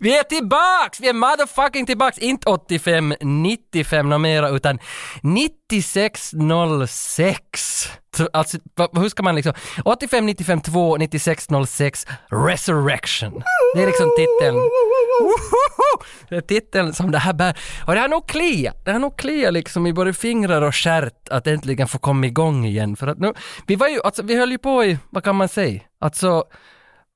Vi är tillbaks! Vi är motherfucking tillbaks! Inte 85, 95 något mera utan 9606. Alltså, hur ska man liksom... 85, 95, 2, 96, 06, Resurrection. Det är liksom titeln. Det är titeln som det här bär. Och det har nog kliat. Det har nog kliat liksom i både fingrar och stjärt att äntligen få komma igång igen. För att nu, vi var ju, alltså vi höll ju på i, vad kan man säga, alltså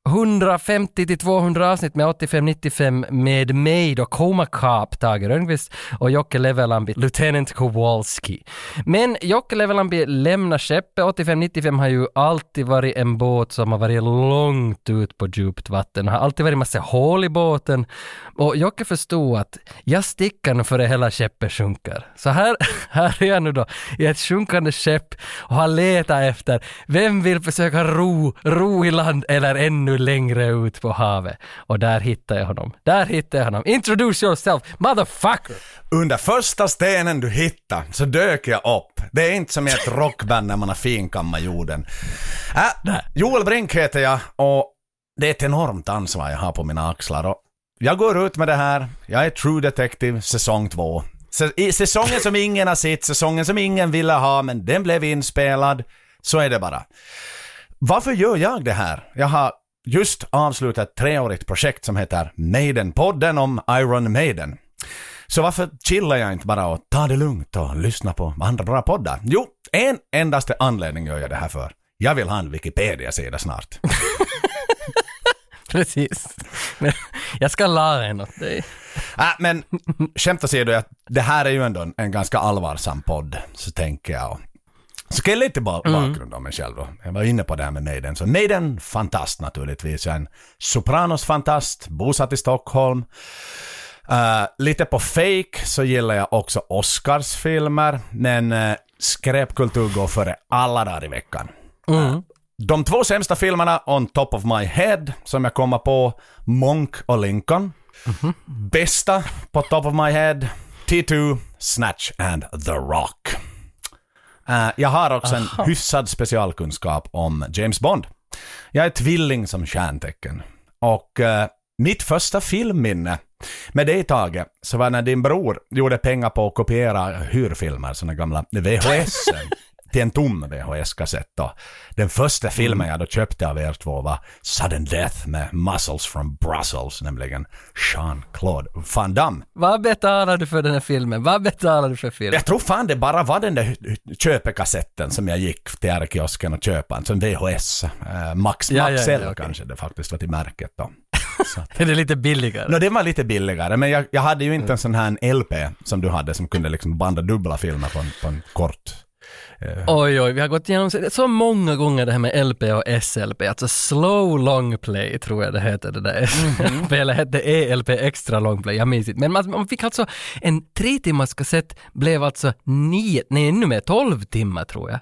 150 till 200 avsnitt med 85-95 med mig då, Coma Cop, Tage Rönnqvist och Jocke Levelambi, Lieutenant Kowalski. Men Jocke Levelambi lämnar skeppet. 85-95 har ju alltid varit en båt som har varit långt ut på djupt vatten. Det har alltid varit massa hål i båten och Jocke förstod att jag sticker nu före hela skeppet sjunker. Så här, här är jag nu då i ett sjunkande skepp och har letat efter vem vill försöka ro, ro i land eller ännu längre ut på havet. Och där hittade jag honom. Där hittade jag honom. Introduce yourself, motherfucker! Under första stenen du hittar så dök jag upp. Det är inte som i ett rockband när man har finkammat jorden. Äh, Joel Brink heter jag och det är ett enormt ansvar jag har på mina axlar. Och jag går ut med det här. Jag är True Detective säsong två. Säsongen som ingen har sett, säsongen som ingen ville ha, men den blev inspelad. Så är det bara. Varför gör jag det här? Jag har just avslutat ett treårigt projekt som heter Maiden-podden om Iron Maiden. Så varför chillar jag inte bara och tar det lugnt och lyssnar på andra bra poddar? Jo, en endaste anledning gör jag det här för. Jag vill ha en Wikipedia-sida snart. Precis. Men jag ska la en åt dig. Äh, men skämt åsido, det här är ju ändå en, en ganska allvarsam podd, så tänker jag. Så ska jag lite ba- bakgrund om mig själv då. Jag var inne på det här med Maiden. Så Maiden, fantast naturligtvis. Jag är en Sopranos-fantast, bosatt i Stockholm. Uh, lite på fake så gillar jag också Oscarsfilmer, men uh, skräpkultur går före alla dagar i veckan. De två sämsta filmerna on top of my head som jag kommer på, Monk och Lincoln. Bästa på top of my head, T2, Snatch and The Rock. Eh, jag har också en hyfsad specialkunskap om James Bond. Jag är tvilling som stjärntecken. Och eh, mitt första filmminne med dig Tage, så var när din bror gjorde pengar på att kopiera hyrfilmer, såna gamla VHS till en tom VHS-kassett. Den första filmen jag då köpte av er två var Sudden Death med Muscles from Brussels, nämligen Jean-Claude Van Damme. Vad betalar du för den här filmen? Vad betalar du för filmen? Jag tror fan det bara var den där köpekassetten som jag gick till R-kiosken och köpa, en sån VHS. Max Ja, ja, ja, okej. kanske det faktiskt var till märket då. Är det lite billigare? Nå, det var lite billigare, men jag, jag hade ju inte en sån här LP som du hade som kunde liksom banda dubbla filmer på en, på en kort... Eh, Oj, oj, vi har gått igenom så- många gånger det här med LP och SLP, alltså slow long play tror jag det heter det där SLP, eller hette ELP extra long play, jag minns inte. Men man, man fick alltså, en tre timmars kassett blev alltså nio, nej ännu mer, tolv timmar tror jag.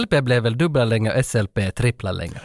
LP blev väl dubbla längre och SLP trippla längre.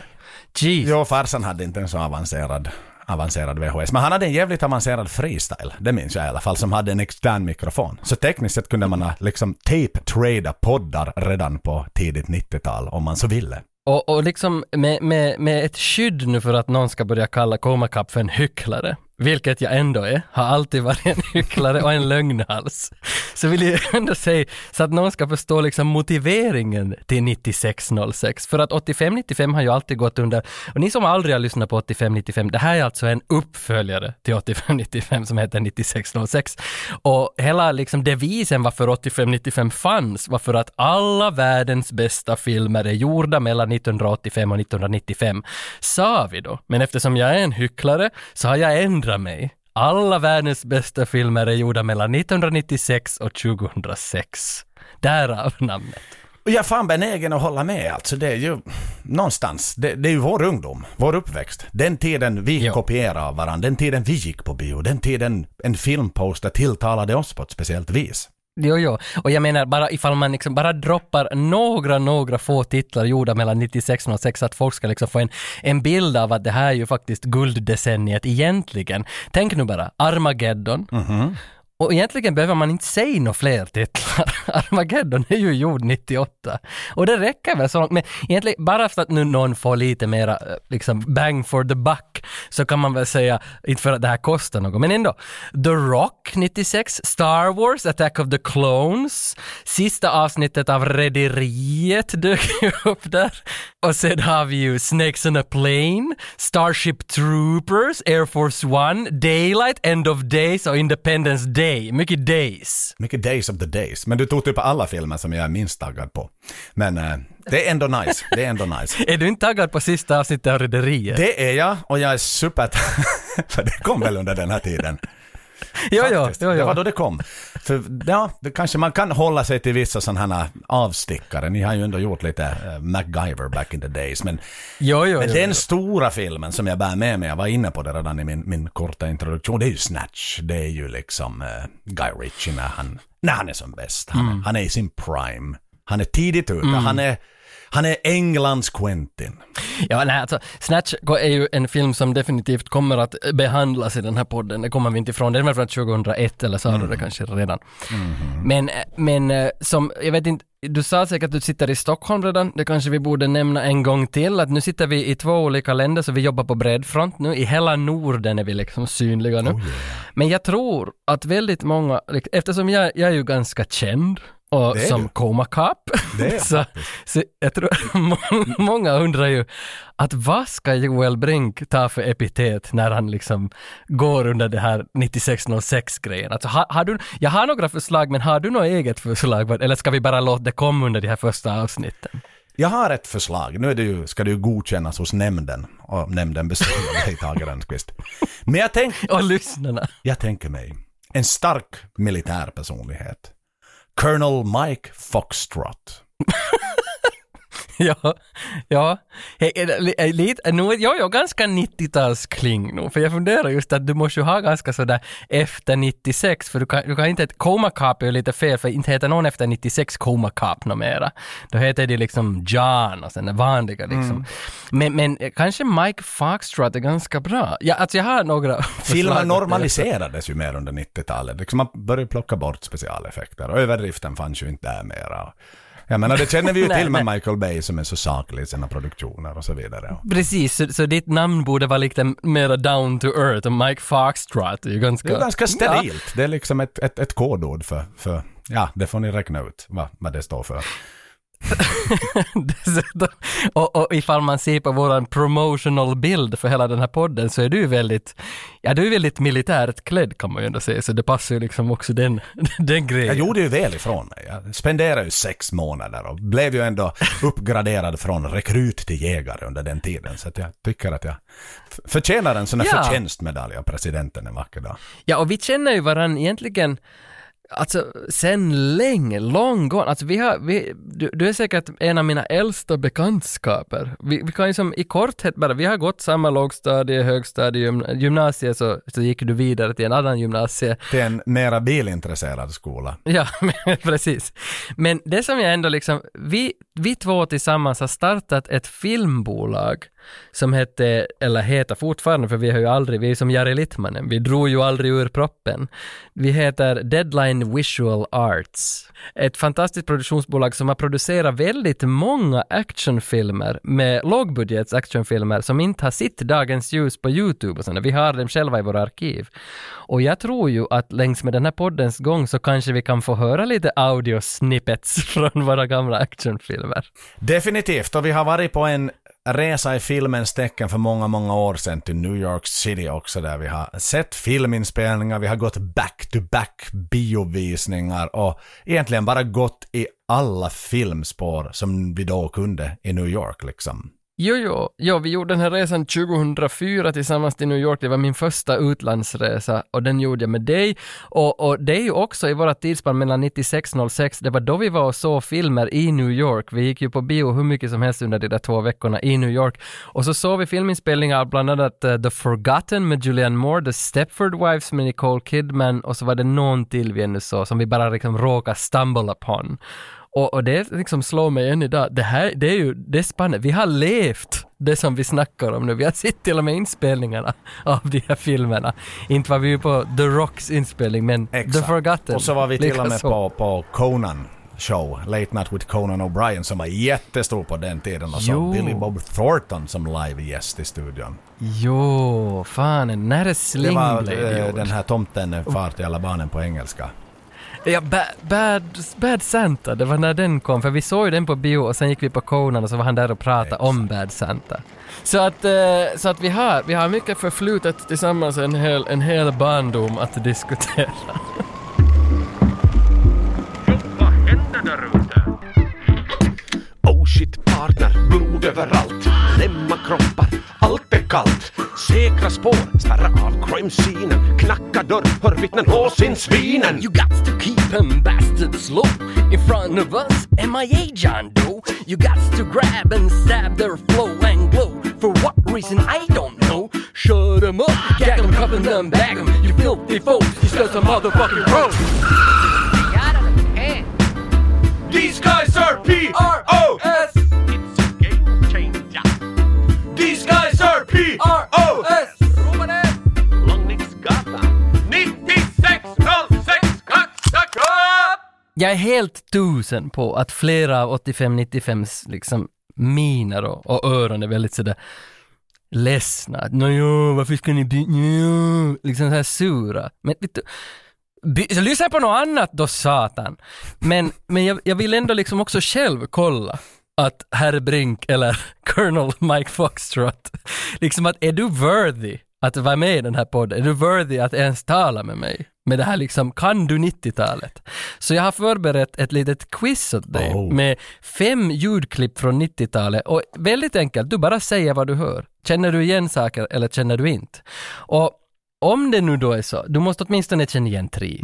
Jeez. Jo, farsan hade inte en så avancerad, avancerad VHS, men han hade en jävligt avancerad freestyle, det minns jag i alla fall, som hade en extern mikrofon. Så tekniskt sett kunde man ha liksom tape-trada poddar redan på tidigt 90-tal om man så ville. Och, och liksom med, med, med ett skydd nu för att någon ska börja kalla Coma Cup för en hycklare, vilket jag ändå är, har alltid varit en hycklare och en lögnhals, så vill jag ändå säga så att någon ska förstå liksom motiveringen till 9606. För att 8595 har ju alltid gått under, och ni som aldrig har lyssnat på 8595, det här är alltså en uppföljare till 8595 som heter 9606. Och hela liksom devisen varför 8595 fanns var för att alla världens bästa filmer är gjorda mellan 1985 och 1995, sa vi då. Men eftersom jag är en hycklare så har jag ändrat mig. Alla världens bästa filmer är gjorda mellan 1996 och 2006. Därav namnet. Och jag är fan benägen att hålla med alltså. Det är ju någonstans, det, det är ju vår ungdom, vår uppväxt. Den tiden vi Jo. kopierade av varandra, den tiden vi gick på bio, den tiden en filmposter tilltalade oss på ett speciellt vis. Jo, jo. Och jag menar bara ifall man liksom bara droppar några, några få titlar gjorda mellan 96 och 06 att folk ska liksom få en, en bild av att det här är ju faktiskt gulddecenniet egentligen. Tänk nu bara, Armageddon, mhm. Och egentligen behöver man inte säga några fler titlar. Armageddon är ju gjord 98. Och det räcker väl så långt. Men egentligen, bara för att nu någon får lite mera eh, liksom bang for the buck, så kan man väl säga, inte för att det här kostar något, men ändå. The Rock 96, Star Wars, Attack of the Clones, sista avsnittet av Rederiet dök ju upp där. Och sen har vi ju Snakes on a Plane, Starship Troopers, Air Force One, Daylight, End of Days och Independence Day. Mycket days. Mycket days of the days. Men du tog typ alla filmer som jag är minst taggad på. Men eh, det är ändå nice. Det är ändå nice. Är du inte taggad på sista avsnittet av Rederiet? Det är jag och jag är super... För det kom väl under den här tiden. Jo, jo, Faktiskt. jo, Det var jo. då det kom. För ja, det kanske man kan hålla sig till vissa sådana här avstickare. Ni har ju ändå gjort lite eh, MacGyver back in the days. Men, Jo, jo, men jo, den jo. stora filmen som jag bär med mig, jag var inne på det redan i min, min korta introduktion, det är ju Snatch. Det är ju liksom eh, Guy Ritchie när han, när han är som bäst. Han, Mm. är, han är i sin prime. Han är tidigt ute. Han är han är Englands Quentin. Ja, nej, alltså, Snatch är ju en film som definitivt kommer att behandlas i den här podden. Det kommer vi inte ifrån. Den är väl från 2001 eller sa du det kanske redan. Men, men eh, som, jag vet inte, du sa säkert att du sitter i Stockholm redan. Det kanske vi borde nämna en gång till. Att nu sitter vi i två olika länder så vi jobbar på bred front nu. I hela Norden är vi liksom synliga nu. Men jag tror att väldigt många, eftersom jag, jag är ju ganska känd och som. Coma är så, så jag tror må- många undrar ju att vad ska Joel Brink ta för epitet när han liksom går under det här 9606-grejen? Alltså, har, har du, jag har några förslag, men har du något eget förslag? Eller ska vi bara låta det komma under de här första avsnitten? Jag har ett förslag. Nu är det ju, ska det ju godkännas hos nämnden. Och nämnden av dig, Tage Rönnqvist. Men jag, tänk, Och lyssnarna. jag tänker mig en stark militär personlighet. Colonel Mike Foxtrot. ja, ja. Lite, nu, är- jag ganska 90-talskling nu, för jag funderar just att du måste ju ha ganska sådär efter 96, för du kan, du kan inte, Coma Cop är ju lite fel, för inte heter någon efter 96 Coma Cop mera. Då heter det liksom John och sen det vanliga liksom. Men, men eh, kanske Mike Foxtrot är ganska bra. Ja, alltså jag har några Filmen normaliserades ju mer under 90-talet. Liksom man började plocka bort specialeffekter och överdriften fanns ju inte där mera. Jag menar, det känner vi ju Nej, till med. Michael Bay som är så saklig i sina produktioner och så vidare. Precis, så, så ditt namn borde vara lite mera down to earth och Mike Foxtrot är ju ganska... Det är ganska sterilt. Det är liksom ett, ett, ett kodord för, för, ja, det får ni räkna ut vad, vad det står för. Dessutom, och, och ifall man ser på våran promotional bild för hela den här podden så är du väldigt, ja du är väldigt militärt klädd kan man ju ändå säga, så det passar ju liksom också den, den grejen. Jag gjorde ju väl ifrån mig. Jag spenderade ju sex månader och blev ju ändå uppgraderad från rekryt till jägare under den tiden. Så att jag tycker att jag förtjänar en sån här Ja. förtjänstmedalj av presidenten en vacker dag. Ja, och vi känner ju varandra egentligen Alltså sen länge, long gone. Alltså vi har, vi, du, du är säkert en av mina äldsta bekantskaper. Vi, vi kan ju som i korthet bara, vi har gått samma lågstadie, högstadie, gym- gymnasiet så, så gick du vidare till en annan gymnasie. Till en mera bilintresserad skola. Ja, men precis. Men det som jag ändå liksom, vi, vi två tillsammans har startat ett filmbolag som hette, eller heter fortfarande, för vi har ju aldrig, vi är som Jari Littmanen, vi drog ju aldrig ur proppen. Vi heter Deadline Visual Arts. Ett fantastiskt produktionsbolag som har producerat väldigt många actionfilmer med lågbudgets actionfilmer som inte har sitt dagens ljus på YouTube och sådär. Vi har dem själva i våra arkiv. Och jag tror ju att längs med den här poddens gång så kanske vi kan få höra lite audio snippets från våra gamla actionfilmer. Definitivt, och vi har varit på en resa i filmens tecken för många, många år sedan till New York City också där vi har sett filminspelningar, vi har gått back-to-back biovisningar och egentligen bara gått i alla filmspår som vi då kunde i New York liksom. Jo, jo, jo, vi gjorde den här resan 2004 tillsammans till New York. Det var min första utlandsresa och den gjorde jag med dig. Och, och det är ju också i våra tidsspann mellan 96 och 06, det var då vi var och såg filmer i New York. Vi gick ju på bio hur mycket som helst under de där två veckorna i New York. Och så såg vi filminspelningar bland annat uh, The Forgotten med Julianne Moore, The Stepford Wives med Nicole Kidman och så var det någon till vi ännu så som vi bara liksom råkade stumble upon. Och, och det liksom slår mig än idag, det här, det är ju, det är spännande. Vi har levt det som vi snackar om nu. Vi har sett till och med inspelningarna av de här filmerna. Inte var vi ju på The Rocks inspelning, men The Forgotten. Och så var vi till och med på, på Conan show, Late Night with Conan O'Brien som var jättestor på den tiden och så. Billy Bob Thornton som live-gäst i studion. Jo, fan, när är Det Sling var Blade eh, gjord? den här tomten eh, far till alla barnen på engelska. Ja, bad, bad, bad Santa, det var när den kom, för vi såg ju den på bio och sen gick vi på Conan och så var han där och pratade om Bad Santa. Så att, eh, så att vi, har, vi har mycket förflutet tillsammans, en hel, en hel barndom att diskutera. Vad händer där ute? Oh shit partner, blod överallt. Lämma kroppar, kallt. Säkra spår, spärra av crime-scenen. Knacka dörr, hör vittnen och sin svinen. You got to keep them bastards low in front of us. MIA John Doe. You got to grab and stab their flow and glow. For what reason I don't know. Shut them up, gag them, cuff them, bag them. You filthy folks, you still a motherfucking road. These guys are P-R-O-S. Jag är helt tusen på att flera av 85-95s liksom miner och, och öron är väldigt sådär ledsna. Nåjo, varför ska ni byta? Njo, liksom så här sura. Men vet du, by, så lyssna på något annat då satan. Men, men jag, jag vill ändå liksom också själv kolla att herr Brink eller Colonel Mike Foxtrot, liksom att är du worthy att vara med i den här podden? Är du worthy att ens tala med mig? Med det här liksom, kan du 90-talet? Så jag har förberett ett litet quiz åt dig Oh. med fem ljudklipp från 90-talet och väldigt enkelt, du bara säger vad du hör. Känner du igen saker eller känner du inte? Och om det nu då är så, du måste åtminstone känna igen tre.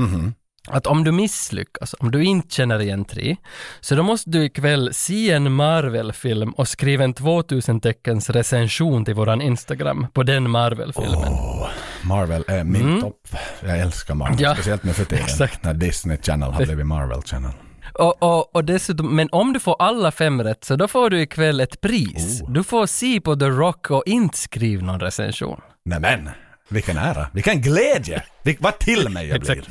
Att om du misslyckas, om du inte känner igen tre, så då måste du ikväll se en Marvel-film och skriva en 2000 teckens recension till våran Instagram på den Marvel-filmen. Marvel är min topp. Jag älskar Marvel, Mm. Ja, speciellt nu för tiden. exakt. När Disney Channel har blivit Marvel Channel. Och, och, och dessutom, men om du får alla fem rätt så då får du ikväll ett pris. Oh. Du får se på The Rock och inte skriva någon recension. Nämen, vilken ära, vilken glädje! Vil- Vad till mig jag blir.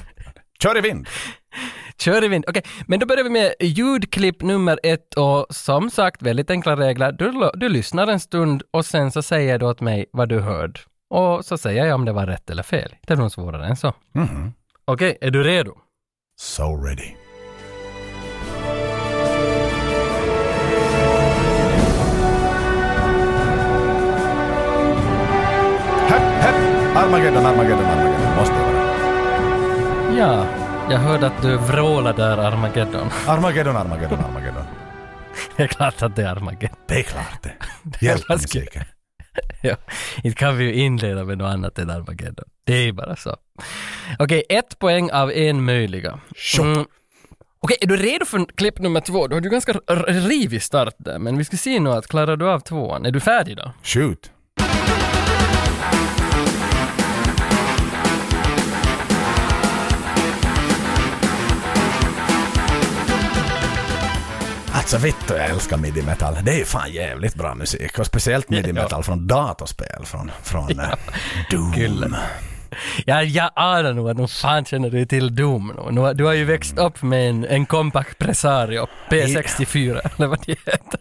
Kör i vind. Kör i vind. Okej, men då börjar vi med ljudklipp nummer ett och som sagt, väldigt enkla regler. Du, du lyssnar en stund och sen så säger du åt mig vad du hörde. Och så säger jag om det var rätt eller fel. Det är nog svårare än så. Mhm. Okej, är du redo? So ready. Hepp, hepp! Armageddon, Armageddon, Armageddon. Måste vara. Ja, jag hörde att du vrålade där Armageddon. Armageddon, Armageddon, Armageddon. det är klart att det är Armageddon. Det är klart det. Hjälpmusiken. ja, inte kan vi ju inleda med något annat än Armageddon. Det är bara så. Okej, ett poäng av en möjliga. Mm. Okej, är du redo för klipp nummer två? Du har ju ganska rivig start där, men vi ska se nu att klarar du av tvåan? Är du färdig då? Shoot. Alltså vittu, jag älskar midi-metal. Det är fan jävligt bra musik. Och speciellt midi-metal från datorspel. Från, från eh, Doom. Kul. Ja, jag anar nog att nog fan känner du till Doom nu. Du har ju växt upp med en, en Compact Presario P64, eller vad det heter.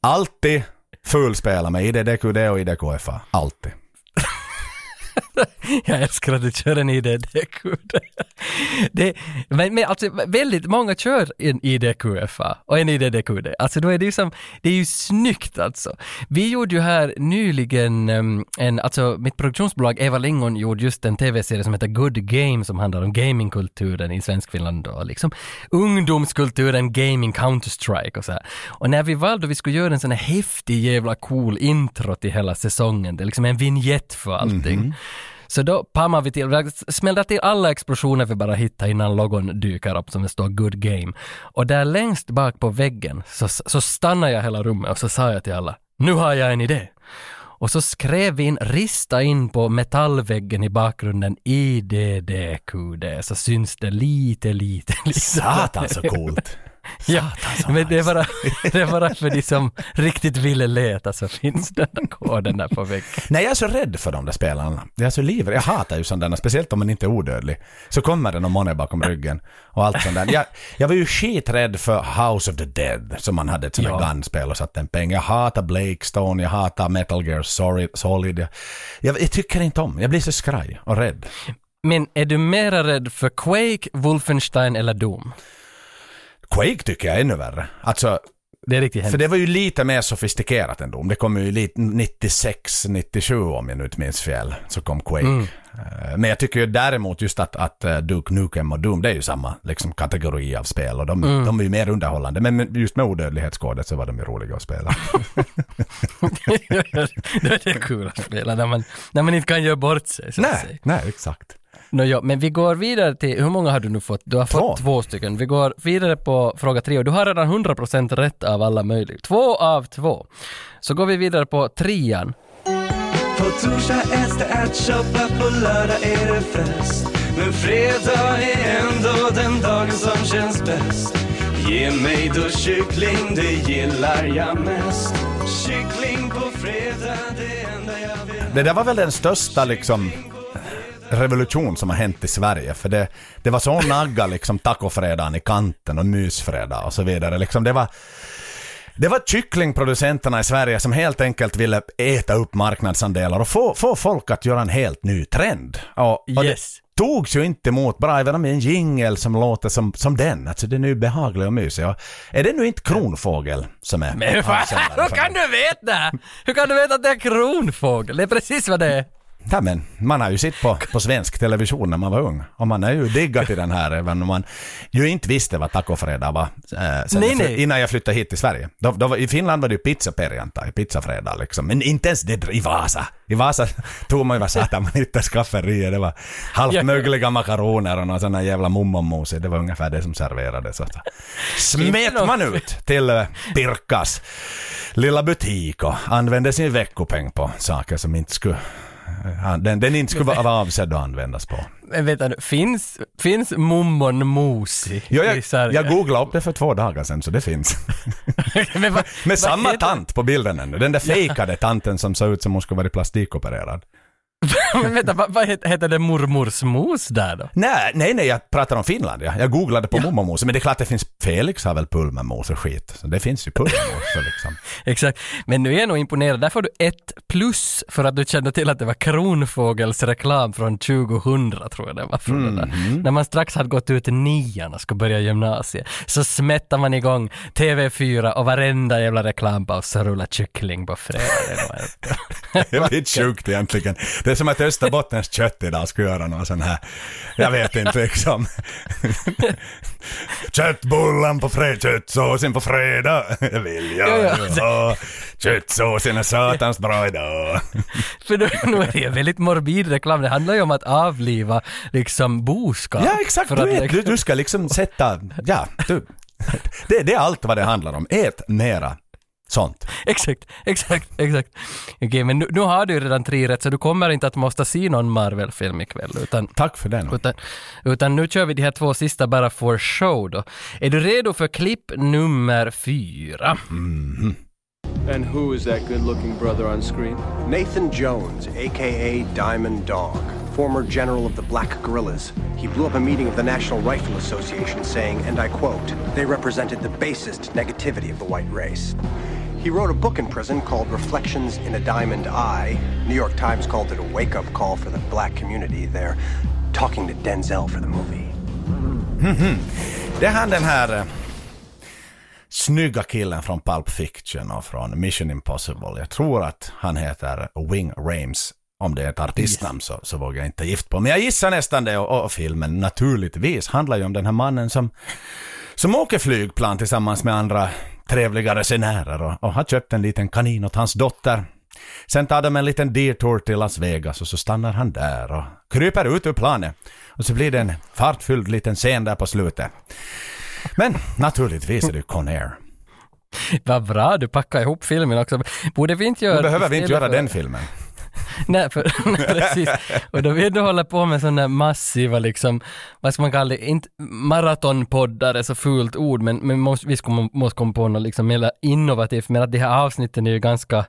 Alltid fullspela med IDDQD och IDKFA. Alltid. Jag älskar att du kör en IDDQD. Det, men, men alltså väldigt många kör en IDQFA och en IDDQD. Alltså då är det ju som, det är ju snyggt alltså. Vi gjorde ju här nyligen um, en, alltså mitt produktionsbolag Eva Lingon gjorde just en tv-serie som heter Good Game som handlar om gamingkulturen i Svenskfinland och liksom ungdomskulturen, gaming, Counter-Strike och så här. Och när vi valde att vi skulle göra en sån här häftig jävla cool intro till hela säsongen, det är liksom en vignett för allting. Mhm. Så då pammar vi till, vi smällde till alla explosioner vi bara hittar innan logon dyker upp som det står Good Game. Och där längst bak på väggen så, så stannade jag hela rummet och så sa jag till alla, nu har jag en idé. Och så skrev vi in, rista in på metallväggen i bakgrunden IDDQD så syns det lite, lite, lite. Satan så coolt. Ja, men det är, bara, det är bara för de som riktigt ville leta så finns den där koden där på väggen. Nej, jag är så rädd för de där spelarna. Jag är så livrädd. Jag hatar ju sådana, speciellt om man inte är odödlig. Så kommer det någon måne bakom ryggen och allt sånt där. Jag, jag var ju skiträdd för House of the Dead, som man hade ett sånt där Ja. gunspel och satte en peng. Jag hatar Blake Stone, jag hatar Metal Gear. Solid. Jag, jag, jag tycker inte om, jag blir så skraj och rädd. Men är du mera rädd för Quake, Wolfenstein eller Doom? Quake tycker jag är ännu värre. Alltså, Det är riktigt För hemskt. det var ju lite mer sofistikerat ändå. Det kom ju lite 96, 97 om jag nu inte minns fel, så kom Quake. Mm. Eh, Men jag tycker ju däremot just att, att eh, Duke Nukem och Doom, det är ju samma liksom, kategori av spel och de, Mm. de är ju mer underhållande. Men just med odödlighetskodet så var de ju roliga att spela. det är kul att spela när man, när man inte kan göra bort sig. Nej, nej, exakt. Nå, ja, men vi går vidare till, hur många har du nu fått? Du har Två. fått två stycken. Vi går vidare på fråga tre och du har redan 100% rätt av alla möjliga. Två av två. Så går vi vidare på trean. På torsdag äts det ärtsoppa, på lördag är det fest. Men fredag är ändå den dagen som känns bäst. Ge mig då kyckling, det gillar jag mest. Kyckling på fredag, det enda jag vill. Det där var väl den största liksom revolution som har hänt i Sverige. För det, det var så nagga liksom tacofredagen i kanten och mysfredag och så vidare. Liksom det var det var kycklingproducenterna i Sverige som helt enkelt ville äta upp marknadsandelar och få, få folk att göra en helt ny trend. Och, och Yes. det togs ju inte emot bra, även om en jingel som låter som, som den. Alltså den är ju behaglig och mysig. Och är det nu inte Kronfågel som är Men hur, fan, hur kan du veta? Hur kan du veta att det är kronfågel? Det är precis vad det är. Ja, men man har ju sett på, på svensk television när man var ung. Och man är ju diggat i den här, även om man ju inte visste vad tacofredag var. Eh, Nej, nej. Innan jag flyttade hit till Sverige. Då, då, I Finland var det ju pizzaperjantai, pizzafredag liksom. Men inte ens det i Vasa. I Vasa tog man ju vad satan man hittade skafferier. Det var halvt Ja. mögliga makaroner och någon sån här jävla mummomos. Det var ungefär det som serverades. Så smet man ut till eh, Pirkas lilla butik och använde sin veckopeng på saker som inte skulle den, den inte skulle vara avsedd att användas på. Men vänta nu, finns, finns mummon mosi i jag, Sverige? jag googlade upp det för två dagar sedan så det finns. Men vad- Med samma tant på bilden ännu. Den där fejkade tanten som såg ut som hon skulle vara plastikopererad. Men vänta, vad, vad heter, heter det mormorsmos där då? Nej, nej, nej, jag pratar om Finland ja. Jag googlade på mommomos, men det är klart det finns, Felix har väl pulvermos och skit. Så det finns ju pulvermos liksom. Exakt. Men nu är jag nog imponerad. Där får du ett plus för att du kände till att det var Kronfågels reklam från 2000 tror jag det var. Från det där. När man strax hade gått ut nian och skulle börja gymnasiet så smättar man igång TV4 och varenda jävla reklampaus så rullar kyckling på fredag. Det är lite sjukt egentligen. Det är som att Österbottens kött idag skulle göra någon sån här, jag vet inte liksom. Köttbullen på fredag, köttsåsen på fredag. Det vill jag Ja, ju ha. Köttsåsen är satans bra idag. För nu, nu är det ju väldigt morbid reklam. Det handlar ju om att avliva liksom boskap. Ja exakt, du, vet, du, du ska liksom sätta, ja, du. Det, det är allt vad det handlar om. Ät mera sånt. Exakt, exakt, exakt. Okej, men nu, nu har du ju redan tre rätt så du kommer inte att måste se någon Marvel-film ikväll utan, Tack för den. utan, utan nu kör vi de här två sista bara for show då. Är du redo för klipp nummer fyra? And who is that good looking brother on screen? Nathan Jones, aka Diamond Dog, former general of the Black Guerrillas. He blew up a meeting of the National Rifle Association saying, and I quote, they represented the basest negativity of the white race. He wrote a book in prison called Reflections in a Diamond Eye. New York Times called it a wake up call for the black community. They're talking to Denzel for the movie. Det är han den här eh, snygga killen från Pulp Fiction och från Mission Impossible. Jag tror att han heter Wing Rames. Om det är ett artistnamn så, så vågar jag inte gift på. Men jag gissar nästan det och, och filmen naturligtvis handlar ju om den här mannen som, som åker flygplan tillsammans med andra trevliga resenärer och, och har köpt en liten kanin åt hans dotter. Sen tar de en liten detour till Las Vegas och så stannar han där och kryper ut ur planet. Och så blir det en fartfylld liten scen där på slutet. Men naturligtvis är det Conair. Vad bra, du packar ihop filmen också. Borde vi inte göra... Då behöver vi inte göra för- den filmen. Nej, för, precis. Och då vill du hålla på med sådana massiva, liksom, vad ska man kalla det, inte maratonpoddar är så fult ord, men, men måste, vi ska, måste komma på något liksom mer innovativt, men att de här avsnitten är ju ganska,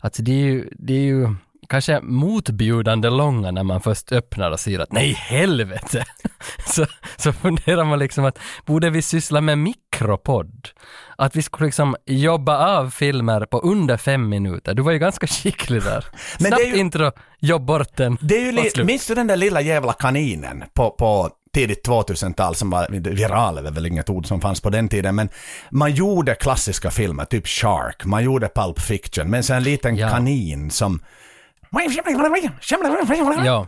alltså det är ju, det är ju kanske motbjudande långa när man först öppnar och säger att nej helvete. så, så funderar man liksom att borde vi syssla med mikropodd? Att vi skulle liksom jobba av filmer på under fem minuter. Du var ju ganska skicklig där. Men Snabbt det ju- intro, jobb bort den. Det är ju li- minns du den där lilla jävla kaninen på, på tidigt 2000-tal som var, viral är väl inget ord som fanns på den tiden, men man gjorde klassiska filmer, typ Shark, man gjorde Pulp Fiction, men sen en liten Ja. kanin som Ja.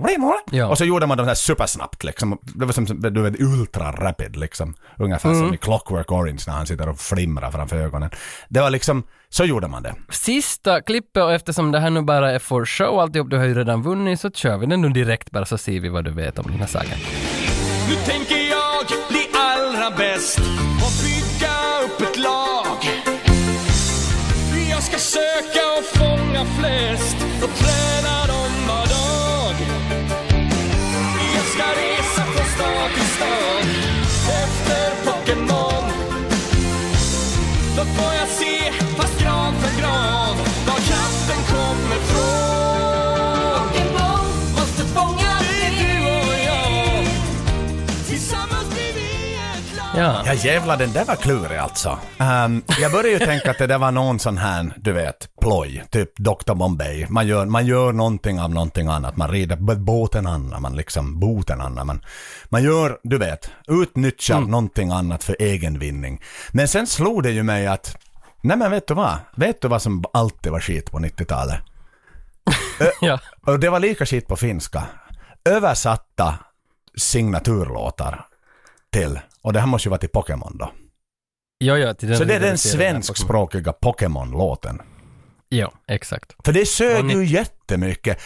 Ja. Och så gjorde man de här supersnabbt liksom. Det var som, du vet, ultra rapid liksom. Ungefär Mm. som i Clockwork Orange när han sitter och flimrar framför ögonen. Det var liksom, så gjorde man det. Sista klippet och eftersom det här nu bara är for show alltihop, du har ju redan vunnit, så kör vi den nu direkt bara så ser vi vad du vet om den här saken. Nu tänker jag bli allra bäst och bygga upp ett lag. Jag ska söka och fånga flest och träna dem Ja. Ja jävlar, den där var klurig alltså. Ehm, jag började ju tänka att det där var någon sån här, du vet, ploj, typ Dr. Bombay. Man gör, man gör någonting av någonting annat. Man rider båten annan, man liksom boten annan. Man, man gör, du vet, utnyttjar någonting annat för egen vinning. Men sen slog det ju mig att, nej men vet du vad? Vet du vad som alltid var skit på 90-talet? ja. Och det var lika skit på finska. Översatta signaturlåtar till, och det här måste ju vara till Pokémon då. Jo, jo, till den Så det är den svenskspråkiga Pokémon-låten. Ja, exakt. För det sög ju jättemycket.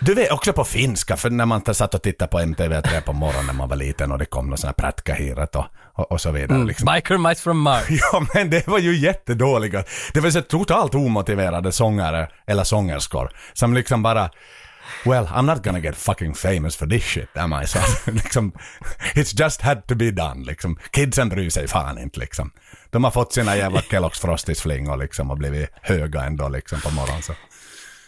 Du vet också på finska, för när man satt och tittade på MTV3 på morgonen när man var liten och det kom någon sån här prätkahiret och, och, och så vidare. Mm. Liksom. Biker Mice from Mars. Ja, men det var ju jättedåliga. Det var så totalt omotiverade sångare eller sångerskor som liksom bara Well, I'm not gonna get fucking famous for this shit, am I? Så liksom, it's just had to be done, liksom. Kidsen bryr sig fan inte, liksom. De har fått sina jävla Kellogg's Frosties-flingor, liksom, och blivit höga ändå, liksom, på morgonen. Så.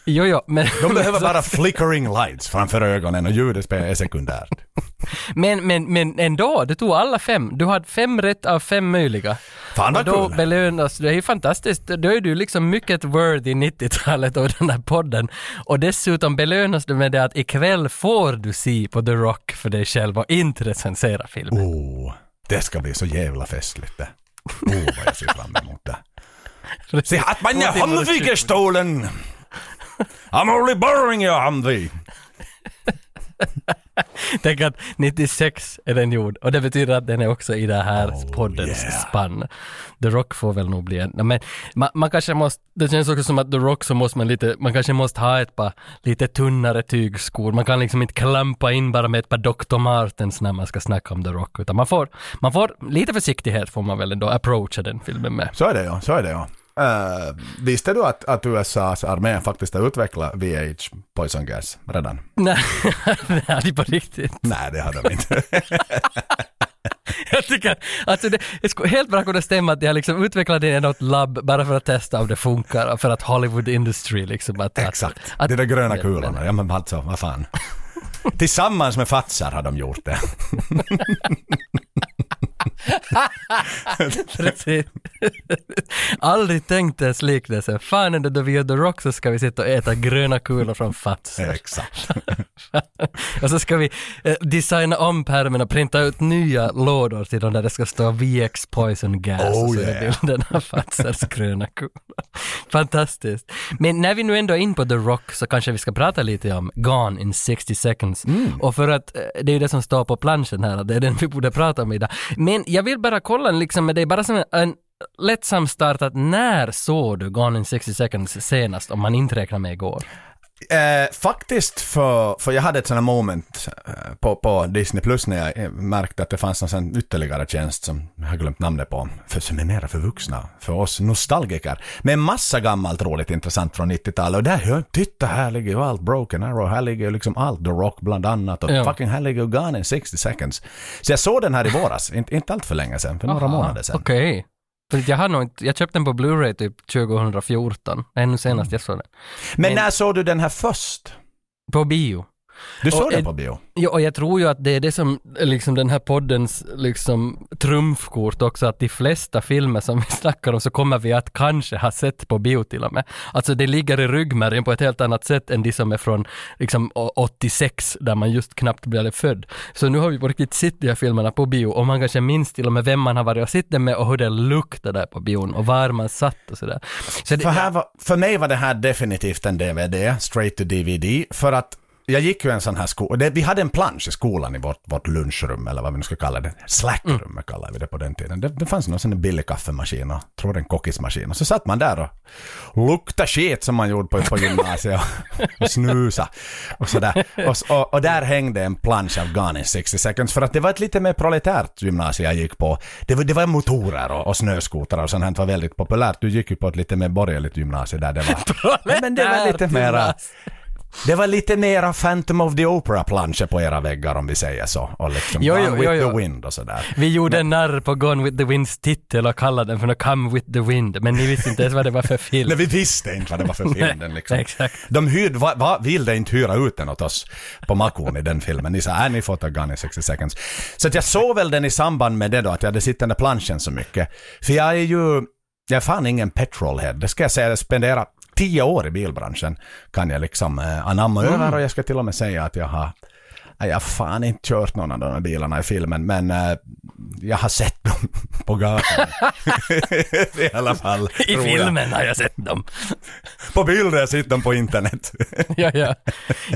Jo, jo, men... De behöver bara flickering lights framför ögonen och ljudet är sekundärt. Men, men, men ändå, du tog alla fem. Du hade fem rätt av fem möjliga. Fan och vad då kul! belönas, det är ju fantastiskt. Då är du liksom mycket worthy 90-talet och den här podden. Och dessutom belönas du med det att ikväll får du se på The Rock för dig själv och inte recensera filmen. Oh, det ska bli så jävla festligt det. Oh, vad jag ser fram emot det. Se att man är Humvee-gestolen! I'm only borrowing your Humvee! Tänk att 96 är den gjord och det betyder att den är också i det här poddens yeah. spann. The Rock får väl nog bli en, men man, man kanske måste, det känns också som att The Rock så måste man lite, man kanske måste ha ett par lite tunnare tygskor. Man kan liksom inte klampa in bara med ett par Dr. Martens när man ska snacka om The Rock, utan man får, man får lite försiktighet får man väl ändå approacha den filmen med. Så är det ja, så är det ja. Uh, visste du att, att USAs armé faktiskt har utvecklat VH poison gas redan? Nej, det är på riktigt. Nej, det har de inte. Jag tycker, alltså det, det skulle helt bra kunna stämma att de har liksom utvecklat det i något labb bara för att testa om det funkar för att Hollywood Industry liksom att... Exakt. Att, att, de där gröna men- kulorna. Ja men alltså, vad fan. Tillsammans med Fatsar har de gjort det. Precis. Aldrig tänkt ens liknelse. Fan ändå då vi gör The Rock så ska vi sitta och äta gröna kulor från Fats. Exakt. och så ska vi eh, designa om pärmen och printa ut nya lådor till dem där det ska stå VX Poison Gas Oh, och så är yeah. det bilden av Fatsers gröna kulor. Fantastiskt. Men när vi nu ändå är in på The Rock så kanske vi ska prata lite om Gone in 60 seconds. Och för att eh, det är ju det som står på planschen här, det är den vi borde prata om idag. Men jag vill bara kolla liksom med dig, bara som en, en lättsam start att när såg du Gone in 60 seconds senast om man inte räknar med igår? Eh, faktiskt för, för jag hade ett sånt här moment eh, på, på Disney Plus när jag eh, märkte att det fanns en ytterligare tjänst som jag har glömt namnet på, för, som är mera för vuxna, för oss nostalgiker, med en massa gammalt roligt intressant från 90-talet och där, hör, titta här ligger ju allt Broken Arrow, här ligger ju liksom allt The Rock bland annat och Ja. fucking här ligger ju Gone in 60 seconds. Så jag såg den här i våras, inte, inte allt för länge sedan, för några Aha, månader sedan. Okej. Att jag, har nog inte, jag köpte den på Blu-ray typ 2014, ännu senast jag såg den. Men, Men- när såg du den här först? På bio. Du såg den på bio? Ja, och jag tror ju att det är det som liksom den här poddens liksom trumfkort också, att de flesta filmer som vi snackar om så kommer vi att kanske ha sett på bio till och med. Alltså det ligger i ryggmärgen på ett helt annat sätt än de som är från liksom å- 86, där man just knappt blev född. Så nu har vi på riktigt sett de här filmerna på bio och man kanske minns till och med vem man har varit och sett den med och hur det luktar där på bion och var man satt och sådär. Så det, För, var, för mig var det här definitivt en DVD, straight to DVD, för att jag gick ju en sån här skola, vi hade en plansch i skolan i vårt, vårt lunchrum, eller vad vi nu ska kalla det, slackrum Mm. kallade vi det på den tiden. Det, det fanns någon sån där billig kaffemaskin och tror det en kockismaskin. Och så satt man där och luktade skit som man gjorde på, på gymnasiet och, och snusa och sådär. Och, och, och där hängde en plansch av Gone in 60 seconds, för att det var ett lite mer proletärt gymnasium jag gick på. Det var, det var motorer och, och snöskotrar och sånt här var väldigt populärt. Du gick ju på ett lite mer borgerligt gymnasium där det var... Men det var lite mera... Det var lite mera Phantom of the Opera-planscher på era väggar om vi säger så. Och liksom Jo, jo, Gone with jo, the Wind och sådär. Vi gjorde en narr på Gone with the Winds titel och kallade den för något Come with the Wind, men ni visste inte ens vad det var för film. Nej, vi visste inte vad det var för film den liksom. Exakt. De hyrde, va, va, ville inte hyra ut den åt oss på Makon i den filmen. Ni sa, äh, ni får ta Gun in 60 seconds. Så att jag såg väl den i samband med det då, att jag hade sett den där planschen så mycket. För jag är ju, jag är fan ingen petrolhead. Det ska jag säga, jag spenderar tio år i bilbranschen. Kan jag liksom eh, anamma över och jag ska till och med säga att jag har Jag har fan inte kört någon av de här bilarna i filmen, men eh, jag har sett dem på gatan. I alla fall. I filmen har jag sett dem. På bilder, jag sitter dem på internet. ja, ja.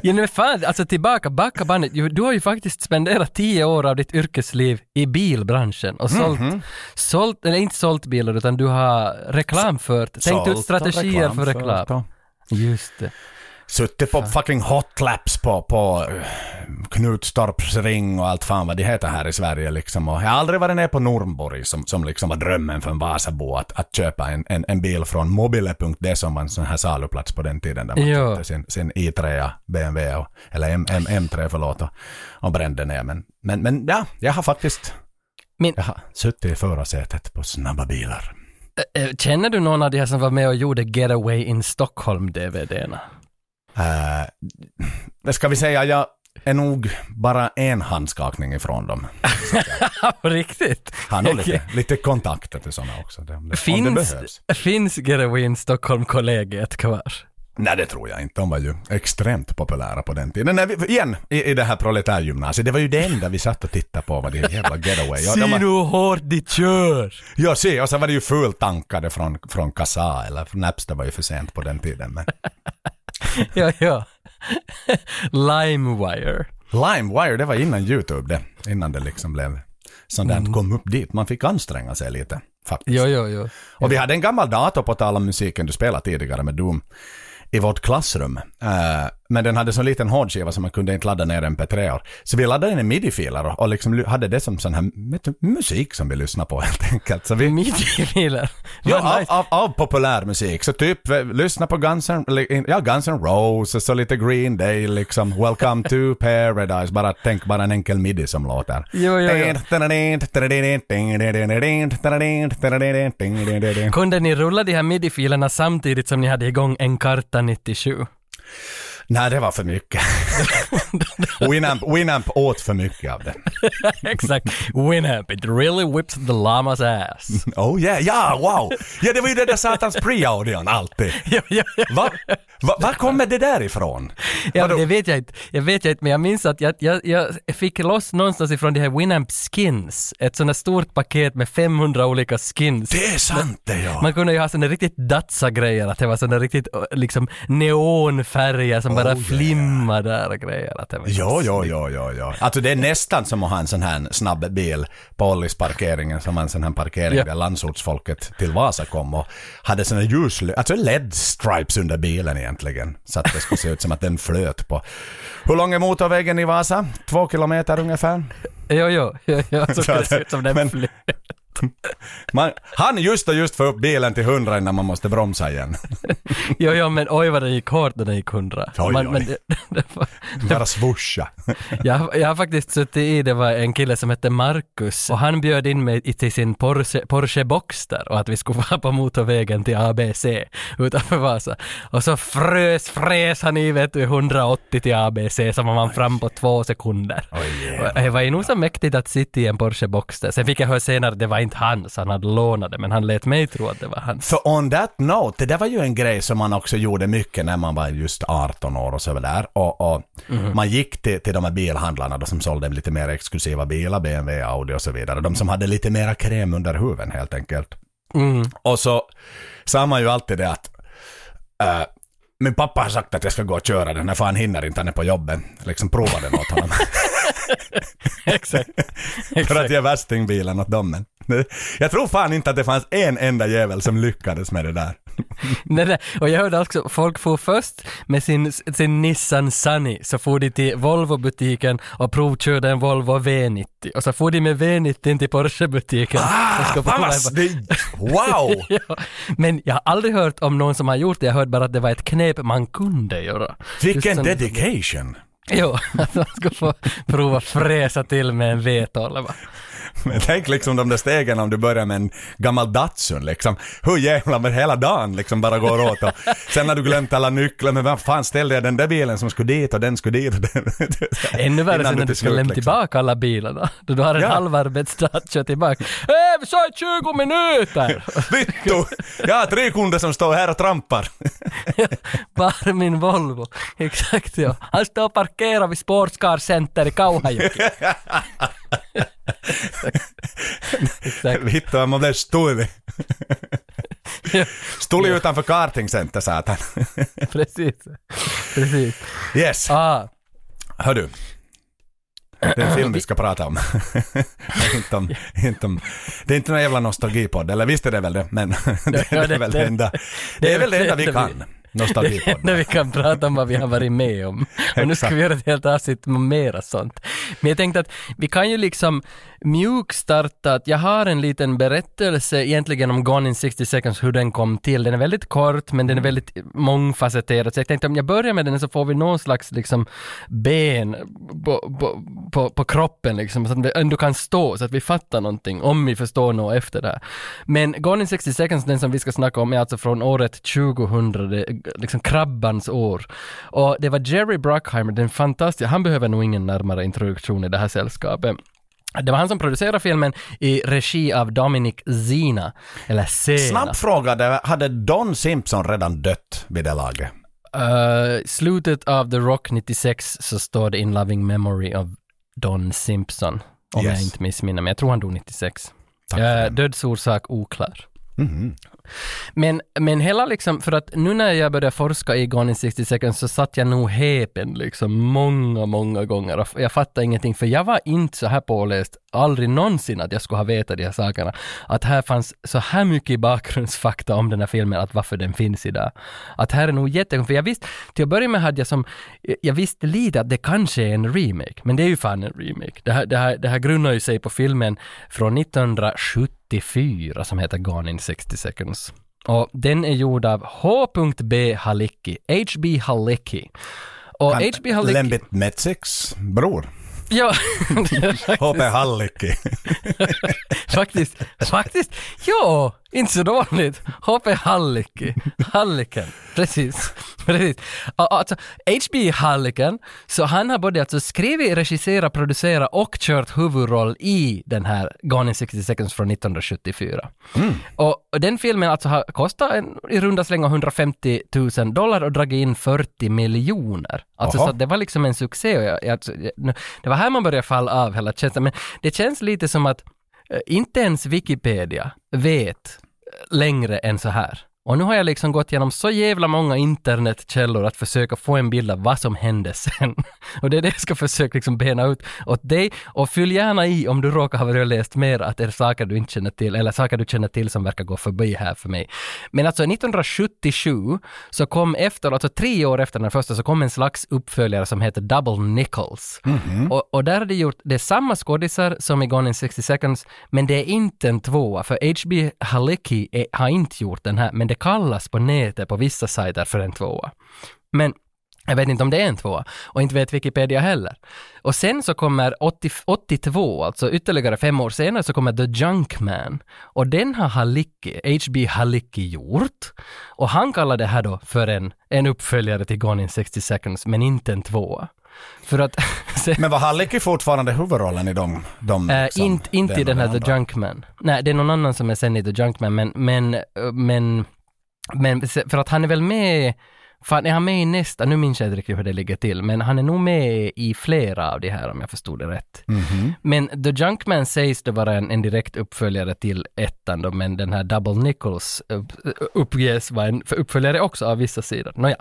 ja men fan, alltså tillbaka, backa bandet. Du har ju faktiskt spenderat tio år av ditt yrkesliv i bilbranschen och sålt, Mhm. sålt eller inte sålt bilar utan du har reklamfört, tänkt ut strategier för reklamfört reklam. och- Just det. Suttit på fucking hotlaps på, på eh, Knutstorps ring och allt fan vad det heter här i Sverige liksom. Och jag har aldrig varit nere på Nornborg som, som liksom var drömmen för en Vasabo att, att köpa en, en, en bil från mobile.de som var en sån här saluplats på den tiden där man Ja. köpte sin, sin i3 BMW, och, eller M, M, M3 förlåt, och, och brände ner. Men, men, men ja, jag har faktiskt Men jag har suttit i förarsätet på snabba bilar. äh, känner du någon av de här som var med och gjorde Getaway in Stockholm-DVDerna? Uh, det ska vi säga, jag är nog bara en handskakning ifrån dem. På riktigt? Han har lite, lite kontakter till sådana också. Det, om, det, om det Finns, behövs. finns Getaway in Stockholm-kollegiet kvar? Nej, det tror jag inte. De var ju extremt populära på den tiden. Nej, vi, igen, i, i det här proletärgymnasiet, det var ju det enda vi satt och tittade på, vad det jävla getaway. Ja, Se var, nu hur hårt de kör! ja, se, och så var det ju fultankade från, från Kassa, eller Napster var ju för sent på den tiden. Men ja, ja. LimeWire. LimeWire, det var innan YouTube det. Innan det liksom blev sånt där, kom upp dit. Man fick anstränga sig lite, faktiskt. Jo, jo, jo. Och vi hade en gammal dator på tal om musiken du spelade tidigare med Doom i vårt klassrum. Eh, men den hade så liten hårdskiva så man kunde inte ladda ner mp3 or Så vi laddade in en midi-filer och, liksom hade det som sån här du, musik som vi lyssnade på helt enkelt. Så vi, Midi-filer. ja, Vad av, nice. av, av populär musik. Så typ eh, lyssna på Guns N' ja, Guns N' Roses och lite Green Day liksom. Welcome to Paradise. Bara tänk bara en enkel midi som låter. Jo, jo, jo. Kunde ni rulla de här midi-filerna samtidigt som ni hade igång en karta 97? Nej, det var för mycket. Winamp, Winamp åt för mycket av det. Exakt. Winamp, it really whips the llamas ass. Oh yeah, ja, wow! Ja, det var ju det där satans pre-audion alltid. ja, ja, ja. Va, va, var kommer det där ifrån? Ja, Vadå? det vet jag inte. Jag vet jag inte, men jag minns att jag, jag, jag fick loss någonstans ifrån de här Winamp skins. Ett sånt här stort paket med 500 olika skins. Det är sant det ja. Man kunde ju ha såna riktigt datsa-grejer, att det var såna riktigt liksom neonfärger som bara Oh, yeah. flimma där och grejer. Att det var Jo, jo, jo, jo, jo. Alltså det är nästan som att ha en sån här snabb bil på Ollis parkeringen som var en sån här parkering Ja. där landsortsfolket till Vasa kom och hade såna ljus, alltså LED-stripes under bilen egentligen. Så att det skulle se ut som att den flöt på. Hur lång är motorvägen i Vasa? Två kilometer ungefär? Jo, jo, jo, jo så Så det ser ut som den flyr. Man, han just och just få upp bilen till 100 innan man måste bromsa igen. Jo, jo, men oj vad det gick hårt när det gick hundra. Oj, Man- oj. Men det, det var, Bara swoocha. jag, jag har faktiskt suttit i, det var en kille som hette Marcus och han bjöd in mig till sin Porsche, Porsche Boxster och att vi skulle vara på motorvägen till ABC utanför Vasa. Och så frös, fräs han i vet du 180 till ABC så var man fram på två sekunder. Och Det var ju nog så mäktigt att sitta i en Porsche Boxster. Sen fick jag höra senare att det var inte hans, han hade lånat det, men han lät mig tro att det var hans. För on that note, det där var ju en grej som man också gjorde mycket när man var just 18 år och så där. Och, och man gick till, till de här bilhandlarna då som sålde lite mer exklusiva bilar, BMW, Audi och så vidare. De som hade lite mera kräm under huven helt enkelt. Mm. Och så sa man ju alltid det att äh, min pappa har sagt att jag ska gå och köra den, för han hinner inte, han är på jobbet. Liksom prova den åt honom. Exakt. för att ge värstingbilen åt dem. Jag tror fan inte att det fanns en enda jävel som lyckades med det där. Nej, nej. Och jag hörde också, folk får först med sin, sin Nissan Sunny, så får de till Volvo-butiken och provkörde en Volvo V90. Och så får de med V90 till Porsche-butiken. Ah, fan vad det, wow! ja. Men jag har aldrig hört om någon som har gjort det, jag hörde bara att det var ett knep man kunde göra. Vilken dedication! Jo, att man ska få prova fräsa till med en V12. Men tänk liksom de där stegen om du börjar med en gammal Datsun liksom. Hur jävla med hela dagen liksom bara går åt och sen har du glömt alla nycklar, men vad fan ställde jag den där bilen som skulle dit och den skulle dit och den... Ännu värre sen när du ska lämna liksom. tillbaka alla bilarna. Då du har en Ja. halv arbetsdag att köra tillbaka. Äh, vi sa 20 minuter! Vittu! Jag har tre kunder som står här och trampar. Bara min Volvo. Exakt ja. Han står och parkerar vid Sportscar Center i Kauhajoki. Exakt. Vittu, man blev stul. Ja, Stod utanför kartingcenter satan. precis. Precis. Yes, Ah, hör du. Det är en film vi ska prata om. inte om, inte om. Det är inte någon jävla nostalgipodd, eller visst är det väl det, men det, Ja, är väl det enda, det är väl det enda vi det- kan. det enda vi kan prata om vad vi har varit med om. Och nu ska vi göra ett helt avsnitt med mera sånt. Men jag tänkte att vi kan ju liksom mjukstarta, att jag har en liten berättelse egentligen om Gone in 60 seconds, hur den kom till. Den är väldigt kort, men den är väldigt mångfacetterad. Så jag tänkte om jag börjar med den så får vi någon slags liksom ben på, på, på, på kroppen liksom, så att det ändå kan stå, så att vi fattar någonting, om vi förstår något efter det här. Men Gone in 60 seconds, den som vi ska snacka om, är alltså från året 2000, det är liksom krabbans år. Och det var Jerry Bruckheimer, den fantastiska, han behöver nog ingen närmare introduktion i det här sällskapet. Det var han som producerade filmen i regi av Dominic Zena, eller Sena. Snabb fråga, hade Don Simpson redan dött vid det laget? Uh, slutet av The Rock 96 så står det In Loving Memory of Don Simpson. Om jag Yes. inte missminner mig. Jag tror han dog 96. Tack för Uh, det. dödsorsak oklar. Mhm. Men, men hela liksom, för att nu när jag började forska i Gone in 60 seconds så satt jag nog häpen liksom många, många gånger och jag fattade ingenting för jag var inte så här påläst, aldrig någonsin att jag skulle ha vetat de här sakerna. Att här fanns så här mycket bakgrundsfakta om den här filmen, att varför den finns idag. Att här är nog jättekonstigt, för jag visste, till att börja med hade jag som, eh, jag visste lite att det kanske är en remake, men det är ju fan en remake. Det här, det här, det här grundar ju sig på filmen från 1970, 1974 som heter Gone in 60 seconds. Och den är gjord av H.B. Halicki, H.B. Halicki. Och H.B. Halicki... Lembit Metsiks bror. Ja, H.P. Hallicki. faktiskt, faktiskt, ja, inte så dåligt. H.P. Halicki, Halliken, precis, precis. Alltså, H.B. Halliken, så han har både alltså skrivit, regisserat, producerat och kört huvudroll i den här Gone in 60 seconds från 1974. Och och den filmen alltså har kostat en, i runda slängar 150 000 dollar och dragit in 40 miljoner. Alltså Jaha. så det var liksom en succé och jag, alltså, det var här man började falla av hela känslan. Men det känns lite som att Eh, inte ens Wikipedia vet eh, längre än så här. Och nu har jag liksom gått igenom så jävla många internetkällor att försöka få en bild av vad som hände sen. Och det är det jag ska försöka liksom bena ut åt dig. Och fyll gärna i om du råkar ha läst mer att det är saker du inte känner till, eller saker du känner till som verkar gå förbi här för mig. Men alltså 1977 så kom efter, alltså tre år efter den första, så kom en slags uppföljare som heter Double Nickels. Och, och där har de gjort, det är samma skådisar som i Gone in 60 seconds, men det är inte en tvåa, för H.B. Halicki är, har inte gjort den här, men det kallas på nätet på vissa sajter för en tvåa. Men jag vet inte om det är en tvåa och inte vet Wikipedia heller. Och sen så kommer 80, 82, alltså ytterligare fem år senare, så kommer The Junkman. Och den har Halicki, H.B. Halicki gjort. Och han kallar det här då för en, en uppföljare till Gone in 60 seconds, men inte en tvåa. För att... Men var Halicki fortfarande huvudrollen i de... de liksom, inte inte i den här och The andra? Junkman. Nej, det är någon annan som är sen i The Junkman, men, men, eh, men, men för att han är väl med, fan är han med i nästa, nu minns jag inte riktigt hur det ligger till, men han är nog med i flera av de här om jag förstod det rätt. Mhm. Men The Junkman sägs det vara en, en direkt uppföljare till ettan då, men den här Double Nichols upp, uppges vara en uppföljare också av vissa sidor. Nåja.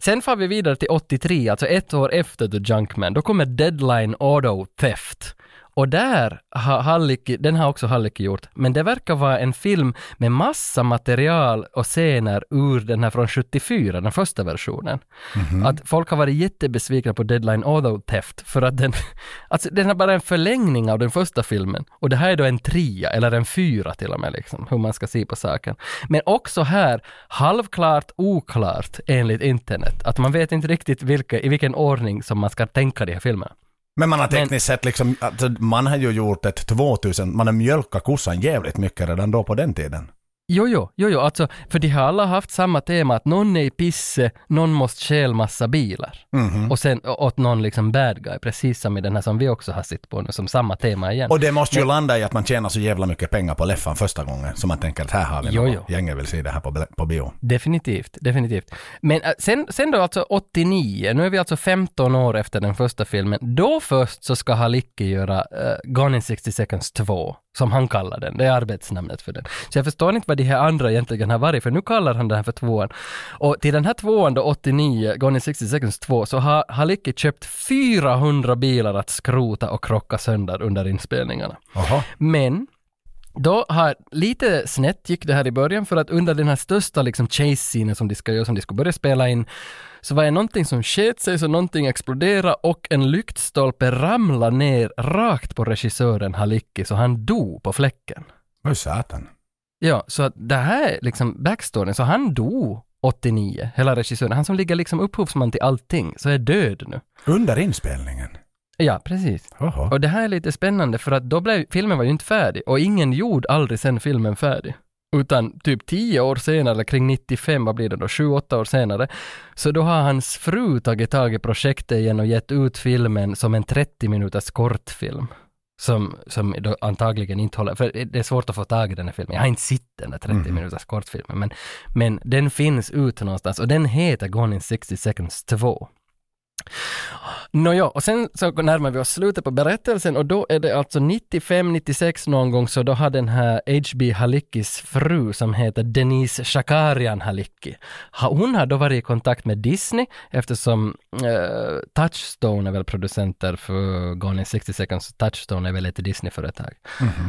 Sen får vi vidare till 83, alltså ett år efter The Junkman. Då kommer Deadline Auto Theft. Och där har Hallicki, den har också Hallicki gjort, men det verkar vara en film med massa material och scener ur den här från 74, den första versionen. Att folk har varit jättebesvikna på Deadline Auto Theft för att den, alltså den är bara en förlängning av den första filmen. Och det här är då en trea, eller en fyra till och med, liksom, hur man ska se på saken. Men också här, halvklart oklart enligt internet. Att man vet inte riktigt vilka, i vilken ordning som man ska tänka de här filmerna. Men man har tekniskt sett liksom, alltså, man har ju gjort ett 2000, man har mjölkat kossan jävligt mycket redan då på den tiden. Jo, jo, jo, jo, alltså, för de har alla haft samma tema att någon är i pisse, någon måste stjäla massa bilar. Mhm. Och sen åt någon liksom bad guy, precis som i den här som vi också har sett på nu, som samma tema igen. Och det måste ju landa i att man tjänar så jävla mycket pengar på leffan första gången, så man tänker att här har vi Jo, något. jo. Gänget vill se det här på, på bio. Definitivt, definitivt. Men äh, sen, sen då alltså 89, nu är vi alltså 15 år efter den första filmen, då först så ska Halicki göra uh, Gone in 60 seconds 2, som han kallar den, det är arbetsnamnet för den. Så jag förstår inte vad de här andra egentligen har varit, för nu kallar han den här för tvåan. Och till den här tvåan då, 89, Gone in 60 seconds 2, så har Halicki köpt 400 bilar att skrota och krocka sönder under inspelningarna. Jaha. Men då har lite snett gick det här i början för att under den här största liksom chase-scenen som de ska göra, som de ska börja spela in, så var det någonting som sket sig så någonting exploderade och en lyktstolpe ramlade ner rakt på regissören Halicki så han dog på fläcken. Vad satan. Ja, så att det här är liksom backstoryn, så han dog 89, hela regissören, han som ligger liksom upphovsman till allting, så är död nu. Under inspelningen? Ja, precis. Jaha. Och det här är lite spännande för att då blev filmen var ju inte färdig och ingen gjorde aldrig sen filmen färdig. Utan typ tio år senare, kring 95, vad blir det då, sju, åtta år senare, så då har hans fru tagit tag i projektet igen och gett ut filmen som en 30 minuters kortfilm. Som, som antagligen inte håller, för det är svårt att få tag i den här filmen. Jag har inte sett den där 30 minuters kortfilmen, men, men den finns ute någonstans och den heter Gone in 60 seconds 2. Nåja, och sen så närmar vi oss slutet på berättelsen och då är det alltså 95-96 någon gång så då har den här H.B. Halickis fru som heter Denise Shakarian Halicki, ha- hon har då varit i kontakt med Disney eftersom eh, Touchstone är väl producenter för Gone in 60 seconds, Touchstone är väl ett Disney-företag.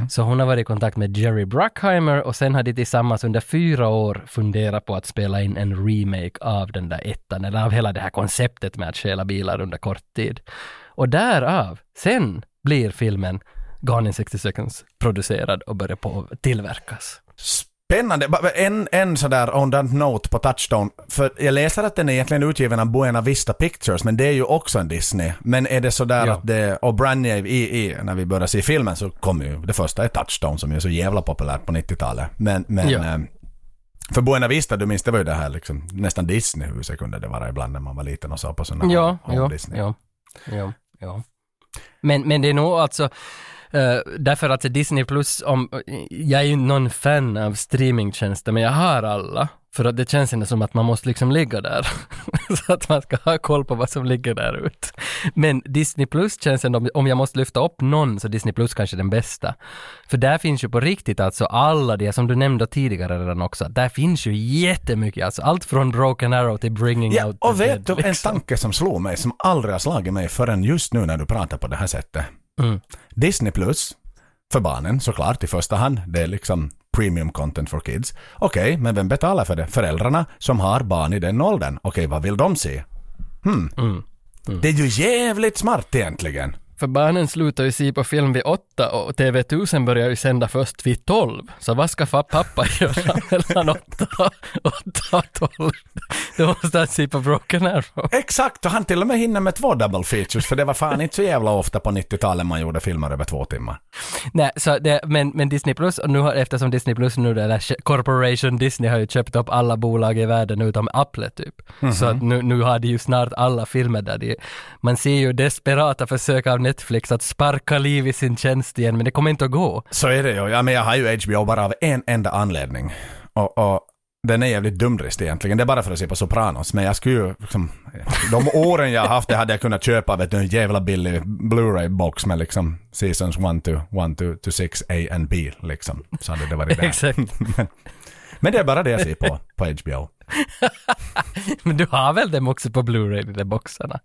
Så hon har varit i kontakt med Jerry Bruckheimer och sen har de tillsammans under fyra år funderat på att spela in en remake av den där ettan, eller av hela det här konceptet med att stjäla bilar under kort tid. Och därav, sen blir filmen Gone in 60 seconds producerad och börjar på tillverkas. Spännande. En, en sådär on that note på Touchstone. För jag läser att den är egentligen utgiven av Buena Vista Pictures, men det är ju också en Disney. Men är det sådär Ja. att det, och Branje i, i, när vi börjar se filmen så kommer ju det första är Touchstone som är så jävla populärt på 90-talet. Men, men Ja. För Buena Vista, du minns det var ju det här liksom, nästan Disneyhuset kunde det vara ibland när man var liten och så på sådana Ja, home ja, Disney. ja, ja, ja. Men, men det är nog alltså, Uh, därför att Disney Plus, om, jag är ju någon fan av streamingtjänster, men jag har alla. För att det känns inte som att man måste liksom ligga där. så att man ska ha koll på vad som ligger där ute. Men Disney Plus känns ändå, om jag måste lyfta upp någon, så Disney Plus kanske är den bästa. För där finns ju på riktigt alltså alla de som du nämnde tidigare redan också, där finns ju jättemycket, alltså allt från Broken Arrow till Bringing Ja, Out och the vet Dead, du en liksom. tanke som slog mig, som aldrig har slagit mig förrän just nu när du pratar på det här sättet. Mm. Disney Plus, för barnen såklart i första hand, det är liksom premium content for kids. Okej, men vem betalar för det? Föräldrarna som har barn i den åldern. Okej, vad vill de se? Hmm. Mm. Det är ju jävligt smart egentligen. För barnen slutar ju se på film vid åtta och TV1000 börjar ju sända först vid tolv. Så vad ska pappa göra mellan åtta, åtta och tolv? Då måste han se på Broken Arrow. Exakt, och han till och med hinner med två double features, för det var fan inte så jävla ofta på 90-talet man gjorde filmer över två timmar. Nej, så det, men, men Disney Plus, och nu har, eftersom Disney Plus nu, det där Corporation Disney har ju köpt upp alla bolag i världen utom Apple typ. Så att nu, nu har de ju snart alla filmer där de, man ser ju desperata försök av Netflix att sparka liv i sin tjänst igen, men det kommer inte att gå. Så är det ju. Ja, men jag har ju HBO bara av en enda anledning. Och, och den är jävligt dumdrist egentligen. Det är bara för att se på Sopranos. Men jag skulle ju liksom, De åren jag har haft det hade jag kunnat köpa vet du, en jävla billig Blu-ray-box med liksom Seasons 1 to, 1 to, to 6 A and B liksom. Så hade det varit det. Exakt. men, men det är bara det jag ser på, på HBO. Men du har väl dem också på Blu-ray, de där boxarna?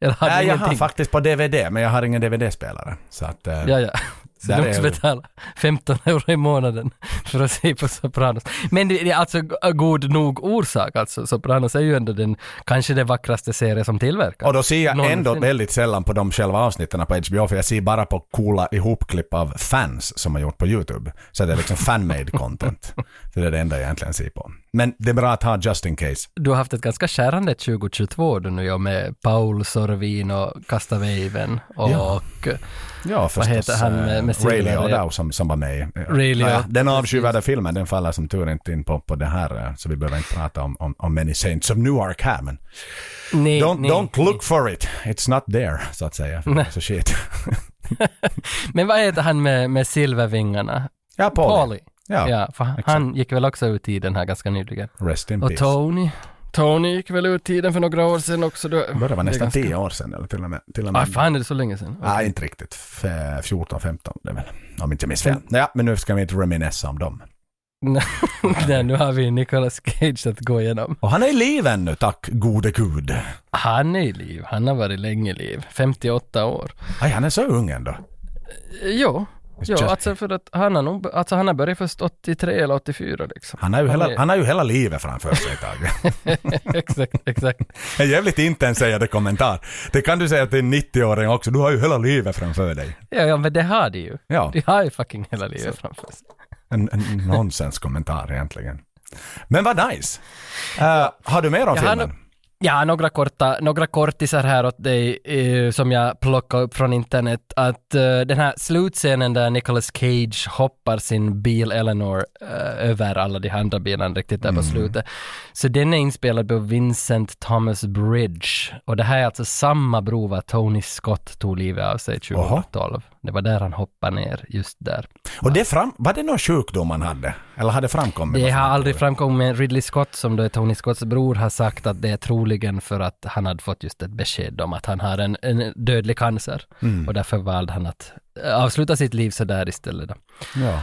Nej, jag har ingenting? faktiskt på DVD, men jag har ingen DVD-spelare. Så att... eh, Ja, ja. Så du måste betala 15 euro i månaden för att se på Sopranos. Men det är alltså god nog orsak alltså. Sopranos är ju ändå den, kanske den vackraste serie som tillverkas. Och då ser jag Någonsin. ändå väldigt sällan på de själva avsnitten på HBO, för jag ser bara på coola ihopklipp av fans som har gjort på YouTube. Så det är liksom fan-made content. Så det är det enda jag egentligen ser på. Men det är bra att ha just in case. Du har haft ett ganska skärande 2022 du nu med Paul Sorvin och Kastaväven och Ja. Ja, förstås. heter han med- eh, Ray Liotta som, som var med. Ray Liotta, den avskyvärda filmen, den faller som tur inte in på, på det här, eh, så vi behöver inte prata om, om, om Many Saints of Newark här, men nej, don't, nej, don't look for it. It's not there, så att säga. För det är så shit. Men vad heter han med, med silvervingarna? Ja, Paul. Paulie. Ja, Ja, för han gick väl också ut i den här ganska nyligen. rest in Och peace. Tony. Tony gick väl ut tiden för några år sedan också. Det började vara nästan ganska- tio år sedan eller till och med. Till och med. Ah, fan är det så länge sedan? Nej, inte riktigt. F- 14, 15 det är väl. Om inte jag minns fel. Ja, men nu ska vi inte reminessa om dem. Nej, nu har vi Nicolas Cage att gå igenom. Och han är i liv ännu, tack gode gud. Han är i liv. Han har varit länge i liv. 58 år. Aj, han är så ung ändå. Jo. Jo, just- alltså för att han har nog, alltså han har börjat först 83 eller 84 liksom. Han har ju, Han hela, är- han har ju hela livet framför sig Tage. exakt, exakt. En jävligt intetsägande kommentar. Det kan du säga till en 90-åring också, du har ju hela livet framför dig. Ja, ja, men det har de ju. Ja, De har ju fucking hela livet framför sig. en, en nonsenskommentar egentligen. Men vad nice. Eh, har du mer om Jag filmen? Ja, några korta, några kortisar här åt dig eh, som jag plockade upp från internet. Att eh, den här slutscenen där Nicolas Cage hoppar sin bil Eleanor eh, över alla de andra bilarna riktigt där på slutet. Så den är inspelad på Vincent Thomas Bridge. Och det här är alltså samma bro vad Tony Scott tog livet av sig 2012. Det var där han hoppade ner, just där. Och det fram, var det någon sjukdom han hade? Eller hade framkommit? Det har aldrig framkommit, men Ridley Scott, som då är Tony Scotts bror, har sagt att det är troligen för att han hade fått just ett besked om att han har en, en dödlig cancer. Mm. Och därför valde han att eh, avsluta sitt liv sådär istället. Då. Ja.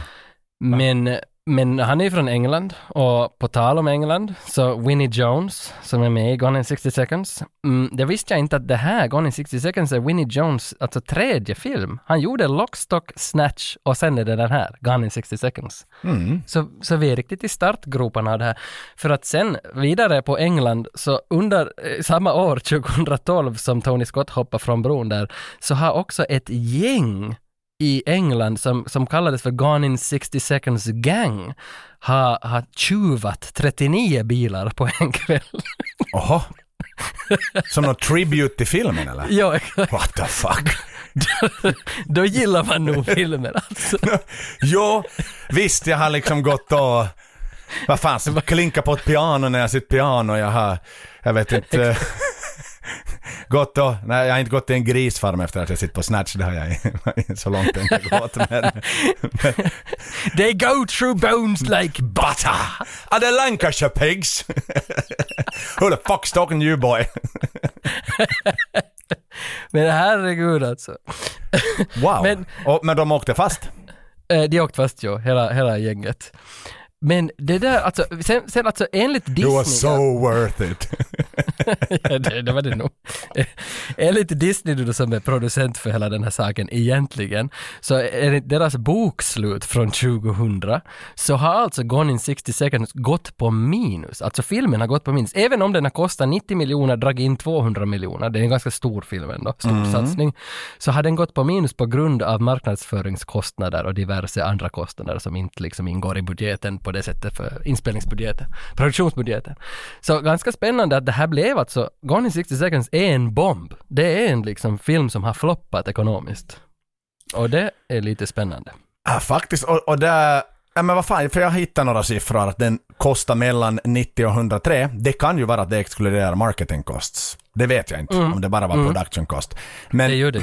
Men, men han är från England och på tal om England, så Winnie Jones som är med i Gone in 60 seconds, mm, det visste jag inte att det här, Gone in 60 seconds, är Winnie Jones, alltså tredje film. Han gjorde Lockstock, Snatch och sen är det den här, Gone in 60 seconds. Mm. Så, så vi är riktigt i startgroparna av det här. För att sen vidare på England, så under eh, samma år, 2012, som Tony Scott hoppade från bron där, så har också ett gäng i England som, som kallades för Gone in 60 seconds gang har, har tjuvat 39 bilar på en kväll. Oho. Som någon tribute till filmen eller? ja, exakt. What the fuck? Då gillar man nog filmer alltså. jo, visst jag har liksom gått och vad fan, klinka på ett piano när jag sitter piano. Jag har, jag vet inte. gått då, nej jag har inte gått till en grisfarm efter att jag sitter på Snatch, det har jag inte så långt inte gått. Men, They go through bones like butter! are they Lancashire pigs? Who the fuck's talking you boy? Men herregud alltså. Wow. Men- Och, men de åkte fast? Eh, De åkte fast jo, hela, hela gänget. Men det där, alltså, sen, sen alltså enligt Disney... You were so worth it. Ja, det, det var det nog. Enligt Disney då som är producent för hela den här saken egentligen, så enligt deras bokslut från 2000 så har alltså Gone in 60 seconds gått på minus. Alltså filmen har gått på minus. Även om den har kostat 90 miljoner, dragit in 200 miljoner, det är en ganska stor film ändå, stor satsning, så har den gått på minus på grund av marknadsföringskostnader och diverse andra kostnader som inte liksom ingår i budgeten på det sättet för inspelningsbudgeten, produktionsbudgeten. Så ganska spännande att det här blev alltså, Gone in 60 seconds är en bomb. Det är en liksom film som har floppat ekonomiskt. Och det är lite spännande. Ja, faktiskt. Och, och där, ja, men vad fan, för jag hittar några siffror att den kostar mellan 90 och 103. Det kan ju vara att det exkluderar marketing costs. Det vet jag inte, om det bara var production cost. Men Det gör det.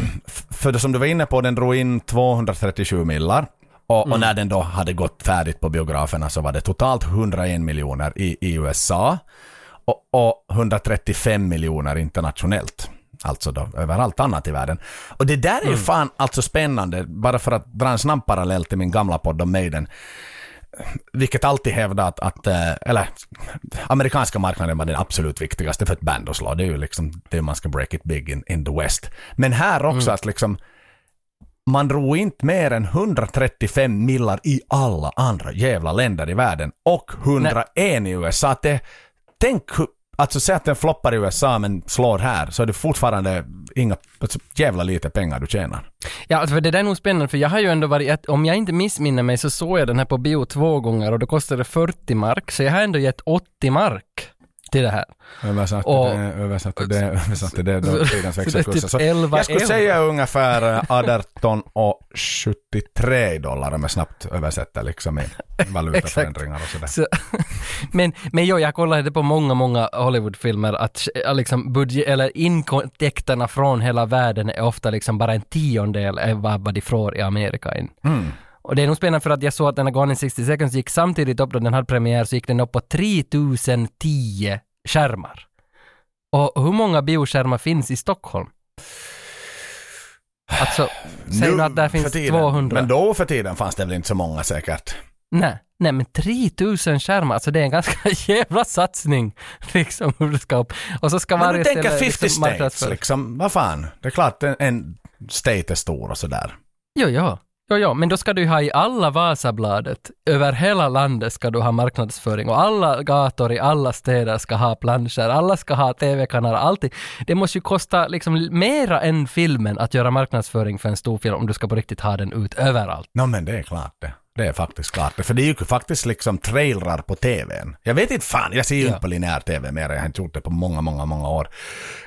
för det som du var inne på, den drog in 237 millar. Och, och när den då hade gått färdigt på biograferna så var det totalt 101 miljoner i, i USA och, och 135 miljoner internationellt. Alltså då överallt annat i världen. Och det där är ju fan alltså spännande, bara för att dra en snabb parallell till min gamla podd om Maiden. Vilket alltid hävdar att, eh, eller amerikanska marknaden var den absolut viktigaste för ett band att slå. Det är ju liksom det man ska break it big in, in the West. Men här också att liksom man drog inte mer än 135 millar i alla andra jävla länder i världen och 101 i USA. Att det, tänk hur- Alltså säg att den floppar i USA men slår här så är det fortfarande inga, alltså, jävla lite pengar du tjänar. Ja, alltså för det där är nog spännande för jag har ju ändå varit, om jag inte missminner mig så såg jag den här på bio två gånger och då kostade det 40 mark, så jag har ändå gett 80 mark till det här. Översatte Och- det, översatte det, översatte det då tidens växelkurser. typ Så 11 jag skulle säga ungefär 18 och 73 dollar om jag snabbt översätter liksom i valutaförändringar och sådär. Så, men, men jo, jag kollade på många, många Hollywoodfilmer att eh, liksom budget, eller intäkterna från hela världen är ofta liksom bara en tiondel av vad de får i Amerika in. Och det är nog spännande för att jag såg att den här Gone in 60 seconds gick samtidigt upp då den hade premiär så gick den upp på 3010 skärmar. Och hur många bioskärmar finns i Stockholm? Alltså, säg nu att där finns tiden. 200. Men då för tiden fanns det väl inte så många säkert. Nej, nej men 3000 skärmar, alltså det är en ganska jävla satsning liksom hur det ska upp. Och så ska Men varje du tänker ställe 50 liksom states liksom, vad fan. Det är klart en, en state är stor och sådär. Jo, jo. Jo, jo, men då ska du ha i alla Vasabladet, över hela landet ska du ha marknadsföring och alla gator i alla städer ska ha planscher, alla ska ha TV-kanaler, allting. Det måste ju kosta liksom mera än filmen att göra marknadsföring för en stor film om du ska på riktigt ha den ut överallt. Nå men det är klart det. Det är faktiskt klart det. För det är ju faktiskt liksom trailrar på TVn. Jag vet inte fan, jag ser ju Ja. inte på linjär TV mer. Jag har inte gjort det på många, många, många år.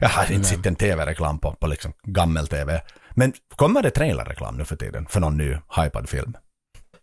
Jag har inte sett en TV-reklam på, på liksom gammel-TV. Men kommer det trailerreklam nu för tiden för någon ny hypad film?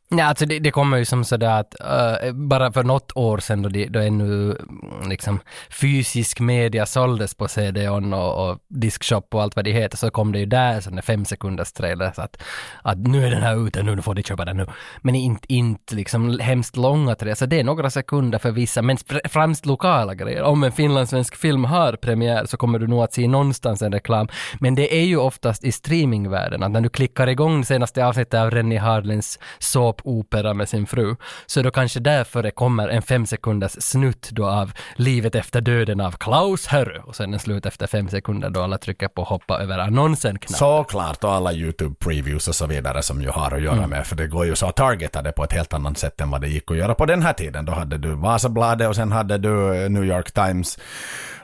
Ja, alltså det, det kommer ju som sådär att uh, bara för något år sedan då, det, då ännu mm, liksom fysisk media såldes på CD-ON och, och Diskshop och allt vad det heter så kom det ju där sådana fem sekunders trailer så att, att nu är den här ute, nu får du köpa den nu. Men inte, inte liksom hemskt långa trailers, så det är några sekunder för vissa, men främst lokala grejer. Om en finlandssvensk film har premiär så kommer du nog att se någonstans en reklam. Men det är ju oftast i streamingvärlden, att när du klickar igång senaste avsnittet av Rennie Harlins såpopera med sin fru, så då kanske därför det kommer en fem sekunders snutt då av livet efter döden av Klaus Herre och sen är slut efter fem sekunder då alla trycker på hoppa över annonsen knapp. Såklart, och alla YouTube-previews och så vidare som ju har att göra Mm. med. För det går ju så att targeta det på ett helt annat sätt än vad det gick att göra på den här tiden. Då hade du Vasabladet och sen hade du New York Times.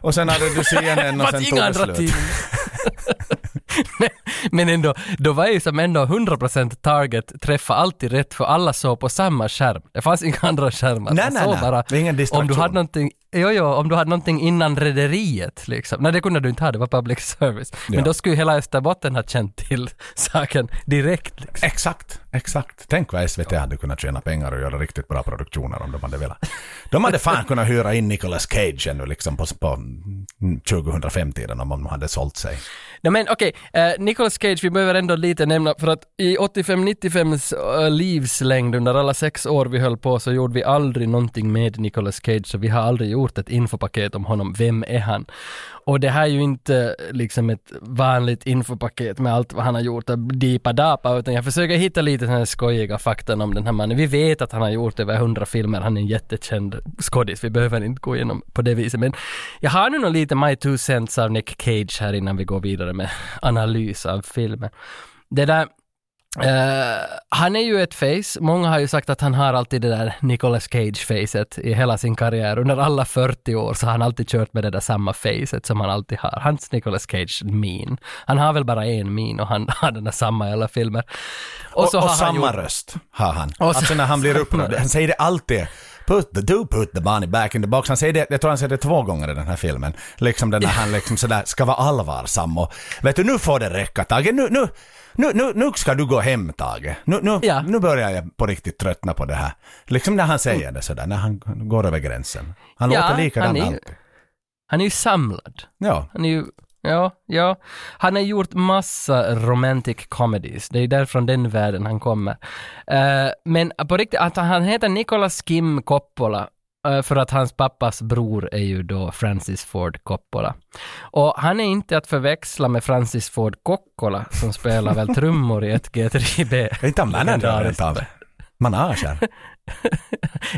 Och sen hade du CNN och sen tog det slut. Men ändå, då var ju som ändå 100% target träffa alltid rätt för alla såg på samma skärm. Det fanns inga andra skärmar. Nej, Man nej, såg nej. Bara, om du hade någonting, jo, jo, om du hade någonting innan rederiet liksom. Nej, det kunde du inte ha, det var public service. Men Ja. då skulle ju hela Österbotten ha känt till saken direkt liksom. Exakt, exakt. Tänk vad SVT hade kunnat tjäna pengar och göra riktigt bra produktioner om de hade velat. De hade fan kunnat hyra in Nicolas Cage ännu liksom på, på 2005-tiden om de hade sålt sig. Nej men okej, eh, Nicolas Cage, vi behöver ändå lite nämna för att i 85-95s uh, eh, livslängd under alla sex år vi höll på så gjorde vi aldrig någonting med Nicolas Cage så vi har aldrig gjort ett infopaket om honom. Vem är han? Och det här är ju inte eh, liksom ett vanligt infopaket med allt vad han har gjort och dipa-dapa utan jag försöker hitta lite sådana här skojiga fakta om den här mannen. Vi vet att han har gjort över 100 filmer, han är en jättekänd skådis, vi behöver inte gå igenom på det viset men jag har nu nog lite my two cents av Nick Cage här innan vi går vidare med analys av filmen. Det där Eh, han är ju ett face, många har ju sagt att han har alltid det där Nicolas Cage-facet i hela sin karriär. Under alla 40 år så har han alltid kört med det där samma facet som han alltid har. Hans Nicolas Cage-min. Han har väl bara en min och han har den där samma i alla filmer. Och, så och, har han samma gjort- röst har han. Och alltså så- när han blir upprörd, han säger det alltid. Put the, do put the bunny back in the box. Han säger det, jag tror han säger det två gånger i den här filmen. Liksom den där han liksom sådär ska vara allvarsam och vet du nu får det räcka Tage, nu, nu, nu, nu, nu ska du gå hem Tage. Nu, nu, Ja. nu börjar jag på riktigt tröttna på det här. Liksom när han säger det sådär, när han går över gränsen. Han Ja, låter likadan han är ju- alltid. Han är ju samlad. Ja. Han är ju, ja, ja. Han har gjort massa romantic comedies. Det är därifrån den världen han kommer. Eh, men på riktigt, att han heter Nicolas Kim Coppola för att hans pappas bror är ju då Francis Ford Coppola. Och han är inte att förväxla med Francis Ford Coppola som spelar väl trummor i ett G3B. Är inte han manager rent av? Manager?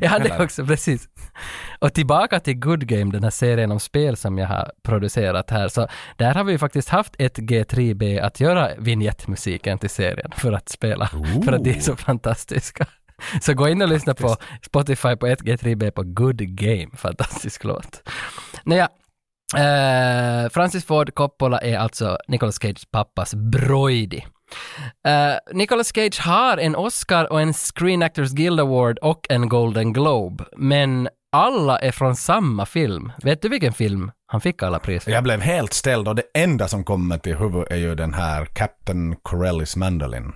Ja, det Eller? också, precis. Och tillbaka till Good Game, den här serien om spel som jag har producerat här, så där har vi ju faktiskt haft ett G3B att göra vignettmusiken till serien för att spela, för att de är så fantastiska. Så gå in och lyssna på Spotify på 1G3B på Good Game, fantastisk låt. Nåja, eh, Francis Ford Coppola är alltså Nicolas Cages pappas broidi. Uh, Nicolas Cage har en Oscar och en Screen Actors Guild Award och en Golden Globe, men alla är från samma film. Vet du vilken film han fick alla pris för? Jag blev helt ställd och det enda som kommer till huvudet är ju den här Captain Corellis Mandolin.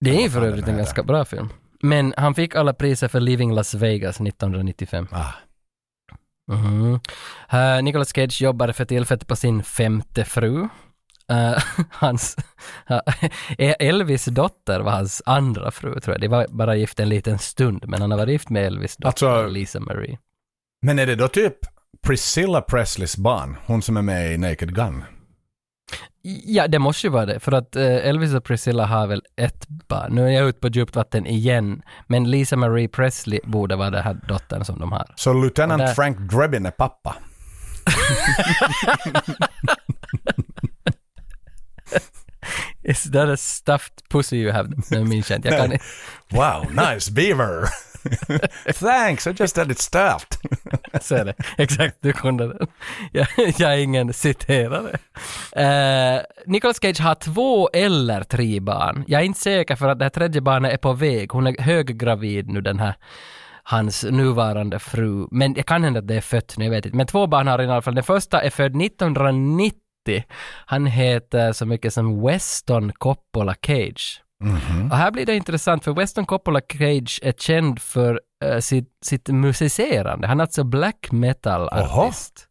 Det är för övrigt en ganska bra film. Men han fick alla priser för Leaving Las Vegas 1995. Ah. Mhm. Uh, Nicolas Cage jobbade för tillfället på sin femte fru. Uh, hans, uh, Elvis dotter var hans andra fru tror jag. De var bara gift en liten stund, men han har varit gift med Elvis dotter, Alltså- Lisa Marie. Men är det då typ Priscilla Presleys barn? Hon som är med i Naked Gun? Ja, det måste ju vara det, för att eh, Elvis och Priscilla har väl ett barn. Nu är jag ute på djupt vatten igen, men Lisa Marie Presley borde vara den här dottern som de har. Så Lieutenant där- Frank Drebin är pappa? Is that a stuffed pussy you have? Nu minns jag inte, jag kan inte. Wow, nice beaver! Thanks, I just had it stuffed. Så är det. Exakt, du kunde den. Jag, jag är ingen citerare. Uh, Nicolas Cage har två eller tre barn. Jag är inte säker för att det här tredje barnet är på väg. Hon är höggravid nu den här hans nuvarande fru. Men det kan hända att det är fött nu, jag vet inte. Men två barn har han i alla fall. Den första är född 1990. Han heter så mycket som Weston Coppola Cage. Och här blir det intressant för Weston Coppola Cage är känd för eh, sitt, sitt musicerande. Han är alltså black metal-artist.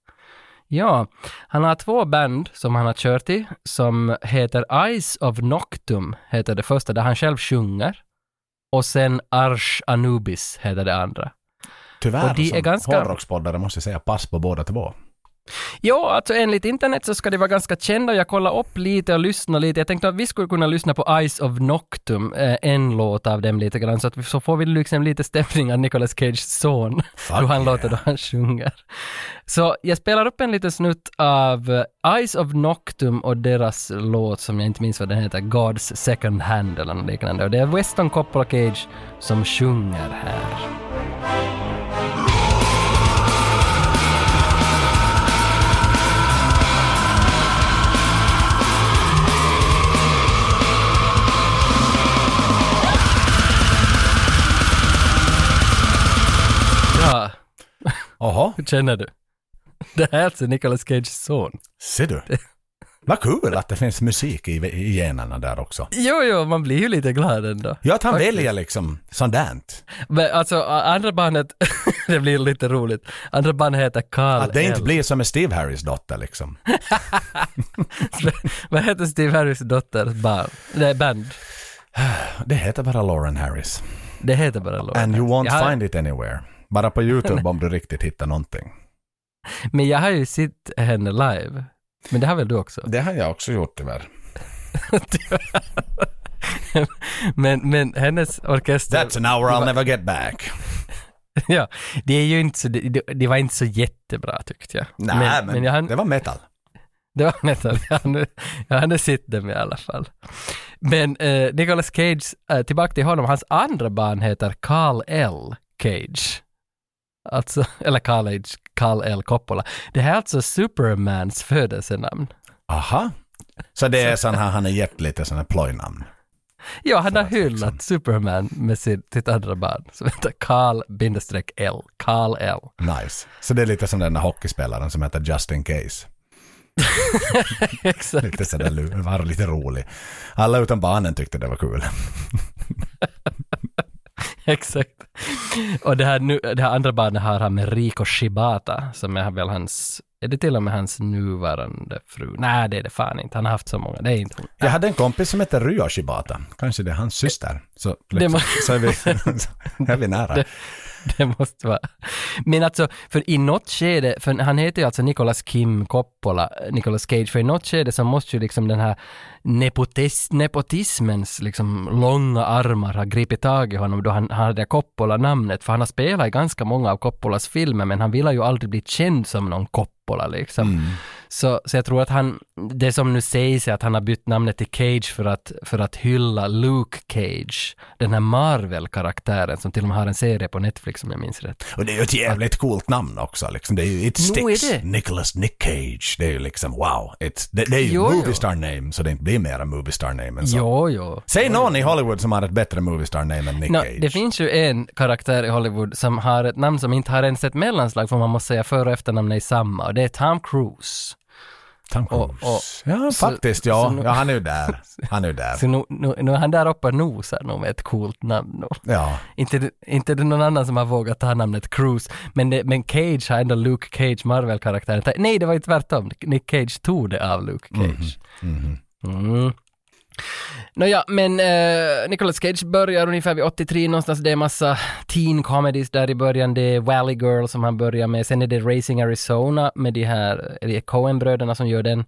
Ja, han har två band som han har kört i som heter Eyes of Noctum, heter det första, där han själv sjunger. Och sen Arsh Anubis heter det andra. Tyvärr, Och de är som ganska- hårdrockspoddare måste jag säga pass på båda två. Ja, alltså enligt internet så ska de vara ganska kända. Jag kollade upp lite och lyssnade lite. Jag tänkte att vi skulle kunna lyssna på Eyes of Noctum, eh, en låt av dem lite grann, så att vi, så får vi liksom lite stämning av Nicolas Cages son, hur han låter då han sjunger. Så jag spelar upp en liten snutt av eh, Eyes of Noctum och deras låt som jag inte minns vad den heter, God's Second Hand eller något liknande. Och det är Weston Coppola Cage som sjunger här. Jaha, Hur känner du? Det här är alltså Nicolas Cages son. ser du? Vad kul att det finns musik i, i generna där också. Jo, jo, man blir ju lite glad ändå. Ja, att han väljer liksom sådant. Men alltså andra barnet, det blir lite roligt. Andra barnet heter Carl Att det inte L. blir som med Steve Harrys dotter liksom. Vad heter Steve Harrys dotters barn? Nej, band. Det heter bara Lauren Harris. Det heter bara Lauren. And you won't har- find it anywhere. Bara på YouTube om du riktigt hittar någonting. Men jag har ju sett henne live. Men det har väl du också? Det har jag också gjort tyvärr. men, men hennes orkester... That's an hour I'll never get back. ja, det är ju inte så, det, det- var inte så jättebra tyckte jag. Nej, men, jag hann- det var metal. Det var metal. Jag hade, jag hade sett dem i alla fall. Men eh, Nicolas Cage, eh, tillbaka till honom, hans andra barn heter Carl L. Cage. Alltså, eller Carl, H, Carl L. Coppola. Det här är alltså Supermans födelsenamn. Aha. Så det är sån här, han är gett lite här plojnamn. Ja, han har liksom- hyllat Superman med sin, sitt andra barn som heter Carl bindestreck L. Carl L. Nice. Så det är lite som den där hockeyspelaren som heter Just In Case. Exakt. Lite sådär, var lite rolig. Alla utom barnen tyckte det var kul. Exakt. Och det här, nu, det här andra barnet har han med Rico Shibata, som är väl hans, är det till och med hans nuvarande fru? Nej, det är det fan inte. Han har haft så många, det är inte hon. Jag hade en kompis som hette Ryo Shibata. Kanske det är hans syster. Så, Det liksom, så är, vi, så är vi nära. Det- Det måste vara. Men alltså, för i något skede, för han heter ju alltså Nicolas Kim Coppola, eh, Nicolas Cage, för i något skede så måste ju liksom den här nepotis, nepotismens liksom långa armar ha gripit tag i honom då han, han hade Coppola-namnet, för han har spelat i ganska många av Coppolas filmer, men han ville ju aldrig bli känd som någon Coppola liksom. Mm. Så, så jag tror att han, det som nu sägs är att han har bytt namnet till Cage för att, för att hylla Luke Cage, den här Marvel-karaktären som till och med har en serie på Netflix om jag minns rätt. Och det är ju ett jävligt coolt namn också. Liksom. Det är ju, it är sticks. det? Nicholas Nick Cage. Det är ju liksom wow. It's, det, det är ju Jo, movie star name så det inte blir mera movie star name än så. Jo, jo. Säg någon i Hollywood som har ett bättre movie star name än Nick Nå, Cage. det finns ju en karaktär i Hollywood som har ett namn som inte har ens ett mellanslag för man måste säga för och efternamn är samma och det är Tom Cruise. Tom Cruise. och- och- ja, så- faktiskt. Ja. nu- ja, han är ju där. Han är ju där. Så nu, nu, nu är han där uppe och nosar nog med ett coolt namn nu. Ja. Inte, inte det någon annan som har vågat ta namnet Cruise, men, det, men Cage har ändå Luke Cage, Marvel-karaktären. Nej, det var ju tvärtom. Nick Cage tog det av Luke Cage. Mm. Nåja, men eh, Nicolas Cage börjar ungefär vid 83 någonstans. Det är massa teen comedies där i början. Det är Valley Girl som han börjar med. Sen är det Racing Arizona med de här, Coen-bröderna som gör den.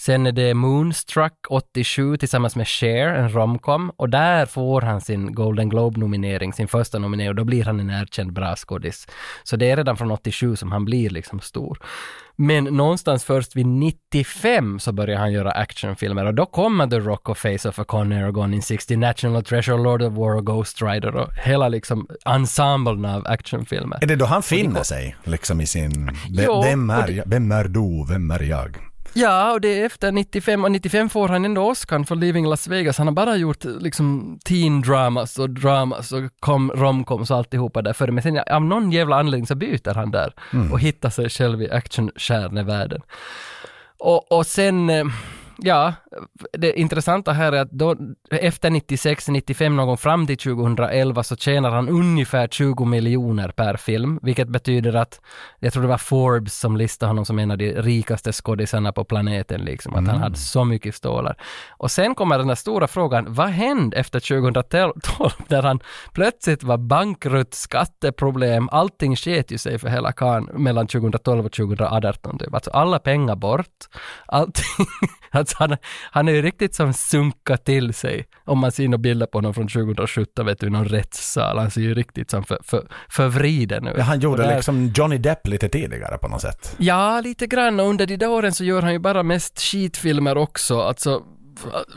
Sen är det Moonstruck 87 tillsammans med Cher, en romcom. Och där får han sin Golden Globe-nominering, sin första nominering. Och då blir han en erkänd bra skådis. Så det är redan från 87 som han blir liksom stor. Men någonstans först vid 95 så börjar han göra actionfilmer och då kommer The Rock och Face of a Con Air och Gone in 60, National Treasure, Lord of War och Ghost Rider och hela liksom ensemblen av actionfilmer. Är det då han finner sig liksom i sin... Vem, Jo, vem, är, det- vem är du? Vem är jag? Ja, och det är efter 95 och 95 får han ändå Oscar för Leaving Las Vegas. Han har bara gjort liksom teen dramas och dramas och kom, romcoms och alltihopa där före. Men sen av någon jävla anledning så byter han där och hittar sig själv i actionstjärnevärlden. Och, och sen, eh, ja, det intressanta här är att då, efter 96, 95 någon gång fram till 2011 så tjänar han ungefär 20 miljoner per film, vilket betyder att, jag tror det var Forbes som listade honom som en av de rikaste skådisarna på planeten, liksom, att han hade så mycket stålar. Och sen kommer den här stora frågan, vad hände efter 2012 när han plötsligt var bankrutt, skatteproblem, allting sket ju sig för hela kan mellan 2012 och 2018 typ. Alltså alla pengar bort, allting, alltså han, han är ju riktigt som sunkat till sig. Om man ser några bilder på honom från 2017, vet du, i någon rättssal, han ser ju riktigt som för, för, förvriden ut. Ja, han gjorde där- liksom Johnny Depp lite tidigare på något sätt. Ja, lite grann. Och under de där åren så gör han ju bara mest skitfilmer också. Alltså,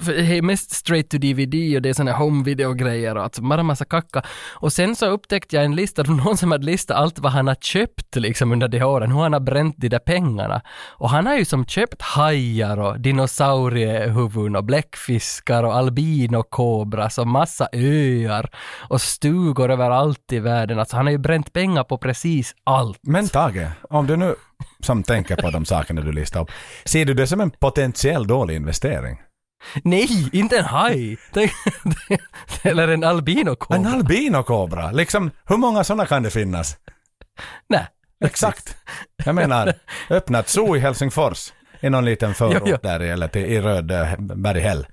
för det är mest straight to DVD och det är såna home video grejer och alltså bara massa kacka. Och sen så upptäckte jag en lista, från någon som hade listat allt vad han har köpt liksom under de åren, hur han har bränt de där pengarna. Och han har ju som köpt hajar och dinosauriehuvuden och bläckfiskar och albinokobras och massa öar och stugor överallt i världen. Alltså han har ju bränt pengar på precis allt. Men Tage, om du nu som tänker på de sakerna du listar upp, ser du det som en potentiell dålig investering? Nej, inte en haj! Eller en albinokobra. En albinokobra, liksom hur många sådana kan det finnas? Nej. Exakt. Jag menar, öppna ett zoo i Helsingfors i någon liten förort Jo, jo. där eller till, i Röd eh, Berghäll.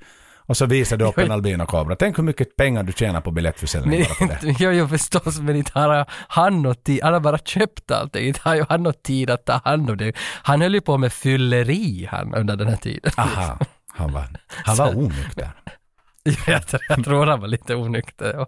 Och så visar du upp en albinokobra. Tänk hur mycket pengar du tjänar på biljettförsäljning bara på det. jo, jo förstås, men inte har han något tid, han har bara köpt allting, inte har han något tid att ta hand om det. Han höll ju på med fylleri han under den här tiden. Aha, han var, han var onykter. jag, tror- jag tror han var lite onykter.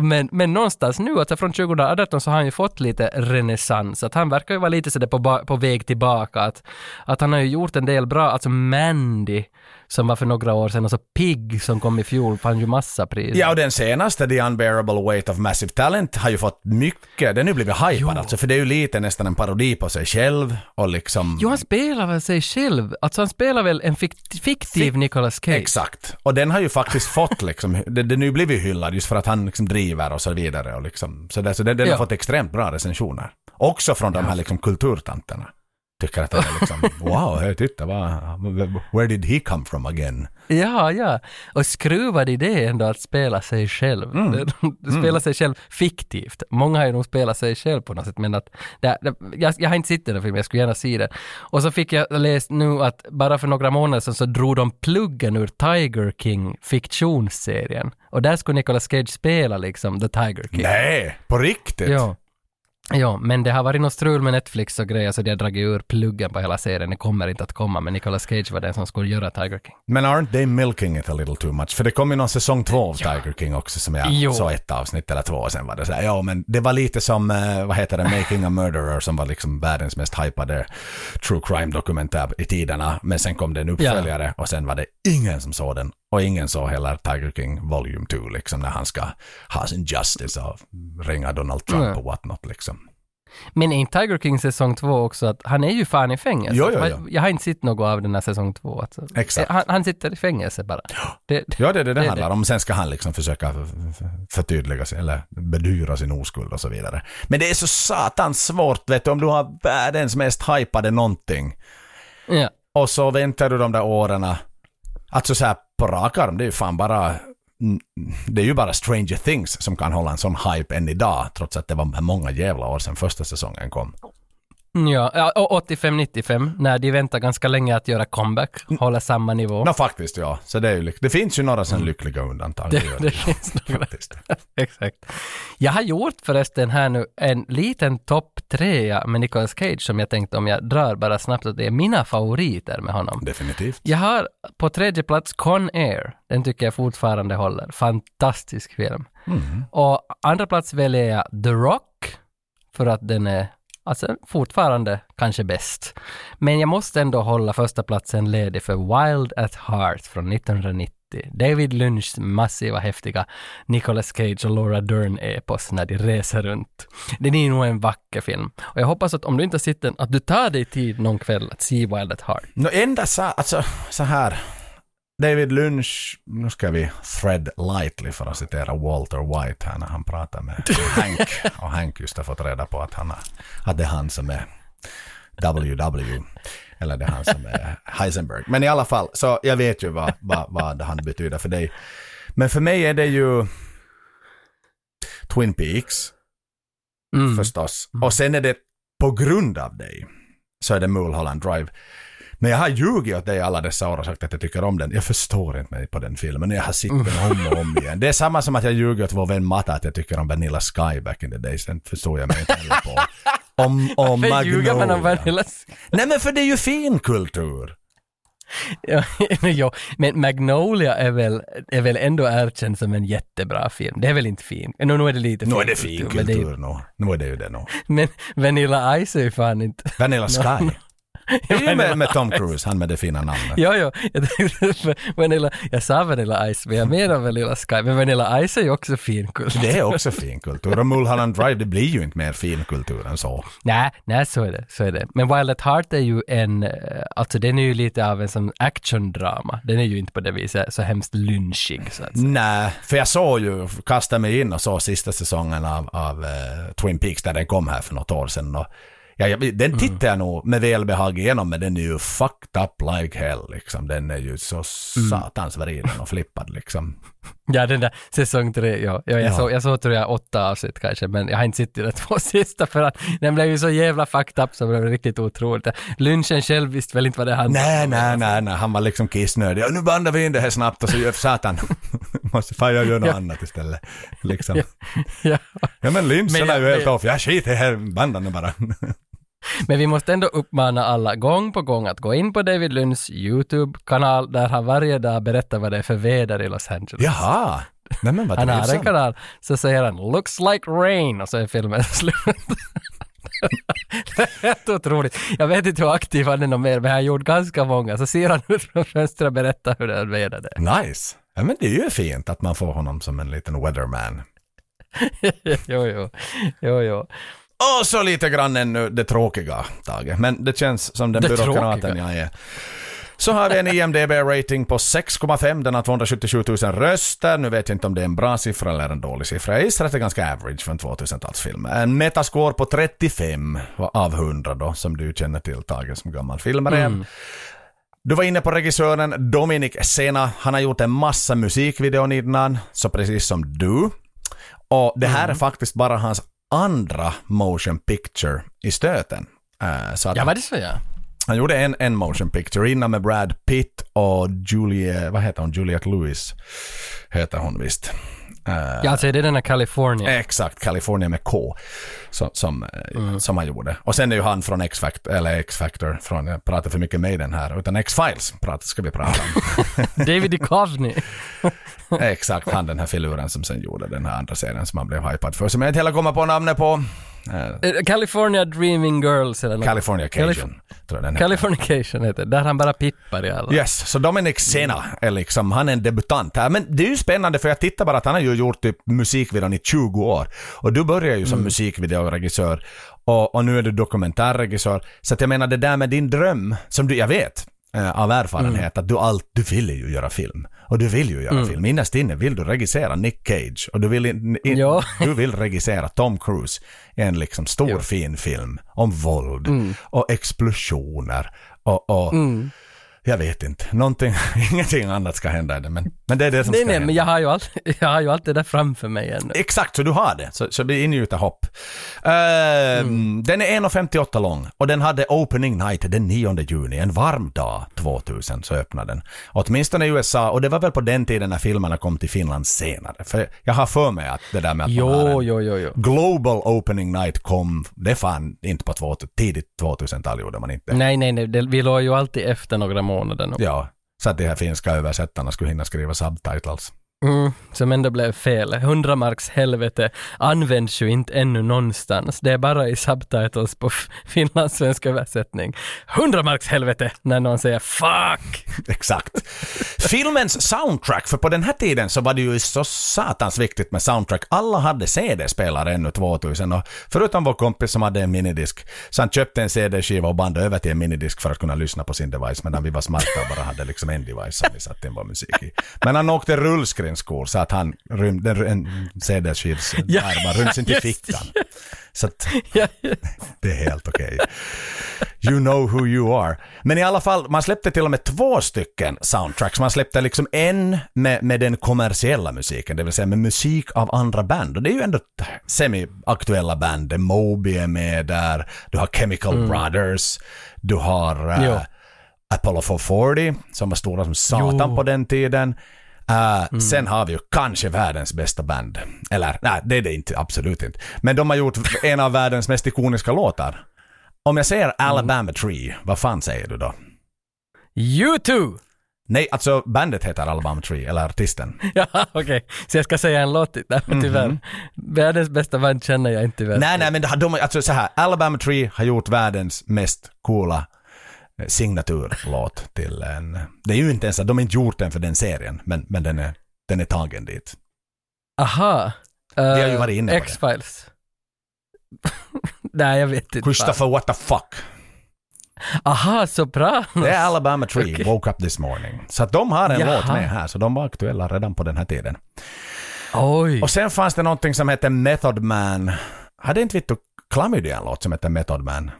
Men, men någonstans nu, alltså från 2018 så har han ju fått lite renässans, att han verkar ju vara lite sådär på, på väg tillbaka, att, att han har ju gjort en del bra, alltså Mandy, som var för några år sedan, och så Pig som kom i fjol, fann ju massa priser. Ja, och den senaste, The Unbearable Weight of Massive Talent, har ju fått mycket, den har ju blivit hypad alltså, för det är ju lite nästan en parodi på sig själv och liksom... Jo, han spelar väl sig själv. Alltså han spelar väl en fikt- fiktiv Fick- Nicolas Cage. Exakt. Och den har ju faktiskt fått liksom, den, den har ju blivit hyllad just för att han liksom driver och så vidare och liksom, så, det, så den, den har fått extremt bra recensioner. Också från de här liksom kulturtanterna. Tycker att det är liksom, wow, hej titta, vad, where did he come from again? Ja, ja. Och skruvad idé ändå att spela sig själv. Mm. spela sig själv fiktivt. Många har ju nog spelat sig själv på något sätt, men att det, det, jag, jag har inte sett den filmen, jag skulle gärna se den. Och så fick jag läst nu att bara för några månader sedan så drog de pluggen ur Tiger King fiktionsserien. Och där skulle Nicolas Cage spela liksom The Tiger King. Nej, på riktigt? Ja. Ja, men det har varit något strul med Netflix och grejer så de har dragit ur pluggen på hela serien. Det kommer inte att komma, men Nicolas Cage var den som skulle göra Tiger King. Men aren't they milking it a little too much? För det kom ju någon säsong två av Tiger King också som jag Jo. såg ett avsnitt eller två och sen var det så här, ja men det var lite som, eh, vad heter det, Making a Murderer som var liksom världens mest hypade true crime dokumentär i tiderna. Men sen kom det en uppföljare och sen var det ingen som såg den. Och ingen såg heller Tiger King Volume 2 liksom när han ska ha sin justice och ringa Donald Trump Nej. och whatnot liksom. Men är inte Tiger King säsong två också att han är ju fan i fängelse? Jo, jo, jo. Jag- har inte sett något av den här säsong två. Alltså. Exakt. Han, han sitter i fängelse bara. Det, Ja, det är det det Det handlar om. Sen ska han liksom försöka förtydliga sig, eller bedyra sin oskuld och så vidare. Men det är så satans svårt, vet du, om du har världens mest hypade någonting. ja. Och så väntar du de där åren. Alltså så här på rak arm, det är ju fan bara... Det är ju bara Stranger Things som kan hålla en sån hype än idag, trots att det var många jävla år sedan första säsongen kom. Ja, ja, och 85-95, när de väntar ganska länge att göra comeback, hålla samma nivå. Nå faktiskt ja, så det är ju lyck- Det finns ju några sån lyckliga undantag. Det, det finns några. Exakt. Jag har gjort förresten här nu en liten topp trea med Nicolas Cage som jag tänkte om jag drar bara snabbt att det är mina favoriter med honom. Definitivt. Jag har på tredje plats Con Air. Den tycker jag fortfarande håller. Fantastisk film. Och andra plats väljer jag The Rock för att den är alltså fortfarande kanske bäst. Men jag måste ändå hålla första platsen ledig för Wild at Heart från 1990. David Lynchs massiva häftiga Nicolas Cage och Laura Dern-epos när de reser runt. Den är nog en vacker film. Och jag hoppas att om du inte har sett den, att du tar dig tid någon kväll att se Wild at Heart. Nå enda så, alltså så här. David Lynch, nu ska vi thread lightly för att citera Walter White här när han pratar med Hank. Och Hank just har fått reda på att, han har, att det är han som är WW. Eller det är han som är Heisenberg. Men i alla fall, så jag vet ju vad, vad, vad han betyder för dig. Men för mig är det ju Twin Peaks Mm. förstås. Och sen är det på grund av dig så är det Mulholland Drive. Men jag har ljugit åt dig alla dessa år och sagt att jag tycker om den. Jag förstår inte mig på den filmen. Jag har sett den om och om igen. Det är samma som att jag ljuger åt vår vän Matta att jag tycker om Vanilla Sky back in the days. Den förstår jag mig inte heller på. Om, om Varför ljuger man om Magnolia. Vanilla Nej men för det är ju fin kultur. Ja, jo, men Magnolia är väl, är väl ändå erkänd som en jättebra film. Det är väl inte fin? No, nu är det lite Nu är det fin är- kultur nu. Nu är det ju det nu. Men Vanilla Ice är ju fan inte... Vanilla Sky. Det är ju med, med Tom Cruise, han med det fina namnet. Jo, jo, jag tänkte Vanilla, jag sa Vanilla Ice, men jag menar Vanilla Sky. Men Vanilla Ice är ju också fin kultur. Det är också fin kultur. Och Mulholland Drive, det blir ju inte mer fin kultur än så. Nej, nej, så är det, så är det. Men Wild at Heart är ju en, eh, alltså den är ju lite av en som actiondrama. Den är ju inte på det viset så hemskt lynchig så att säga. Nej, för jag såg ju, kastade mig in och såg sista säsongen av, av eh, Twin Peaks där den kom här för något år sedan. Och, ja, jag, den tittar jag nog med välbehag igenom men den är ju fucked up like hell liksom. Den är ju så satans vriden och flippad liksom. Ja, den där säsong tre, ja. ja, jag, Ja. Såg, jag såg tror jag åtta avsnitt kanske, men jag har inte sett de två sista för att den blev ju så jävla fucked up så det blev riktigt otroligt. Lynchen själv visste väl inte vad det handlade Nej, om. nej, nej, nej, han var liksom kissnödig. Ja, nu bandar vi in det här snabbt och så gör satan. Måste fan jag göra något Ja. annat istället. Liksom. Ja. Ja men lynchen är ju jag- helt off. Jag skiter i här bandan bara. Men vi måste ändå uppmana alla gång på gång att gå in på David Lynns YouTube-kanal där han varje dag berättar vad det är för väder i Los Angeles. Jaha. Nej men vad Han har en kanal, så säger han “Looks like rain” och så är filmen slut. det är helt otroligt. Jag vet inte hur aktiv han är någon mer, men han har gjort ganska många. Så ser han ut från fönstret och berättar hur det är väder det. Nice. Ja men det är ju fint att man får honom som en liten weatherman. jo, jo. jo, jo. Och så lite grann ännu det tråkiga, Tage. Men det känns som den Det byråkraten jag är. Så har vi en IMDB-rating på 6,5. Den har 277 000 röster. Nu vet jag inte om det är en bra siffra eller en dålig siffra. Jag gissar att det är ganska average för en 2000-talsfilm. En metascore på 35 av 100 då, som du känner till, Tage, som gammal filmare. Du var inne på regissören Dominic Sena. Han har gjort en massa musikvideor innan, så precis som du. Och det här är faktiskt bara hans andra motion picture i stöten. Eh, så att Ja, var det så ja? han gjorde en, en motion picture innan med Brad Pitt och Julie, vad heter hon, Juliette Lewis heter hon visst. Eh, Ja, alltså är det den här California? Exakt, California med K. Som, som, eh, Mm. som han gjorde. Och sen är ju han från X-Factor, eller X-Factor, från, jag pratar för mycket med den här, utan X-Files pratar, ska vi prata om. David Duchovny. Exakt, han den här filuren som sen gjorde den här andra serien som han blev hypad för, som jag inte heller kommer på namnet på. Eh, California Dreaming Girls eller något. California Cajun, Calif- tror jag den heter. Californication heter där han bara pippar i alla. Yes, så Dominic Sena är liksom, han är en debutant här. Men det är ju spännande för jag tittar bara att han har ju gjort typ musikvideon i 20 år. Och du började ju som musikvideoregissör och, och nu är du dokumentärregissör. Så att jag menar det där med din dröm, som du, jag vet av erfarenhet att du allt, du vill ju göra film. Och du vill ju göra film. Innerst inne vill du regissera Nick Cage och du vill, in, in, Ja. du vill regissera Tom Cruise i en liksom stor fin film om våld och explosioner och, och jag vet inte, någonting, ingenting annat ska hända i det, men, men det är det som Nej, ska nej, hända. men jag har ju allt, jag har ju allt det där framför mig ännu. Exakt, så du har det. Så, så det ingjuter hopp. Ehm, Den är 1,58 lång och den hade opening night den 9 juni, en varm dag 2000 så öppnade den. Åtminstone i USA och det var väl på den tiden när filmerna kom till Finland senare. För jag har för mig att det där med att man har Jo, en jo, jo, jo. Global opening night kom, det fan inte på 2000, tidigt 2000-tal gjorde man inte. Nej, nej, nej, det, vi låg ju alltid efter några månader månaden. Ja, så att de här finska översättarna skulle hinna skriva subtitles. Mm, som ändå blev fel. 100 marks helvete används ju inte ännu någonstans. Det är bara i subtitles på finlandssvensk översättning. 100 marks helvete när någon säger fuck! Exakt. Filmens soundtrack, för på den här tiden så var det ju så satans viktigt med soundtrack. Alla hade CD-spelare ännu 2000 och förutom vår kompis som hade en minidisk, så han köpte en CD-skiva och bandade över till en minidisk för att kunna lyssna på sin device medan vi var smarta och bara hade liksom en device som vi satte in vår musik i. Men han åkte rullskridskor så att han rymde en, en CD-skivs Ja, armar ryms inte i fickan. Så att det är helt okej. You know who you are. Men i alla fall, man släppte till och med två stycken soundtracks. Man släppte liksom en med, med den kommersiella musiken, det vill säga med musik av andra band. Och det är ju ändå semi-aktuella band. Moby är med där, du har Chemical Brothers, du har Jo. Apollo 440 som var stora som satan Jo. på den tiden. Uh, Sen har vi ju kanske världens bästa band. Eller nej, det är det inte, absolut inte. Men de har gjort en av världens mest ikoniska låtar. Om jag säger Alabama Tree, vad fan säger du då? U2! Nej, alltså bandet heter Alabama Tree, eller artisten. Ja, okej. Så jag ska säga en låt där, men tyvärr. Världens bästa band känner jag inte tyvärr. Nej, nej, men de, alltså så här, Alabama Tree har gjort världens mest coola signaturlåt till en... Det är ju inte ens att de har inte gjort den för den serien, men, men den, är, den är tagen dit. Aha. Vi har ju Eh, varit inne på. X-Files. Nej, jag vet inte. Christopher what the fuck. Aha, Sopranos. Det är Alabama Tree, Okej. Woke Up This Morning. Så att de har en Jaha. låt med här, så de var aktuella redan på den här tiden. Oj. Och sen fanns det någonting som hette Method Man. Hade inte Vittu Klamydia en låt som hette Method Man?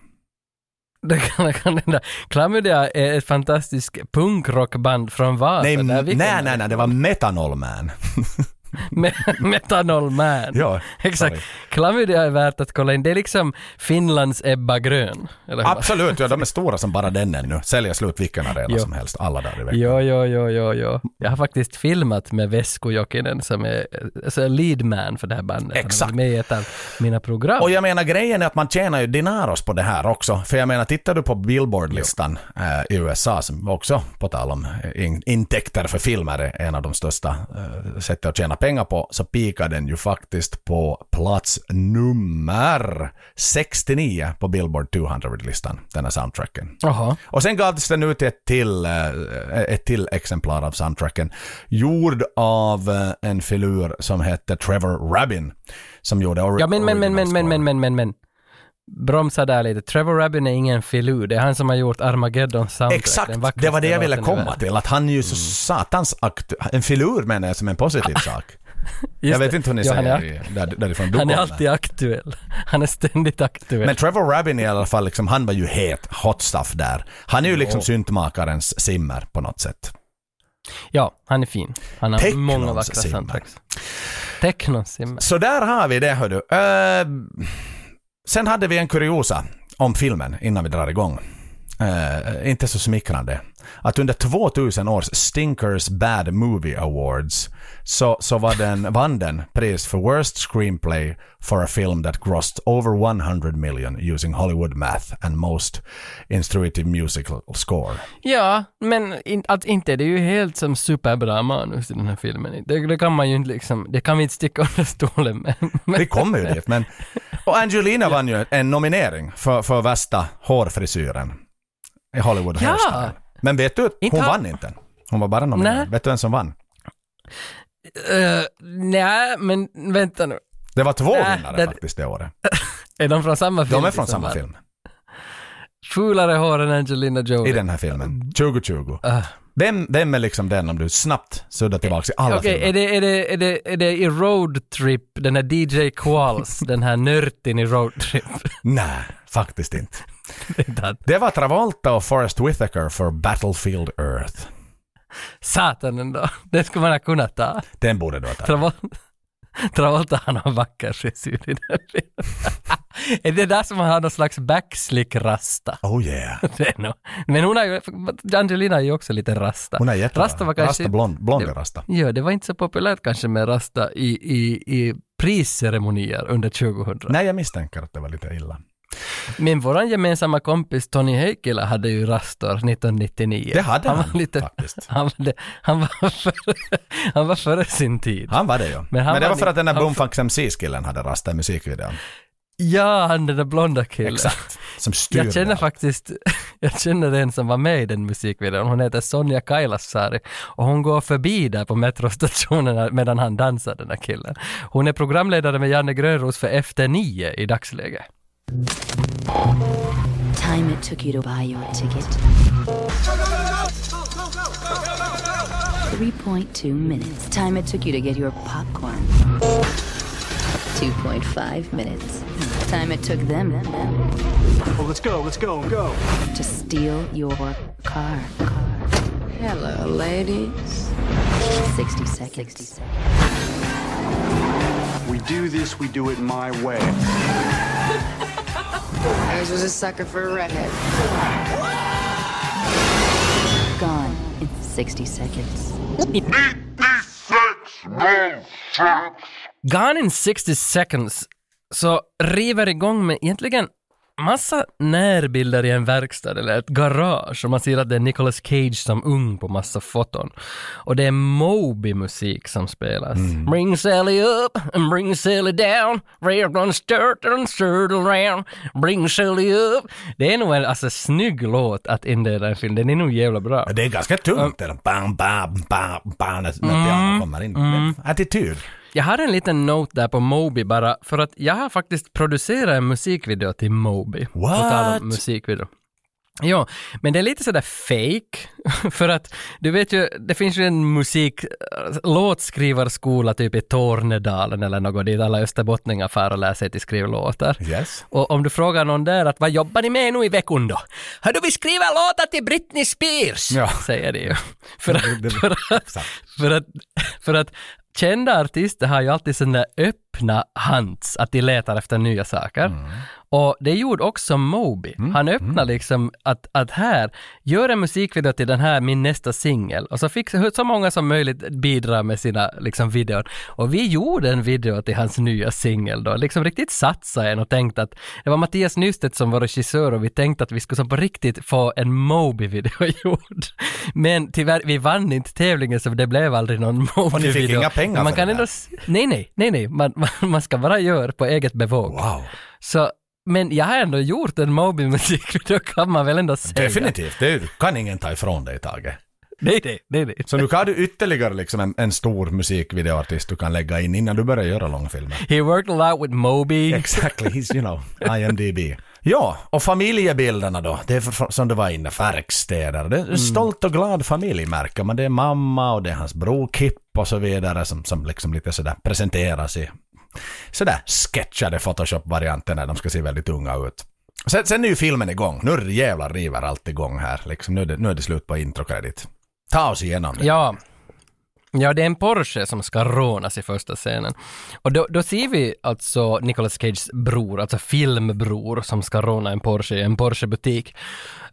Det kan, kan den där. Klamydia är ett fantastiskt punkrockband från Vasa. nej, där vi nej, nej, nej, det var Metanol Man. Me- Metanol Man. ja, Exakt. sorry. Klamydia är värt att kolla in. Det är liksom Finlands Ebba Grön. Absolut, ja, de är stora som bara den ännu. Säljer slut vilken arena som helst, alla där i veckan. Jo, jo, jo, jo, jo. Jag har faktiskt filmat med Vesko Jokinen som är alltså, lead man för det här bandet. Han Exakt. varit med i ett av mina program. Och jag menar grejen är att man tjänar ju dinaros på det här också. För jag menar, tittar du på Billboard-listan eh, i USA, som också på tal om eh, in, intäkter för filmer är en av de största eh, sätten att tjäna pengar på, så pikar den ju faktiskt på plats nummer 69 på Billboard 200-listan, den här soundtracken. Jaha. Och sen gavs den ut ett till, eh, ett till exemplar av soundtracken. Gjord av eh, en filur som hette Trevor Rabin. Som gjorde or- Ja, men, men, men, men, men, men, men, men, men. Bromsa där lite. Trevor Rabin är ingen filur. Det är han som har gjort Armageddon soundtrack. Exakt, det var det jag ville komma till. Att han är ju så satans aktu- En filur menar jag som en positiv sak. Jag vet det. inte hur ni han säger är, där, därifrån du han är alltid aktuell. Han är ständigt aktuell. Men Trevor Rabin i alla fall, liksom, han var ju het, hot stuff där. Han är ju liksom syntmakarens simmer på något sätt. ja, han är fin. Han har Technons många vackra soundtracks. Technons simmer. Så där har vi det hördu. Uh, sen hade vi en kuriosa om filmen innan vi drar igång. Eh, inte så smickrande. Att under 2000 års Stinkers Bad Movie Awards så, så var den, vann den pris för Worst Screenplay for a film that grossed over 100 million using Hollywood math and most instructive musical score. Ja, men in, att inte är det ju helt som superbra manus i den här filmen. Det, det kan man ju inte liksom, det kan vi inte sticka under stolen med. Men, Vi kommer ju dit. Men, och Angelina vann ju en nominering för, för värsta hårfrisyren i Hollywood Ja. Hairstyle. Men vet du, hon ha- vann inte. Hon var bara nominerad. Vet du vem som vann? Eh, nej, men vänta nu. Det var två Nej, vinnare det- faktiskt det året. Är de från samma film? De är från samma vann? film. Fulare hår än Angelina Jolie. I den här filmen. 2020. Ah. Vem, vem är liksom den om du snabbt suddar tillbaka i alla Okej, filmer? är, det, är, det, är, det, är det i Road Trip, den här DJ Qualls, den här nörtin i Road Trip? Nej, faktiskt inte. Det var Travolta och Forrest Whitaker för Battlefield Earth. Satan ändå. Den skulle man ha kunnat ta. Den borde du ha tagit. Travolta, Travolta han har vacker frisyr i den filmen. är det där som har någon slags backslick-rasta? Oh yeah. Det är nog. Men hon har ju, Angelina är ju också lite rasta. Hon är jättebra. Rasta var kanske... Rasta blond, blond rasta. Ja, det var inte så populärt kanske med rasta i, i, i prisceremonier under 2000. Nej, jag misstänker att det var lite illa. Men våran gemensamma kompis Tony Heikkilä hade ju rastor 1999. Det hade han, var lite, faktiskt. Han, var det- han, var före, han var före sin tid. Han var det ju. Men, Men han det var var för att den där han- Boomfax MC-skillen hade rasta i musikvideon. Ja, han den där blonda killen. Exakt. Som styrde Jag känner allt. faktiskt, jag känner en som var med i den musikvideon. Hon heter Sonja Kailasari och hon går förbi där på metrostationen medan han dansar den där killen. Hon är programledare med Janne Grönros för Efter nio i dagsläget. Time it took you to buy your ticket. 3.2 minutes. Time it took you to get your popcorn. 2.5 minutes. Time it took them Oh, let's go, let's go, go. to steal your car. car. Hello, ladies. 60 seconds. 60 seconds. We do this, we do it my way. I was a sucker for a redhead. Gone in 60 seconds. Gone in 60 seconds så river igång med egentligen massa närbilder i en verkstad eller ett garage och man ser att det är Nicolas Cage som ung på massa foton. Och det är Moby-musik som spelas. Bring Sally up and bring Sally down, we're gonna start and start around, bring Sally up. Det är nog en alltså, snygg låt att inleda en film, den är nog jävla bra. Det är ganska tungt. där Bam, bam, bam, bam, när när pianot kommer in. Mm. Attityd. Jag har en liten note där på Moby bara för att jag har faktiskt producerat en musikvideo till Moby. På tal What? om musikvideo. Ja, men det är lite sådär fake för att du vet ju, det finns ju en musik, låtskrivarskola typ i Tornedalen eller något dit alla österbottningar far och lär sig till skrivlåtar. Yes. Och om du frågar någon där att vad jobbar ni med nu i veckan då? Hördu, vi skriver låtar till Britney Spears, Ja. säger de ju. För att, för att, för att, för att kända artister har ju alltid sådana öppna hands, att de letar efter nya saker. Mm. Och det gjorde också Moby. Han öppnade liksom att, att här, gör en musikvideo till den här, min nästa singel. Och så fick så många som möjligt bidra med sina liksom, videor. Och vi gjorde en video till hans nya singel då, liksom riktigt satsa en och tänkte att det var Mattias Nystedt som var regissör och vi tänkte att vi skulle som på riktigt få en Moby-video gjord. Men tyvärr, vi vann inte tävlingen så det blev aldrig någon Moby-video. Och ni fick inga pengar man för kan det ändå Nej, nej, nej, nej. Man, man, man ska bara göra på eget bevåg. Wow. Så, men jag har ändå gjort en Moby-musikvideo kan man väl ändå säga. Definitivt. Det kan ingen ta ifrån dig, Tage. Nej, nej, nej, nej. Så nu har du ytterligare liksom en, en stor musikvideoartist du kan lägga in innan du börjar göra långfilmer. He worked a lot with Moby. Exactly, he's you know, IMDB. Ja, och familjebilderna då, det är för, som du var inne, verkstäder. Det är en stolt och glad familj märker man. Det är mamma och det är hans bror Kip och så vidare som, som liksom lite sådär presenteras i sådär sketchade Photoshop-varianter när de ska se väldigt unga ut. Sen, sen är ju filmen igång. Nu jävlar river allt igång här. Liksom, nu, är det, nu är det slut på introkredit. Ta oss igenom det. Ja. Ja, det är en Porsche som ska rånas i första scenen. Och då, då ser vi alltså Nicolas Cages bror, alltså filmbror, som ska råna en Porsche i en Porsche-butik.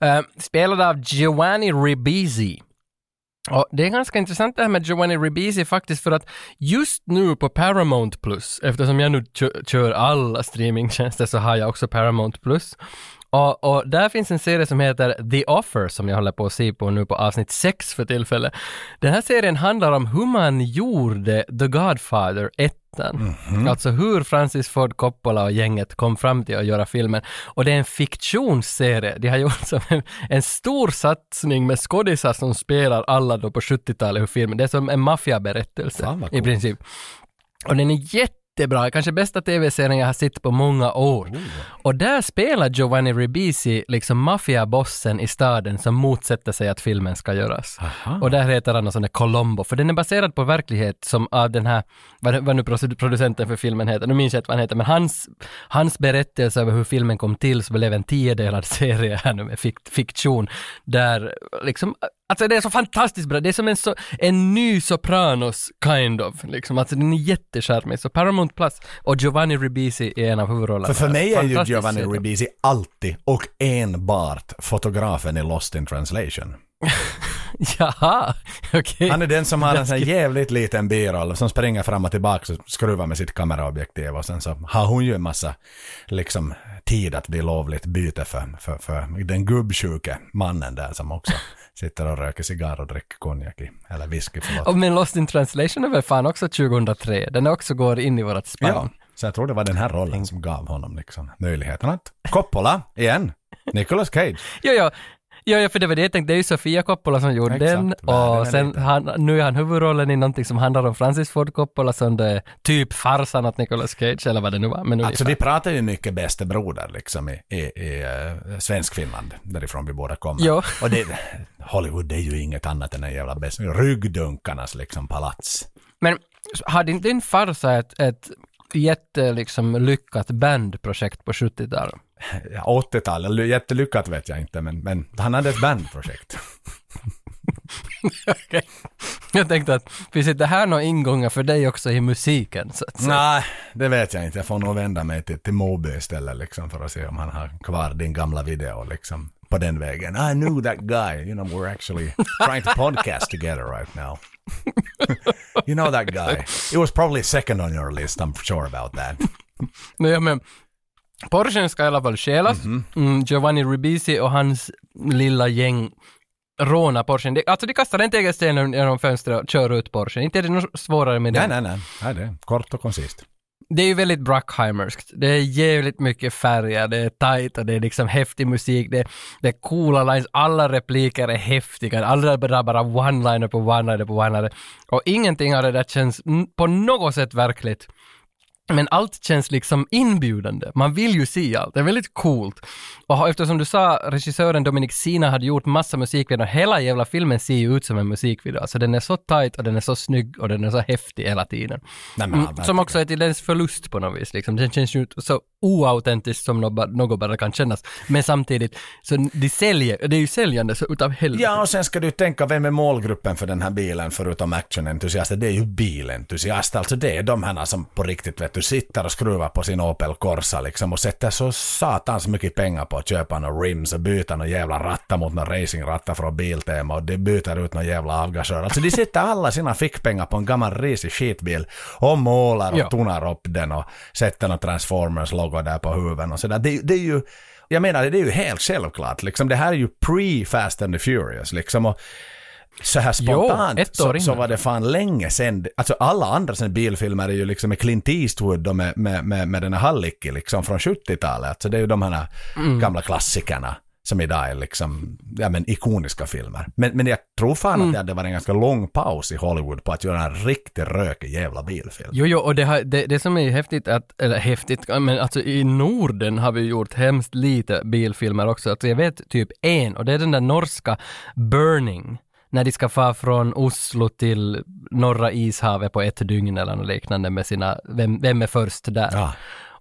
Eh, uh, spelad av Giovanni Ribisi. Och det är ganska intressant det här med Giovanni Ribisi faktiskt för att just nu på Paramount Plus, eftersom jag nu kör alla streamingtjänster så har jag också Paramount Plus. Och, och där finns en serie som heter The Offer som jag håller på att se på nu på avsnitt 6 för tillfället. Den här serien handlar om hur man gjorde The Godfather 1 Alltså hur Francis Ford Coppola och gänget kom fram till att göra filmen. Och det är en fiktionsserie. De har gjort som en, en stor satsning med skådisar som spelar alla då på 70-talet hur filmen, det är som en maffiaberättelse i princip. Och den är jättebra, kanske bästa tv-serien jag har sett på många år. Och där spelar Giovanni Ribisi liksom maffiabossen i staden som motsätter sig att filmen ska göras. Och där heter han sån där Colombo, för den är baserad på verklighet som av den här, vad, vad nu produ- producenten för filmen heter, nu minns jag inte vad han heter, men hans, hans berättelse över hur filmen kom till så blev en tiodelad serie här nu med fikt, fiktion, där liksom Alltså det är så fantastiskt bra, det är som en, så, en ny Sopranos kind of, liksom. Alltså den är jättecharmig. Så Paramount Plus och Giovanni Ribisi är en av huvudrollerna. För för mig är ju Giovanni serie. Ribisi alltid och enbart fotografen i Lost in translation. Jaha, okej. Han är den som har en sån jävligt liten biroll som springer fram och tillbaka och skruvar med sitt kameraobjektiv och sen så har hon ju en massa liksom tid att bli lovligt byte för, för, för den gubbsjuke mannen där som också sitter och röker cigarr och dricker konjak i, eller whisky förlåt. Och men Lost in translation är väl fan också 2003, den också går in i vårat spann. Ja, så jag tror det var den här rollen som gav honom liksom möjligheten att Coppola, igen, Nicolas Cage. Jo, jo. Jo, jo, för det var det jag tänkte, det är ju Sofia Coppola som gjorde Exakt, den och sen han, nu är han huvudrollen i någonting som handlar om Francis Ford Coppola som det är typ farsan åt Nicolas Cage eller vad det nu var. Men Alltså vi pratar ju mycket bäste broder liksom i, i, i uh, Svensk-Finland, därifrån vi båda kommer. Ja. Och det, Hollywood det är ju inget annat än en jävla bäst, ryggdunkarnas liksom palats. Men hade inte din farsa ett, ett jätte, liksom, lyckat bandprojekt på 70-talet? Ja, 80-tal, eller jättelyckat vet jag inte, men, men han hade ett bandprojekt. Okej. Jag tänkte att finns inte här några ingångar för dig också i musiken? Så att säga? Nej, det vet jag inte. Jag får nog vända mig till, till Moby istället liksom för att se om han har kvar din gamla video liksom på den vägen. I knew that guy, you know we're actually trying to podcast together right now. you know that guy. It was probably second on your list, I'm sure about that. Nej, men Porschen ska i alla fall stjälas. Mhm. Mm, Giovanni Ribisi och hans lilla gäng rånar Porschen. Det, alltså de kastar en tegelsten genom fönstret och kör ut Porschen. Inte är det något svårare med det. Nej, nej, nej. nej det är kort och koncist. Det är ju väldigt Bruckheimerskt. Det är jävligt mycket färger, det är tight och det är liksom häftig musik, det, det är coola lines, alla repliker är häftiga, alla bara bara one-liner på one-liner på one-liner. Och ingenting av det där känns på något sätt verkligt. Men allt känns liksom inbjudande. Man vill ju se allt. Det är väldigt coolt. Och eftersom du sa regissören Dominic Sina hade gjort massa musikvideor, hela jävla filmen ser ju ut som en musikvideo. Alltså den är så tight och den är så snygg och den är så häftig hela tiden. Men, Mm, som också är till dess förlust på något vis. Liksom. Den känns ju så oautentiskt som något bara kan kännas. Men samtidigt, så de säljer, det är ju säljande så utav helvete. Ja, och sen ska du tänka, vem är målgruppen för den här bilen förutom actionentusiaster? Det är ju bilentusiaster. Alltså det är de här som på riktigt vet du, sitter och skruvar på sin Opel Corsa liksom och sätter så satans mycket pengar på att köpa några rims och byta några jävla rattar mot några racingrattar från Biltema och de byter ut några jävla avgasrör. Alltså de sätter alla sina fickpengar på en gammal risig skitbil och målar och Ja. tonar upp den och sätter några Transformers-logo där på huven och sådär. Det, det är ju jag menar, det är ju helt självklart. Liksom, det här är ju pre-Fast and the Furious. Liksom, och så här spontant år så, så var det fan länge sen. Alltså alla andra sen bilfilmer är ju liksom med Clint Eastwood och med, med, med, med den här Hallicki liksom från 70-talet. Alltså det är ju de här Mm. gamla klassikerna som idag är liksom, ja men ikoniska filmer. Men, men jag tror fan Mm. att det hade varit en ganska lång paus i Hollywood på att göra en riktigt rökig jävla bilfilm. Jo, jo, och det, har, det, det som är häftigt, att, eller häftigt, men alltså i Norden har vi gjort hemskt lite bilfilmer också. Alltså jag vet typ en, och det är den där norska Burning. När de ska fara från Oslo till norra ishavet på ett dygn eller något liknande med sina, vem, vem är först där? Ja.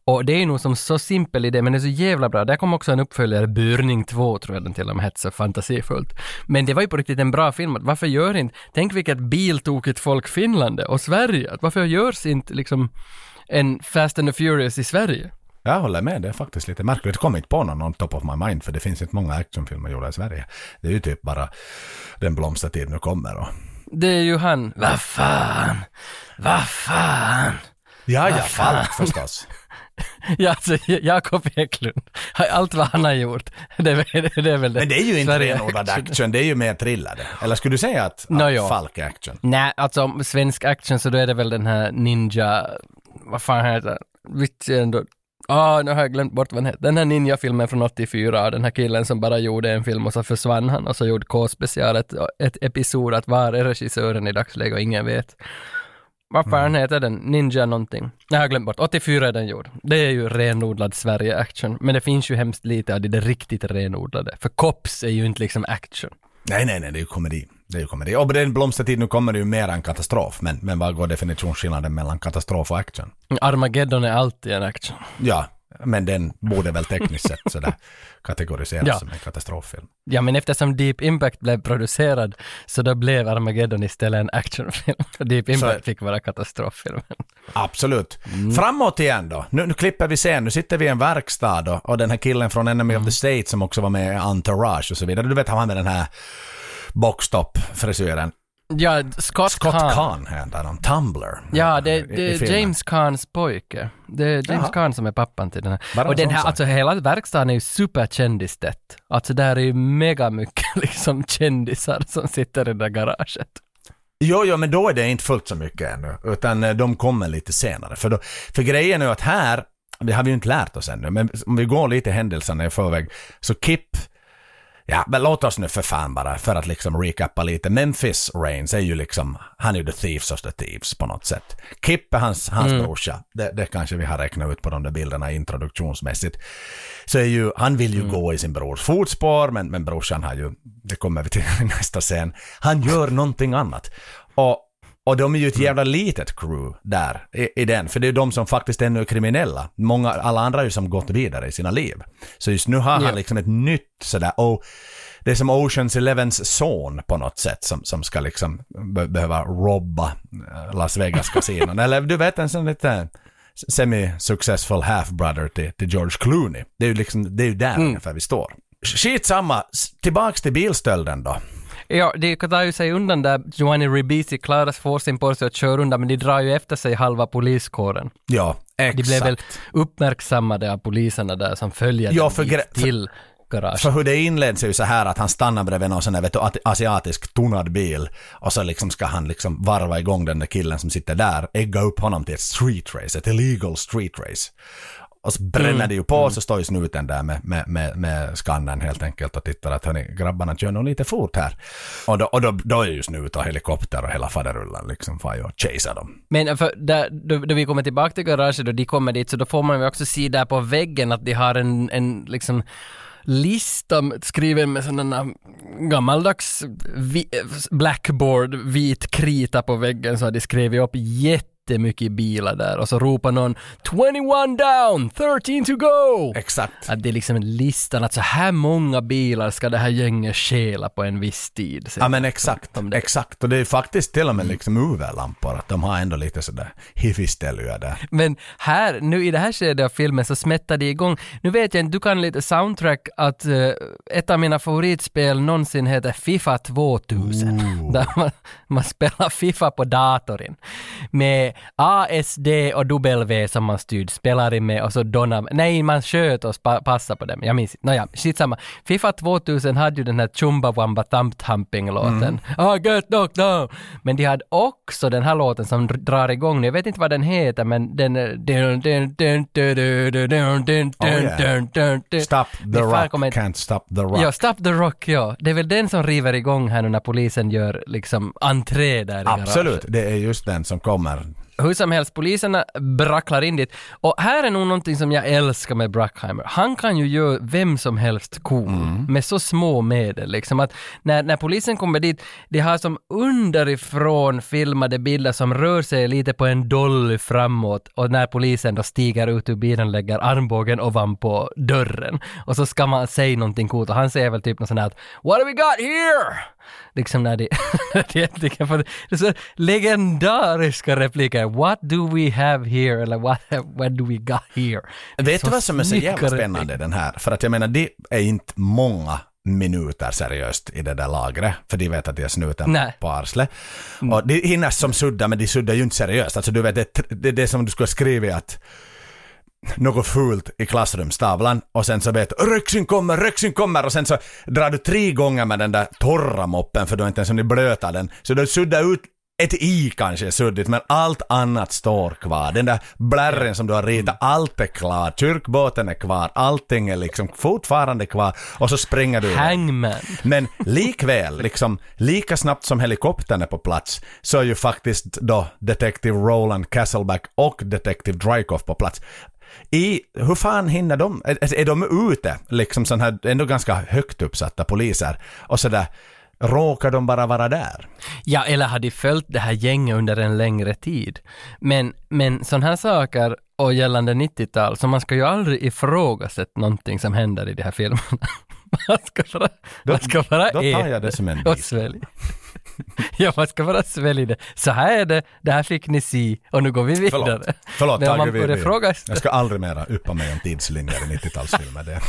Och det är nog som så simpel idé, men det är så jävla bra. Där kom också en uppföljare, Burning 2 tror jag den till och med hette, så fantasifullt. Men det var ju på riktigt en bra film. Varför gör inte, tänk vilket biltokigt folk Finland och Sverige. Varför görs inte liksom en Fast and the Furious i Sverige? Jag håller med, det är faktiskt lite märkligt. Jag kommer inte på någon on top of my mind för det finns inte många actionfilmer gjorda i Sverige. Det är ju typ bara den blomstertid nu kommer och... Det är ju han, vad fan, vad fan. Ja, ja? Falk förstås. Ja, alltså Jakob Eklund, allt vad han har gjort, det är, väl- det är väl det. Men det är ju inte renodlad action, det är ju mer thrillade. Eller skulle du säga att, Nå, att ja. Falk är action? Nej, alltså om svensk action så då är det väl den här Ninja, vad fan heter ändå, ah nu har jag glömt bort vad den heter. Den här Ninja-filmen från 84, den här killen som bara gjorde en film och så försvann han och så gjorde K-special ett, ett episod att var är regissören i dagsläget och ingen vet. Vad fan Mm. heter den? Ninja någonting. Jag har glömt bort. 84 är den gjord. Det är ju renodlad Sverige-action. Men det finns ju hemskt lite av det, det riktigt renodlade. För Cops är ju inte liksom action. Nej, nej, nej, det är ju komedi. Det ju komedi. Och på den blomstertid nu kommer det ju mer än katastrof. Men, men vad går definitionsskillnaden mellan katastrof och action? Armageddon är alltid en action. Ja, men den borde väl tekniskt sett sådär kategoriseras Ja. som en katastroffilm. Ja, men eftersom Deep Impact blev producerad så då blev Armageddon istället en actionfilm. Deep Impact fick vara katastroffilmen. Absolut. Mm. Framåt igen då. Nu, nu klipper vi sen. Nu sitter vi i en verkstad och, och den här killen från Enemy Mm. of the State som också var med i Entourage och så vidare. Du vet han med den här boxstop-frisyren. Ja, Scott, Scott Kahn. Kahn heter han. Tumblr. Ja, det, är. James Kahns pojke. Det är James Jaha. Kahn som är pappan till den här. Bara och en den här, sak. alltså hela verkstaden är ju superkändistätt. Alltså där är ju mega mycket liksom kändisar som sitter i det där garaget. Jo, jo, men då är det inte fullt så mycket ännu. Utan eh, de kommer lite senare. För, då, för grejen är ju att här, det har vi ju inte lärt oss ännu, men om vi går lite händelserna i förväg. Så Kip, ja men låt oss nu för fan bara, för att liksom recappa lite. Memphis Reigns är ju liksom, han är ju the thieves of the thieves på något sätt. Kip är hans, hans Mm. brorsa. Det, det kanske vi har räknat ut på de där bilderna introduktionsmässigt. Så är ju, han vill ju Mm. gå i sin brors fotspår, men, men brorsan har ju, det kommer vi till nästa scen, han gör någonting annat. Och, och de är ju ett Mm. jävla litet crew där i, i den, för det är de som faktiskt ännu är kriminella. Många, alla andra är ju som gått vidare i sina liv. Så just nu har han Ja. liksom ett nytt sådär, och det är som Oceans Elevens son på något sätt som, som ska liksom be- behöva robba eh, Las Vegas kasinon. Eller du vet en sån lite semi-successful half-brother till, till George Clooney. Det är ju liksom, det är ju där ungefär vi står. Skitsamma, tillbaks till bilstölden då. Ja, de tar ju sig undan där. Giovanni Ribisi klarar får sin sig att köra undan, men de drar ju efter sig halva poliskåren. Ja, exakt. De blev väl uppmärksammade av poliserna där som följer Ja, för dit till garaget. För hur det inleds är ju så här att han stannar bredvid någon sån där vet du, at- asiatisk tonad bil och så liksom ska han liksom varva igång den där killen som sitter där, ägga upp honom till ett street race, ett illegal street race. Och så bränner Mm, det ju på så står ju snuten där med, med, med, med skannern helt enkelt och tittar att hörni, grabbarna kör nog lite fort här. Och då, och då, då är ju snut och helikopter och hela faderullan liksom far ju och chasear dem. Men för där, då, då vi kommer tillbaka till garaget och de kommer dit så då får man ju också se där på väggen att de har en, en liksom lista skriven med sådana gammaldags vi, blackboard, vit krita på väggen så har de skrivit upp jättemycket bilar där och så ropar någon 21 down, 13 to go! Exakt. Att det är liksom listan att så här många bilar ska det här gänget stjäla på en viss tid. Ja men exakt, exakt. Och det är faktiskt till och med liksom UV-lampor, att de har ändå lite sådär hiffistelja där. Men här, nu i det här skedet av filmen så smättar det igång. Nu vet jag inte, du kan lite soundtrack att eh, ett av mina favoritspel någonsin heter Fifa 2000. Där man, man spelar Fifa på datorn. Med ASD och W som man styrde spelare med och så Donna, nej man sköt och pa passade på dem, jag minns inte. Nåja, skitsamma. Fifa 2000 hade ju den här Chumbawamba Thump Thumping-låten. Mm. I get knocked down! Men de hade också den här låten som drar igång nu, jag vet inte vad den heter men den... Stop the rock, can't stop the rock. Ja, stop the rock, ja. Det är väl den som river igång här nu när polisen gör liksom entré där i Absolut, garaget. det är just den som kommer hur som helst, poliserna bracklar in dit. Och här är nog någonting som jag älskar med Bruckheimer. Han kan ju göra vem som helst cool med så små medel. Liksom att när, när polisen kommer dit, de har som underifrån filmade bilder som rör sig lite på en dolly framåt och när polisen då stiger ut ur bilen lägger armbågen ovanpå dörren. Och så ska man säga någonting coolt och han säger väl typ något sånt här att “What have we got here?” Liksom när de, när det är så legendariska repliker. What do we have here? Eller what, what do we got here? Vet du vad som är så jävla spännande den här? För att jag menar, det är inte många minuter seriöst i det där lagret, för de vet att de är snuten Nej. på arslet. Och de hinner som sudda, men de suddar ju inte seriöst. Alltså du vet, det, det är det som du skulle skriva att något fult i klassrumstavlan och sen så vet du röksin kommer, röksin kommer och sen så drar du tre gånger med den där torra moppen för du har inte ens hunnit blöta den. Så du suddar ut ett i kanske är suddigt men allt annat står kvar. Den där blärren som du har ritat, allt är klart. Kyrkbåten är kvar, allting är liksom fortfarande kvar och så springer du. Hangman. Men likväl, liksom, lika snabbt som helikoptern är på plats så är ju faktiskt då Detective Roland Castleback och Detective Drykoff på plats. I, hur fan hinner de? Är, är de ute, liksom sån här, ändå ganska högt uppsatta poliser och sådär, råkar de bara vara där? Ja, eller har de följt det här gänget under en längre tid? Men, men sådana här saker och gällande 90-tal, så man ska ju aldrig ifrågasätta någonting som händer i de här filmerna. Man ska bara, man ska bara Då tar äta jag det som en bit. ja, man ska bara svälja det. Så här är det, det här fick ni se och nu går vi vidare. Förlåt, förlåt Men man vi, vi, fråga jag ska aldrig mera yppa mig om tidslinjer i 90-talsfilmer. Det,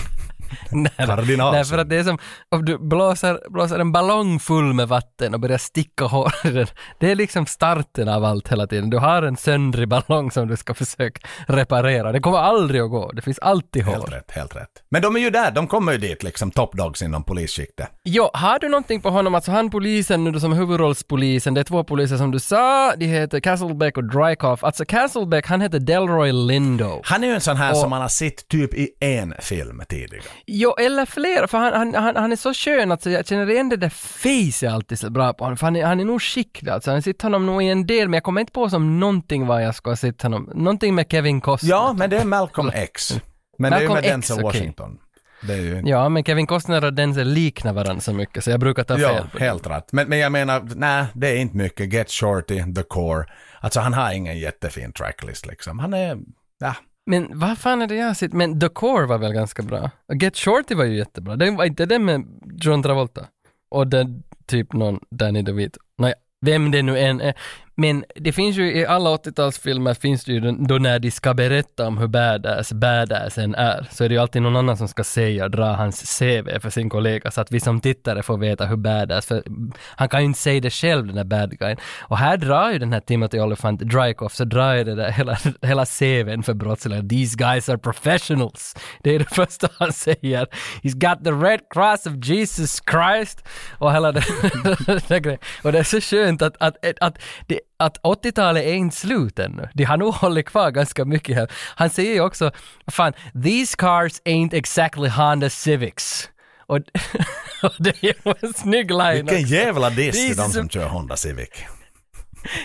Nej, Kardinal, nej, så. för att det är som om du blåser, blåser en ballong full med vatten och börjar sticka den. Det är liksom starten av allt hela tiden. Du har en söndrig ballong som du ska försöka reparera. Det kommer aldrig att gå. Det finns alltid hål. helt rätt, helt rätt. Men de är ju där, de kommer ju dit liksom, top dogs inom polisskiktet. Jo, har du någonting på honom? Alltså han polisen nu då som huvudrollspolisen, det är två poliser som du sa, de heter Castlebeck och Drykoff. Alltså Castlebeck, han heter Delroy Lindo. Han är ju en sån här Och- som man har sett typ i en film tidigare. Jo, eller fler, för han, han, han, han är så skön att så jag känner igen det där face alltid så bra på honom, för han är, han är nog skicklig alltså. Har sett honom nog i en del, men jag kommer inte på som någonting vad jag ska ha sett honom. Någonting med Kevin Costner. Ja, men det är Malcolm X. Men det är ju Malcolm med Denzel. Washington. Det är ju... Ja, men Kevin Costner och Denzel liknar varandra så mycket, så jag brukar ta fel Ja, helt rätt. Men, men jag menar, nej, det är inte mycket. Get Shorty, The Core. Alltså han har ingen jättefin tracklist liksom. Han är, ja. Men vad fan är det jag har sett? Men The Core var väl ganska bra? Och Get Shorty var ju jättebra. Det var inte den med John Travolta? Och den typ någon Danny DeVito? Nej, vem det nu än är. Men det finns ju i alla 80-talsfilmer finns det ju då när de ska berätta om hur badass badassen är, så är det ju alltid någon annan som ska säga, dra hans CV för sin kollega så att vi som tittare får veta hur badass, för han kan ju inte säga det själv den där bad guyen. Och här drar ju den här Timothy Olyphant Drykoff, så drar ju det där hela, hela CVn för brottslingar. These guys are professionals. Det är det första han säger. He's got the red cross of Jesus Christ. Och hela den, den där grejen. Och det är så skönt att, att, att, det, att 80-talet är inte slut ännu. De har nog hållit kvar ganska mycket här. Han säger ju också, fan, these cars ain't exactly Honda Civics. Och, och det är en snygg line Vilken också. jävla diss till de som kör Honda Civic.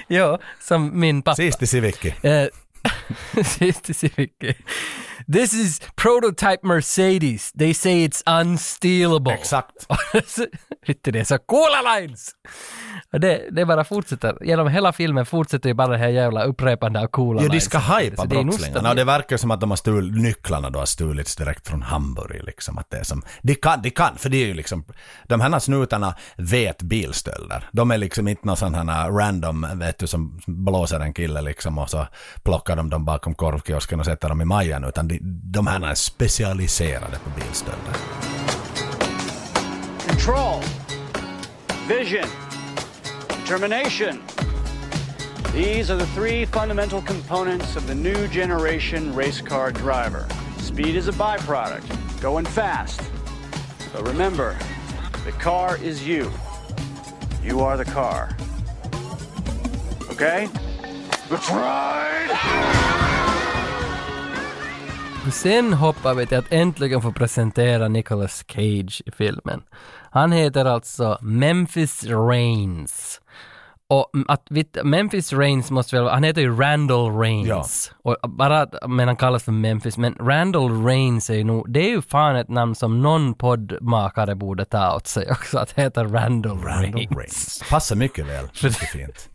Ja, som min pappa. Sist i Civic. Eh, Sist i Civic. This is prototype Mercedes. They say it's unstealable. Exakt. Vet det är så coola lines! Det, det bara fortsätter. Genom hela filmen fortsätter ju bara det här jävla upprepande av coola Ja, de lines. ska Så hypa brottslingarna och det verkar som att de har stulit, nycklarna då har stulits direkt från Hamburg liksom. Att det är som, de kan, de kan, för det är ju liksom, de här snutarna vet bilstölder. De är liksom inte någon sån här random, vet du, som blåser en kille liksom och så plockar de dem bakom korvkiosken och sätter dem i majan, utan de, de här är specialiserade på bilstölder. Control. Vision. Determination. These are the three fundamental components of the new generation race car driver. Speed is a byproduct, going fast. But remember, the car is you. You are the car. Okay? Let's ride! Sen hoppar vi till att äntligen få presentera Nicolas Cage i filmen. Han heter alltså Memphis Reigns. Och att, Memphis Reigns måste väl, han heter ju Randall Reigns. Och bara men han kallas för Memphis, men Randall Reigns är ju nog, det är ju fan ett namn som någon poddmakare borde ta åt sig också, att heta Randall, Randall Reigns. Reigns. Passar mycket väl. Mycket fint.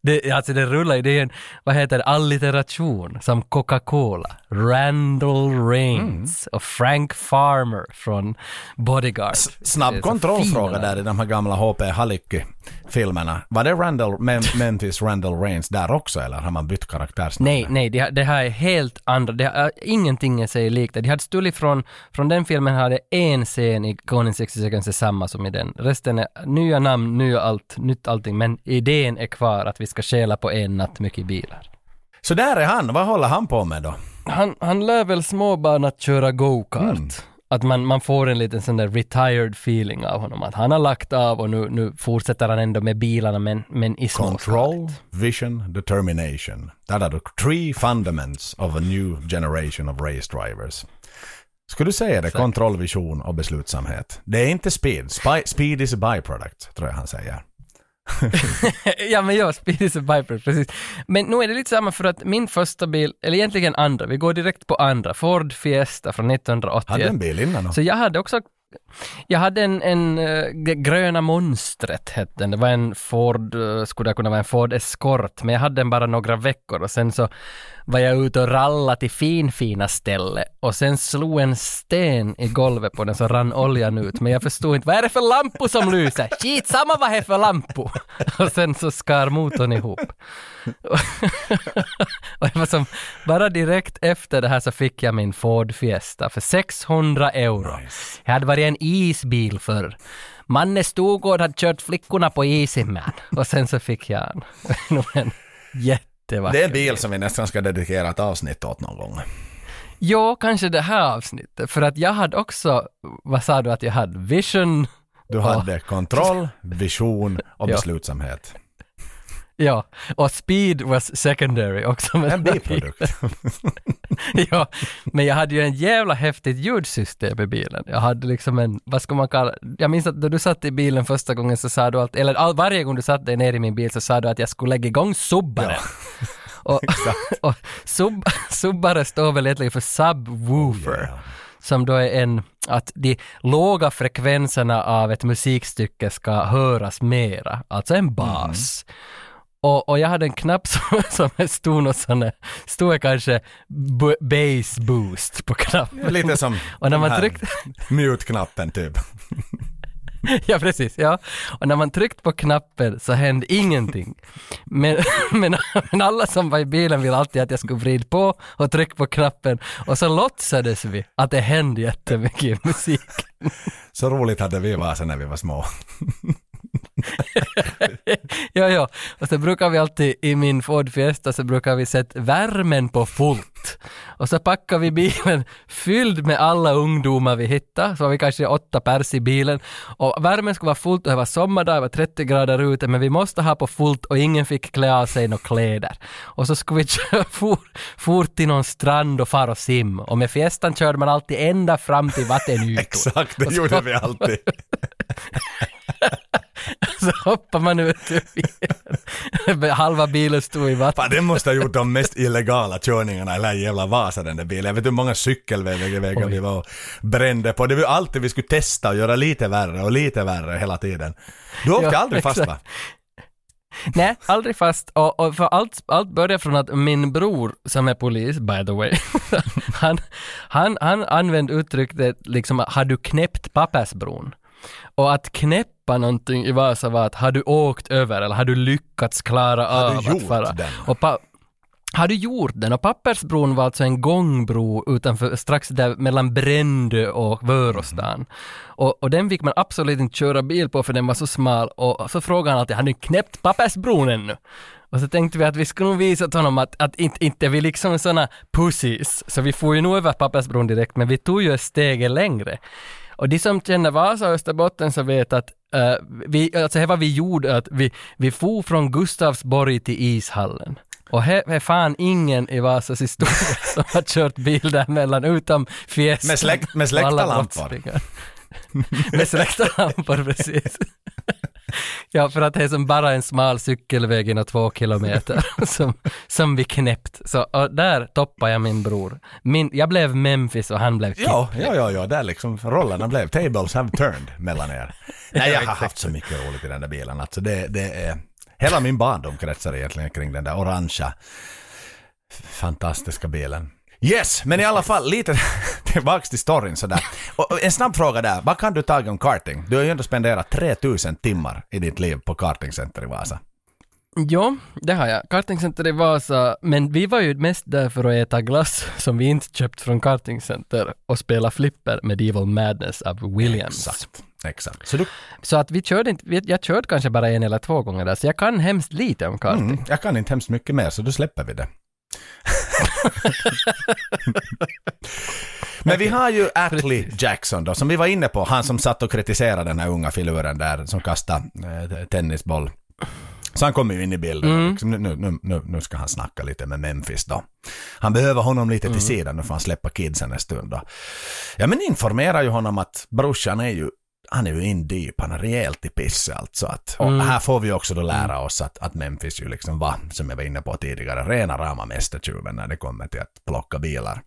Det, alltså det rullar ju, det är en, vad heter det, allitteration, som Coca-Cola. Randall Reigns och Frank Farmer från Bodyguard. Är Snabb kontrollfråga där i de här gamla HP Halicki-filmerna. Var det Randall, Mem- Memphis Randall Reigns där också eller har man bytt karaktärsnamn? Nej, nej, det, det här är helt andra, det har, ingenting är sig likt. De hade stulit från, från den filmen hade en scen i Conan 60 Seconds är samma som i den. Resten är nya namn, nya allt, nytt allting, men idén är kvar att vi ska stjäla på en natt mycket bilar. Så där är han, vad håller han på med då? Han, han lär väl småbarn att köra go-kart. Mm. Att man, man får en liten sån där retired feeling av honom. Att han har lagt av och nu, nu fortsätter han ändå med bilarna men, men i Control, småskaligt. vision, determination. That are the three fundaments of a new generation of race drivers. Skulle du säga det? Kontroll, vision och beslutsamhet. Det är inte speed. Spy, speed is a byproduct, tror jag han säger. Ja men ja, Speed is a byproduct, precis. Men nu är det lite samma för att min första bil, eller egentligen andra, vi går direkt på andra, Ford Fiesta från 1981. Hade en bil innan då? Så jag hade också jag hade en, en eh, gröna monstret hette den. Det var en Ford, eh, skulle det kunna vara en Ford Escort, men jag hade den bara några veckor och sen så var jag ute och ralla till finfina ställe och sen slog en sten i golvet på den så rann oljan ut. Men jag förstod inte, vad är det för lampor som lyser? Skitsamma vad det är för lampor! Och sen så skar motorn ihop. och det var som, bara direkt efter det här så fick jag min Ford Fiesta för 600 euro. Jag hade varit en isbil för Manne Stogård hade kört flickorna på isen. Och sen så fick jag en, en jättevacker Det är en bil som vi nästan ska dedikera ett avsnitt åt någon gång. Ja, kanske det här avsnittet. För att jag hade också, vad sa du att jag hade? Vision? Du och- hade kontroll, vision och beslutsamhet. Ja, och speed was secondary också. Men En biprodukt. ja, men jag hade ju en jävla häftigt ljudsystem i bilen. Jag hade liksom en, vad ska man kalla, jag minns att när du satt i bilen första gången så sa du att, eller all, varje gång du satt dig ner i min bil så sa du att jag skulle lägga igång subbaren. Och, och sub, subbare står väl egentligen för subwoofer. Som då är en, att de låga frekvenserna av ett musikstycke ska höras mera, alltså en bas. Och, och jag hade en knapp som, som stod något sån där, stod kanske b- bass boost på knappen. Lite som Och när man tryckte, mute-knappen typ. ja, precis. Ja. Och när man tryckt på knappen så hände ingenting. Men, men, men alla som var i bilen ville alltid att jag skulle vrida på och trycka på knappen och så låtsades vi att det hände jättemycket i musiken. Så roligt hade vi var sen när vi var små. ja, ja. Och så brukar vi alltid i min Ford Fiesta så brukar vi sätta värmen på fullt. Och så packar vi bilen fylld med alla ungdomar vi hittar, så var vi kanske åtta pers i bilen. Och värmen skulle vara fullt och det var sommardag, det var 30 grader ute, men vi måste ha på fullt och ingen fick klä av sig några kläder. Och så skulle vi köra for, fort till någon strand och fara och sim. Och med Fiestan körde man alltid ända fram till vattenytor. Exakt, det gjorde vi alltid. så hoppar man ut ur bilen. Halva bilen stod i vatten. Fan, den måste ha gjort de mest illegala körningarna i hela jävla Vasa den där bilen. Jag vet hur många cykelvägar vi var och brände på. Det var ju alltid vi skulle testa och göra lite värre och lite värre hela tiden. Du åkte Ja, aldrig fast va? exakt. Nej, aldrig fast. Och, och för allt, allt börjar från att min bror, som är polis by the way, han, han, han använde uttrycket liksom har du knäppt pappersbron? Och att knäppa någonting i Vasa var att har du åkt över eller har du lyckats klara Har du av gjort att fara? den? Och pa- har du gjort den? Och Pappersbron var alltså en gångbro utanför, strax där mellan Brändö och Vörostan. Och, och den fick man absolut inte köra bil på för den var så smal och så frågade han alltid, har ni knäppt Pappersbron ännu? Och så tänkte vi att vi skulle nog visa åt honom att, att inte, inte vi liksom såna pussies, så vi får ju nog över Pappersbron direkt, men vi tog ju ett steg längre. Och de som känner Vasa och Österbotten så vet att eh, vi, alltså här var vi gjorde att vi, vi for från Gustavsborg till ishallen. Och här är fan ingen i Vasas historia som har kört bil däremellan utom Fiesta. Med släkt- med släktarlampor. brottslingar. med släktarlampor, precis. ja, för att det är som bara en smal cykelväg inom två kilometer som, som vi knäppt. Så och där toppade jag min bror. Min, jag blev Memphis och han blev Kip. Ja, ja, ja, ja, där liksom rollerna blev, tables have turned mellan er. Nej, jag har haft så mycket roligt i den där bilen. Alltså det, det är, hela min barndom kretsar egentligen kring den där orangea, fantastiska bilen. Yes, men i alla fall lite tillbaks till storyn sådär. Och en snabb fråga där, vad kan du ta om karting? Du har ju ändå spenderat 3000 timmar i ditt liv på kartingcenter i Vasa. Ja, det har jag. Kartingcenter i Vasa, men vi var ju mest där för att äta glass som vi inte köpt från kartingcenter och spela flipper med Evil Madness av Williams. Exakt, exakt. Så du, Så att vi körde inte, jag körde kanske bara en eller två gånger där, så jag kan hemskt lite om karting. mm, jag kan inte hemskt mycket mer så då släpper vi det. Men vi har ju Atlee Jackson då, som vi var inne på, han som satt och kritiserade den här unga filuren där som kastade eh, tennisboll. Så han kommer ju in i bilden och liksom, nu, nu, nu, nu ska han snacka lite med Memphis då. Han behöver honom lite till sidan, nu får han släppa kidsen en stund då. Ja men informerar ju honom att brorsan är ju han är ju in deep, han är rejält i piss alltså. Att, och här får vi också då lära oss att, att Memphis ju liksom var, som jag var inne på tidigare, rena rama mästertjuven när det kommer till att plocka bilar.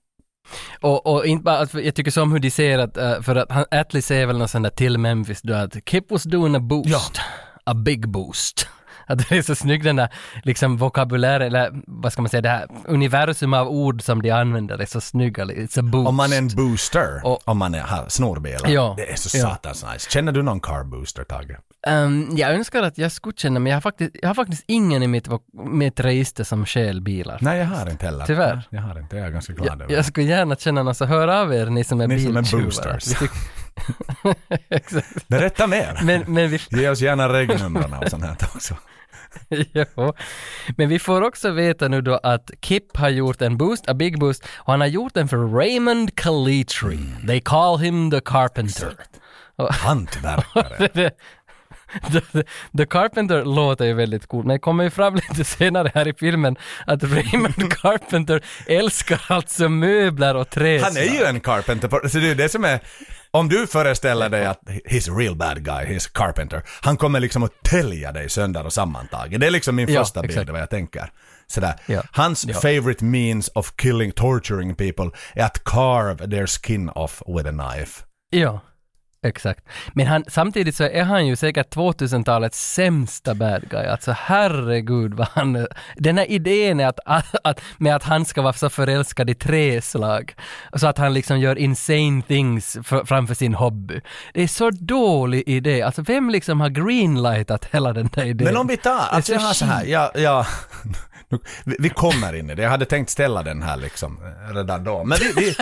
Och, och inte bara, alltså, jag tycker så om hur de ser att, eh, för att han, Atlee säger väl något sånt där till Memphis då att Kip was doing a boost, a big boost. Att det är så snyggt den där liksom vokabulär, eller vad ska man säga, det här universum av ord som de använder är så snygga. It's a boost. Om man är en booster, Och- om man är, har snorbilar. Ja, Det är så ja. satans nice. Känner du någon car booster, Tage? Ehm, jag önskar att jag skulle känna, men jag har faktiskt, jag har faktiskt ingen i mitt, mitt register som stjäl bilar. Nej, jag har inte heller. Tyvärr. Jag har inte, jag är ganska glad Jag, över. jag skulle gärna känna någon, så hör av er ni som är Ni som är biltjuvar. boosters. Exakt. Berätta mer. Men, men vi, Ge oss gärna regnumren och sånt här också. jo. Men vi får också veta nu då att Kip har gjort en boost, a big boost, och han har gjort den för Raymond Calitri. They call him the Carpenter. Hantverkare. The, The Carpenter låter ju väldigt cool, men det kommer ju fram lite senare här i filmen att Raymond Carpenter älskar alltså möbler och träslag. Han är ju en carpenter. Så det är det som är... Om du föreställer dig att he's a real bad guy, he's a carpenter. Han kommer liksom att tälja dig sönder och sammantaget. Det är liksom min Ja, första bild exakt. av vad jag tänker. Sådär. Ja. Hans Ja. favorite means of killing, torturing people är att carve their skin off with a knife. Ja. Exakt. Men han, samtidigt så är han ju säkert 2000-talets sämsta bad guy. Alltså herregud vad han... Den här idén är att, att, att, med att han ska vara så förälskad i träslag. Så att han liksom gör insane things för, framför sin hobby. Det är så dålig idé. Alltså vem liksom har greenlightat hela den där idén? Men om vi tar, alltså jag har så här, ja, ja, vi kommer in i det. Jag hade tänkt ställa den här liksom eh, redan då. Men vi, vi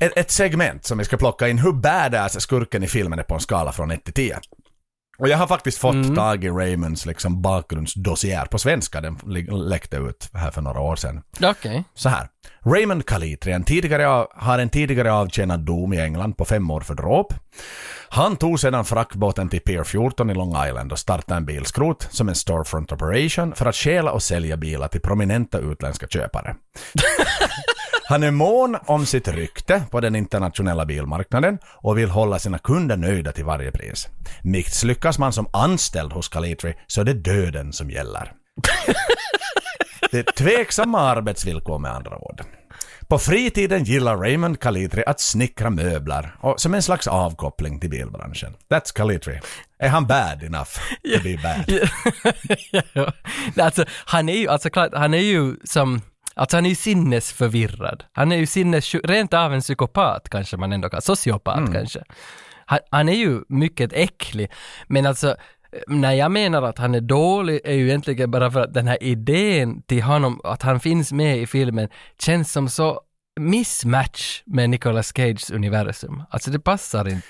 ett, ett segment som vi ska plocka in, hur badass skurken i filmen är på en skala från 1 till 10. Och jag har faktiskt fått Mm. tag i Raymonds liksom bakgrundsdossier på svenska, den läckte ut här för några år sedan. Okej. Så här. Raymond Kalitri en tidigare har en tidigare avtjänad dom i England på fem år för dråp. Han tog sedan fraktbåten till Pier 14 i Long Island och startade en bilskrot som en storefront operation för att stjäla och sälja bilar till prominenta utländska köpare. Han är mån om sitt rykte på den internationella bilmarknaden och vill hålla sina kunder nöjda till varje pris. Misslyckas man som anställd hos Kalitri så är det döden som gäller. Det är tveksamma arbetsvillkor med andra ord. På fritiden gillar Raymond Kalitri att snickra möbler och som en slags avkoppling till bilbranschen. That's Kalitri. Är han bad enough to be bad? ja. Alltså, han är ju, alltså klart, han är ju som, alltså han är ju sinnesförvirrad. Han är ju sinnes, rent av en psykopat kanske man ändå kan, sociopat Mm. kanske. Han, han är ju mycket äcklig, men alltså när jag menar att han är dålig är ju egentligen bara för att den här idén till honom, att han finns med i filmen, känns som så mismatch med Nicolas Cages universum. Alltså det passar inte.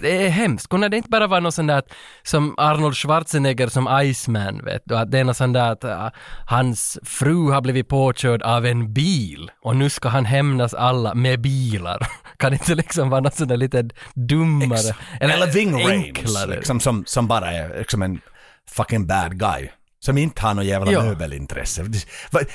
Det är hemskt. Kunde det inte bara vara något sånt där att, som Arnold Schwarzenegger som Iceman, vet du? Att det är något sånt där att äh, hans fru har blivit påkörd av en bil och nu ska han hämnas alla med bilar. Kan det inte liksom vara något sånt där lite dummare? Eller Ving Rhames, enklare? liksom, som, som bara är liksom en fucking bad guy. Som inte har något jävla Ja. möbelintresse.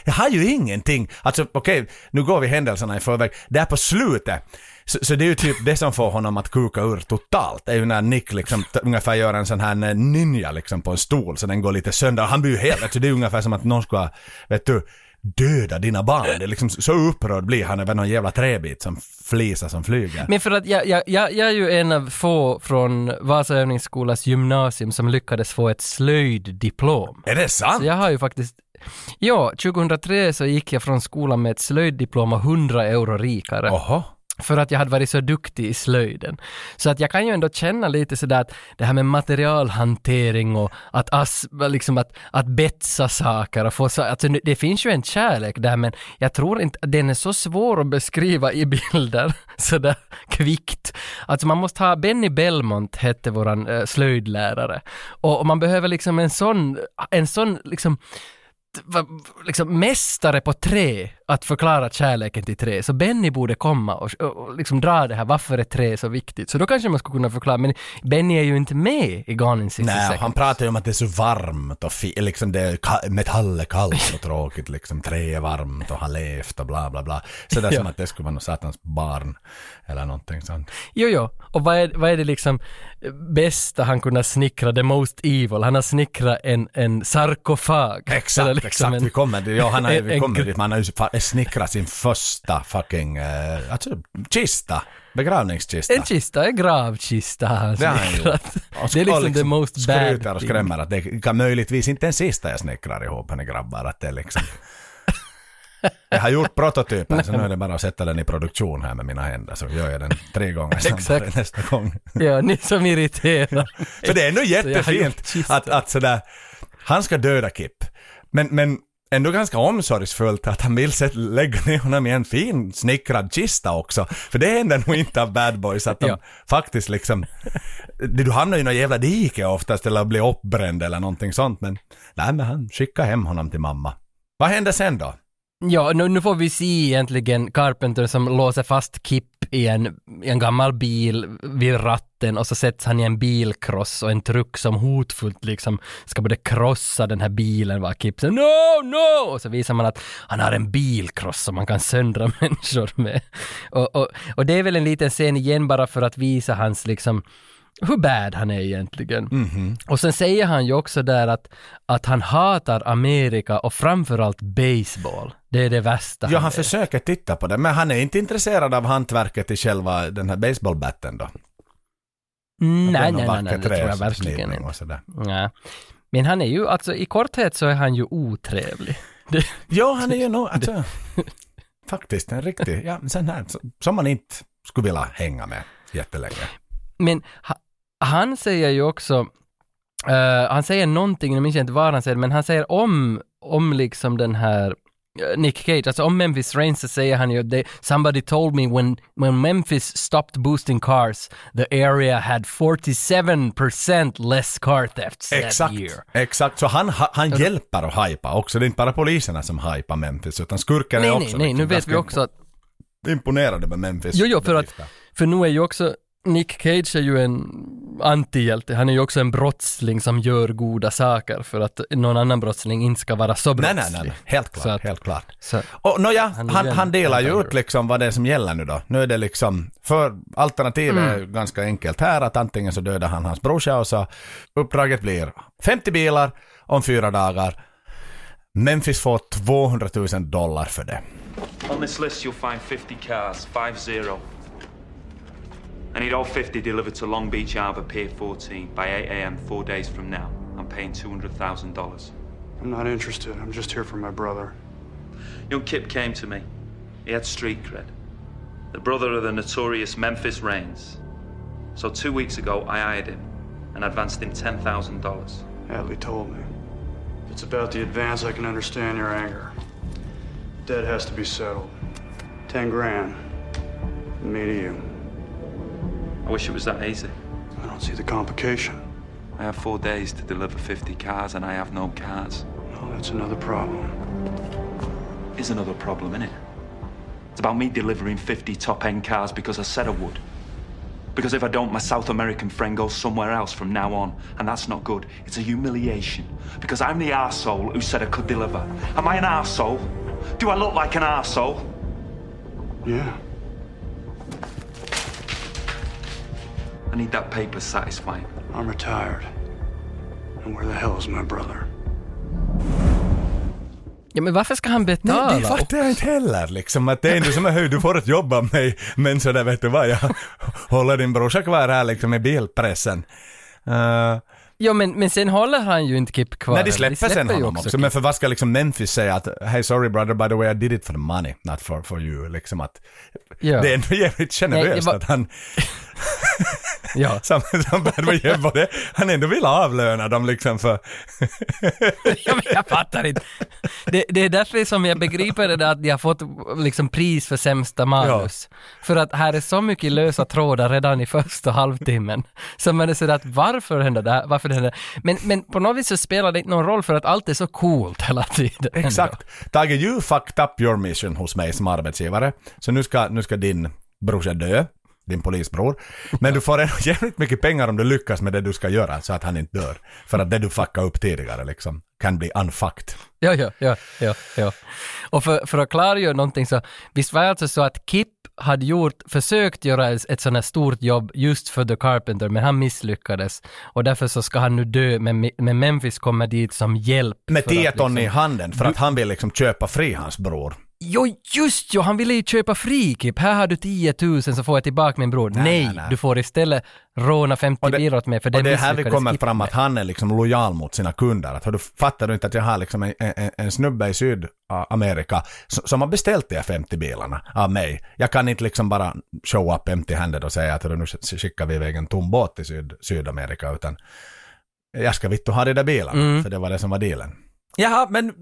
Jag har ju ingenting. Alltså okej, nu går vi händelserna i förväg. Där på slutet, så, så det är ju typ det som får honom att kuka ur totalt. Det är ju när Nick liksom ungefär gör en sån här eh, ninja liksom på en stol så den går lite sönder. Han blir ju helt, alltså det är ungefär som att någon ska, vet du, döda dina barn. Det är liksom så upprörd blir han över någon jävla träbit som flisar som flyger. Men för att jag, jag, jag, jag är ju en av få från Vasa övningsskolas gymnasium som lyckades få ett slöjddiplom. Är det sant? Så jag har ju faktiskt Ja, 2003 så gick jag från skolan med ett slöjddiplom och 100 euro rikare. Oho. För att jag hade varit så duktig i slöjden. Så att jag kan ju ändå känna lite sådär att det här med materialhantering och att, as, liksom att, att betsa saker och få så, alltså det finns ju en kärlek där men jag tror inte, den är så svår att beskriva i bilder sådär kvickt. Alltså man måste ha, Benny Belmont hette våran eh, slöjdlärare och, och man behöver liksom en sån, en sån liksom liksom mästare på trä att förklara kärleken till trä. Så Benny borde komma och, och, och liksom dra det här, varför är trä så viktigt? Så då kanske man skulle kunna förklara, men Benny är ju inte med i Gone in 60 Nej, seconds. han pratar ju om att det är så varmt och liksom det är metall är kallt och tråkigt liksom, trä är varmt och har levt och bla bla bla. Så det är som Ja. att det skulle vara något satans barn eller någonting sånt. Jo, jo. Och vad är, vad är det liksom bästa han kunde snickra, the most evil? Han har snickrat en, en sarkofag. Exakt, liksom exakt. en- vi kommer, ja, han har, vi kommer dit. Man har ju snickrat sin första fucking, uh, alltså kista, begravningskista. En kista, en gravkista har han snickrat. Och Det är och liksom the most bad skryter och skrämmer att det kan möjligtvis inte den sista jag snickrar ihop henne grabbar. Att det är liksom... Jag har gjort prototypen så nu är det bara att sätta den i produktion här med mina händer så gör jag den tre gånger snabbare nästa gång. Ja, ni som irriterar. För det är ändå jättefint att, att sådär, han ska döda Kip. Men, men ändå ganska omsorgsfullt att han vill lägga ner honom i en fin snickrad kista också. För det händer nog inte av bad boys att de Ja. faktiskt liksom, du hamnar ju i någon jävla dike oftast eller blir uppbränd eller någonting sånt men nej men han skickar hem honom till mamma. Vad händer sen då? Ja, nu, nu får vi se egentligen Carpenter som låser fast Kip i en, i en gammal bil vid ratten och så sätts han i en bilkross och en truck som hotfullt liksom ska både krossa den här bilen var Kip säger no, no! Och så visar man att han har en bilkross som man kan söndra människor med. Och, och, och det är väl en liten scen igen bara för att visa hans liksom hur bad han är egentligen. Mhm. Och sen säger han ju också där att, att han hatar Amerika och framförallt baseball. Det är det värsta Ja, han vet. försöker titta på det, men han är inte intresserad av hantverket i själva den här baseballbatten då. Mm, Nej, nej, nej, nej, det tror jag verkligen inte. Nej. Men han är ju, alltså i korthet så är han ju otrevlig. Det, Ja, han är ju nog, alltså, faktiskt en riktig, ja, sån här, som man inte skulle vilja hänga med jättelänge. men ha, han säger ju också, eh, han säger någonting, jag minns inte vad han säger, men han säger om, om liksom den här Nick Cage, alltså om Memphis Rain så säger han ju they, somebody told me when, when Memphis stopped boosting cars the area had 47% less car thefts that Exakt, year. exakt. Så han, ha- han hjälper att hypa också. Det är inte bara poliserna som hypar Memphis, utan skurken är också nej, nej, nu liksom vet vi också att imponerade med Memphis. Jo, jo, för att, för nu är ju också, Nick Cage är ju en antihjälte, han är ju också en brottsling som gör goda saker för att någon annan brottsling inte ska vara så brottslig. nej, nej, nej. Helt klart, att- helt klart. Så, Och nåja, Han han, delar ju ut liksom vad det är som gäller nu då. Nu är det liksom, för alternativet Mm. är ju ganska enkelt här att antingen så dödar han hans brorsa och så uppdraget blir 50 bilar om fyra dagar. Memphis får 200 000 dollar för det. On this list, you'll find 50 cars, 5-0. I need all 50 delivered to Long Beach Harbor Pier 14 by 8 a.m. four days from now. I'm paying $200,000. I'm not interested. I'm just here for my brother. Young Kip came to me. He had street cred. The brother of the notorious Memphis Reigns. So two weeks ago, I hired him and advanced him $10,000. Hadley told me. If it's about the advance, I can understand your anger. Debt has to be settled. Ten grand. Me to you. I wish it was that easy. I don't see the complication. I have four days to deliver 50 cars and I have no cars. No, that's another problem. Is another problem, innit? It's about me delivering 50 top end cars because I said I would. Because if I don't, my South American friend goes somewhere else from now on, and that's not good. It's a humiliation. Because I'm the arsehole who said I could deliver. Am I an arsehole? Do I look like an arsehole? Yeah. I need that paper satisfying. I'm retired. And where the hell is my brother? ja men varför ska han betala? Nej, det fattar jag inte heller liksom. Att det är ändå som att höj, du får ett jobb av mig, men så där vet du vad, jag håller din brorsa kvar här liksom i bilpressen. Uh, Jo men, men sen håller han ju inte Kip kvar. nej, de heller. släpper sen honom också. Kip. Men för vad ska liksom Memphis säga att hey sorry brother by the way I did it for the money, not for, for you. Liksom att Ja. det är ändå jävligt generöst Nej, var- att han Ja. som, som ger både, han ändå vill avlöna dem liksom för ja, men jag fattar inte. Det, det är därför som jag begriper det där att de har fått liksom pris för sämsta manus. För att här är så mycket lösa trådar redan i första halvtimmen. Så man är sådär att varför händer det här? Varför det händer? Men, men på något vis så spelar det inte någon roll för att allt är så coolt hela tiden. Exakt. Tage, you fucked up your mission hos mig som arbetsgivare. Så nu ska, nu ska din brorsa dö, din polisbror. Men du får ändå jävligt mycket pengar om du lyckas med det du ska göra så att han inte dör. För att det du fuckade upp tidigare liksom kan bli unfucked. Ja, ja, ja, ja, ja. Och för, för att klargöra någonting så, visst var det alltså så att Kip hade gjort, försökt göra ett, sånt här stort jobb just för The Carpenter, men han misslyckades. Och därför så ska han nu dö, men, men Memphis kommer dit som hjälp. Med för 10 att ton i liksom- handen för att han vill liksom köpa fri hans bror. Jo, just jo, han ville ju köpa fri Kip. Här har du 10 000 så får jag tillbaka min bror. Nej, Nej, nej, du får istället råna 50 bilar åt mig för det och det är här misslyckades kommer fram att han är liksom lojal mot sina kunder. Att, du, fattar du inte att jag har liksom en, en, en snubbe i Sydamerika som, som har beställt de här 50 bilarna av mig. Jag kan inte liksom bara show up empty-handed och säga att nu skickar vi iväg en tom båt till Syd, Sydamerika utan jag ska vitt ha de där bilarna, Mm. för det var det som var dealen. Jaha, men